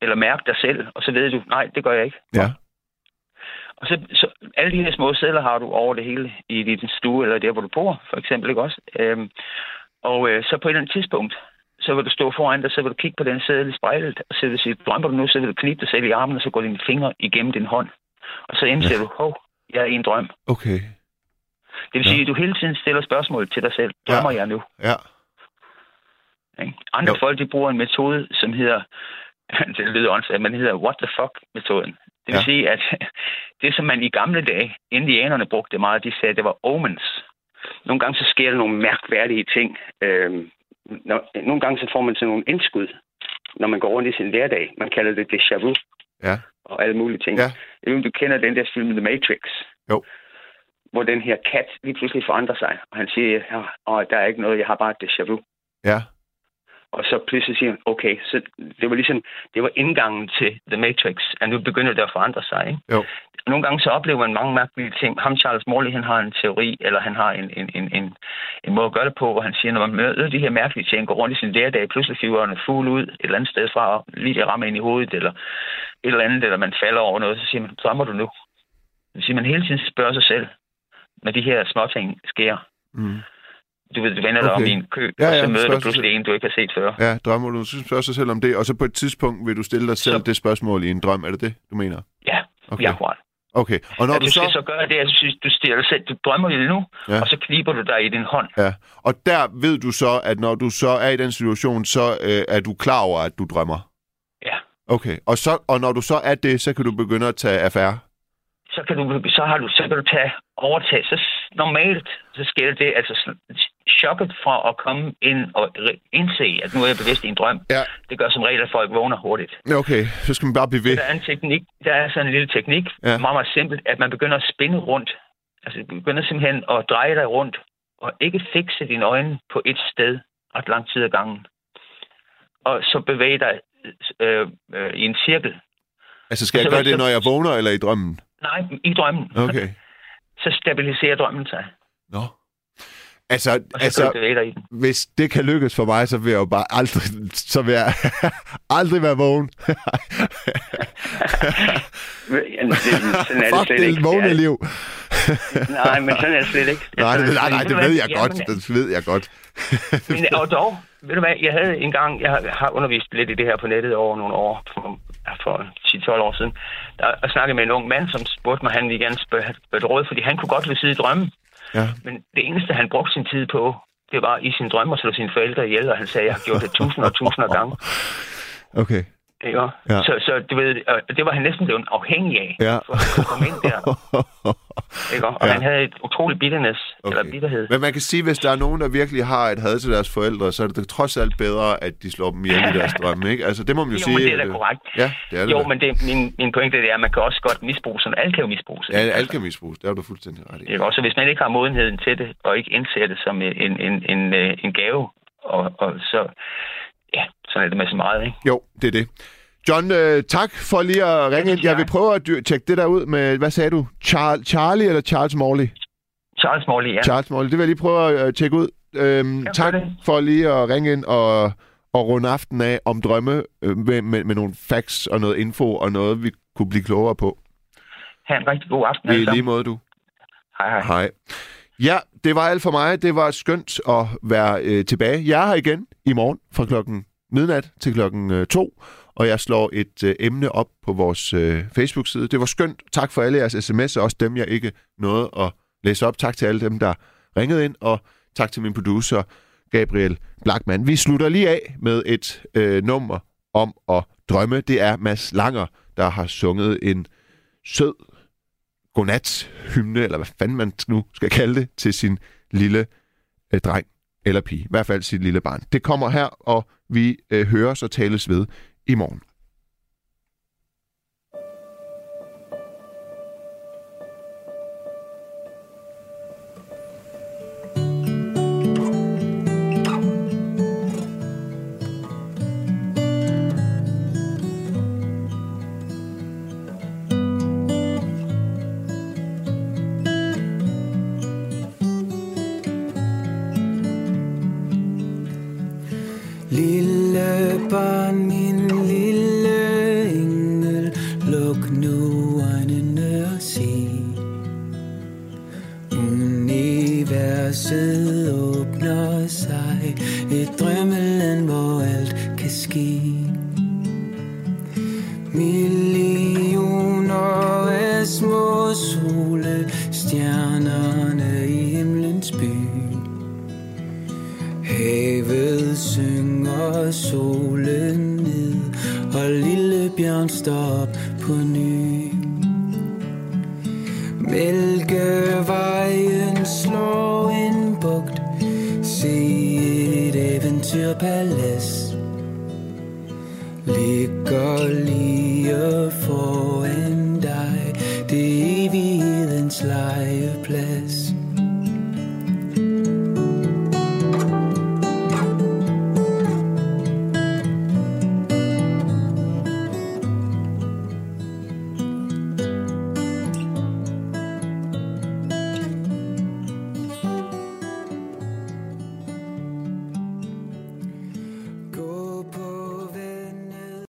eller mærke dig selv, og så ved du, nej, det gør jeg ikke. ja, Og så, så alle de her små sedler har du over det hele i din stue, eller der, hvor du bor, for eksempel, ikke også? Øhm, og øh, så på et eller andet tidspunkt, så vil du stå foran dig, så vil du kigge på den seddel i spejlet, og så vil du sige, drømmer du nu, så vil du knibe dig selv i armen, og så går dine fingre igennem din hånd. Og så indser Ja. du, hov, jeg er i en drøm. okay, Det vil Ja. sige, at du hele tiden stiller spørgsmål til dig selv. Drømmer jeg nu? ja, Ikke? Andre Jo. folk, de bruger en metode, som hedder, det lyder åndssvagt, men hedder what the fuck-metoden. Det vil Ja. ja. sige, at det, som man i gamle dage, indianerne brugte det meget, de sagde, at det var omens. Nogle gange så sker der nogle mærkværdige ting. Øhm, når, nogle gange så får man sådan nogle indskud, når man går rundt i sin hverdag. Man kalder det déjà vu ja, og alle mulige ting. Ja. Jeg ved, du kender den der film The Matrix. Jo. Hvor den her kat lige pludselig forandrer sig. Og han siger, at der er ikke noget, jeg har bare déjà vu. ja, Og så pludselig siger han, okay, så det var ligesom, det var indgangen til The Matrix, at nu begynder det at forandre sig, ikke? Jo. Nogle gange så oplever man mange mærkelige ting. Ham Charles Morley, han har en teori, eller han har en, en, en, en, en måde at gøre det på, hvor han siger, når man møder de her mærkelige ting, går rundt i sin hverdag, pludselig flyver en fugl ud et eller andet sted fra, og lige rammer ind i hovedet, eller et eller andet, eller man falder over noget, så siger man, drømmer du nu? Det vil sige, man hele tiden spørger sig selv, når de her småting sker. mm. Du ved, vender dig om Okay. i en kø, Ja, og ja, så møder du pludselig en, du ikke har set før. ja, drømmer du, spørger sig selv om det, og så på et tidspunkt vil du stille dig selv Så- det spørgsmål i en drøm, er det det, du mener? Ja, Okay. ja, akkurat. Okay, og når Når du du så... skal så gøre det, at du, synes, du stiller dig selv, du drømmer jo nu, Ja. ja. og så kniber du dig i din hånd. Ja, og der ved du så, at når du så er i den situation, så øh, er du klar over, at du drømmer. Ja. Okay, og, så, og når du så er det, så kan du begynde at tage affære. Så kan du, så har du, så kan du tage overtag. Så normalt, så sker det, altså chokket fra at komme ind og indse, at nu er jeg bevidst i en drøm, Ja. det gør som regel, at folk vågner hurtigt. Okay, så skal man bare blive ved. Der er en teknik, der er sådan en lille teknik, Ja. meget, meget simpelt, at man begynder at spinde rundt. Altså, du begynder simpelthen at dreje dig rundt, og ikke fikse dine øjne på et sted ret lang tid ad gangen. Og så bevæge dig øh, øh, i en cirkel. Altså, skal jeg Så gøre det, når jeg vågner, eller i drømmen? Nej, i drømmen. Okay. Så stabiliserer drømmen sig. Nå. Altså, altså den. hvis det kan lykkes for mig, så vil jeg jo bare aldrig, så vil jeg aldrig være vågen. Jamen, det, sådan er det Fuck det vågne liv. Nej, men sådan er det slet ikke. nej, det, nej, nej, det ved jeg godt. Det ved jeg godt. Men, og dog, ved du hvad, jeg havde engang, jeg har- undervist lidt i det her på nettet over nogle år, for, for 10-12 år siden, der snakkede med en ung mand, som spurgte mig, han ville gerne spørge spørge et råd, fordi han kunne godt vil sidde i drømme. Ja. Men det eneste, han brugte sin tid på, det var i sin drømme at slå sine forældre ihjel, og han sagde, jeg har gjort det tusinder og tusinder af gange. Okay. Ikke? Ja. Så, så du ved, det var han næsten blevet afhængig af, Ja. for at kunne komme ind der. Ikke? Og Ja. han havde et utroligt bitterness, okay. eller bitterhed. Men man kan sige, hvis der er nogen, der virkelig har et had til deres forældre, så er det trods alt bedre, at de slår dem ihjel i deres drømme, ikke? Altså, det må man jo, Jo, sige. men det er da at, øh, korrekt. Ja, det er det Jo, da. men det, min, min pointe det er, at man kan også godt misbruge sådan. Alle kan jo misbruge Ja, alt kan misbruges. Det er du fuldstændig ret i. Ikke? Også hvis man ikke har modenheden til det, og ikke indser det som en, en, en, øh, en gave, og, og så, ja, sådan er det med så meget, ikke? Jo, det er det. John, øh, tak for lige at ringe ind. Jeg vil prøve at tjekke det der ud med, hvad sagde du? Char- Charlie eller Charles Morley? Charles Morley, ja. Charles Morley. Det vil jeg lige prøve at øh, tjekke ud. Øhm, Ja, tak det. for lige at ringe ind og, og runde aften af om drømme øh, med, med, med nogle facts og noget info og noget, vi kunne blive klogere på. Ha' en rigtig god aften. I sammen. lige måde, du. Hej, hej. Hej. Ja, det var alt for mig. Det var skønt at være øh, tilbage. Jeg er her igen i morgen fra klokken midnat til klokken øh, to, og jeg slår et øh, emne op på vores øh, Facebook-side. Det var skønt. Tak for alle jeres sms'er, også dem, jeg ikke nåede at læse op. Tak til alle dem, der ringede ind, og tak til min producer, Gabriel Blackman. Vi slutter lige af med et øh, nummer om at drømme. Det er Mads Langer, der har sunget en sød godnat-hymne, eller hvad fanden man nu skal kalde det, til sin lille øh, dreng eller pige. I hvert fald sit lille barn. Det kommer her, og vi øh, hører så tales ved i morgen. Bjørn stop på ny. Mælkevejen slår en bugt, se et eventyrpalads.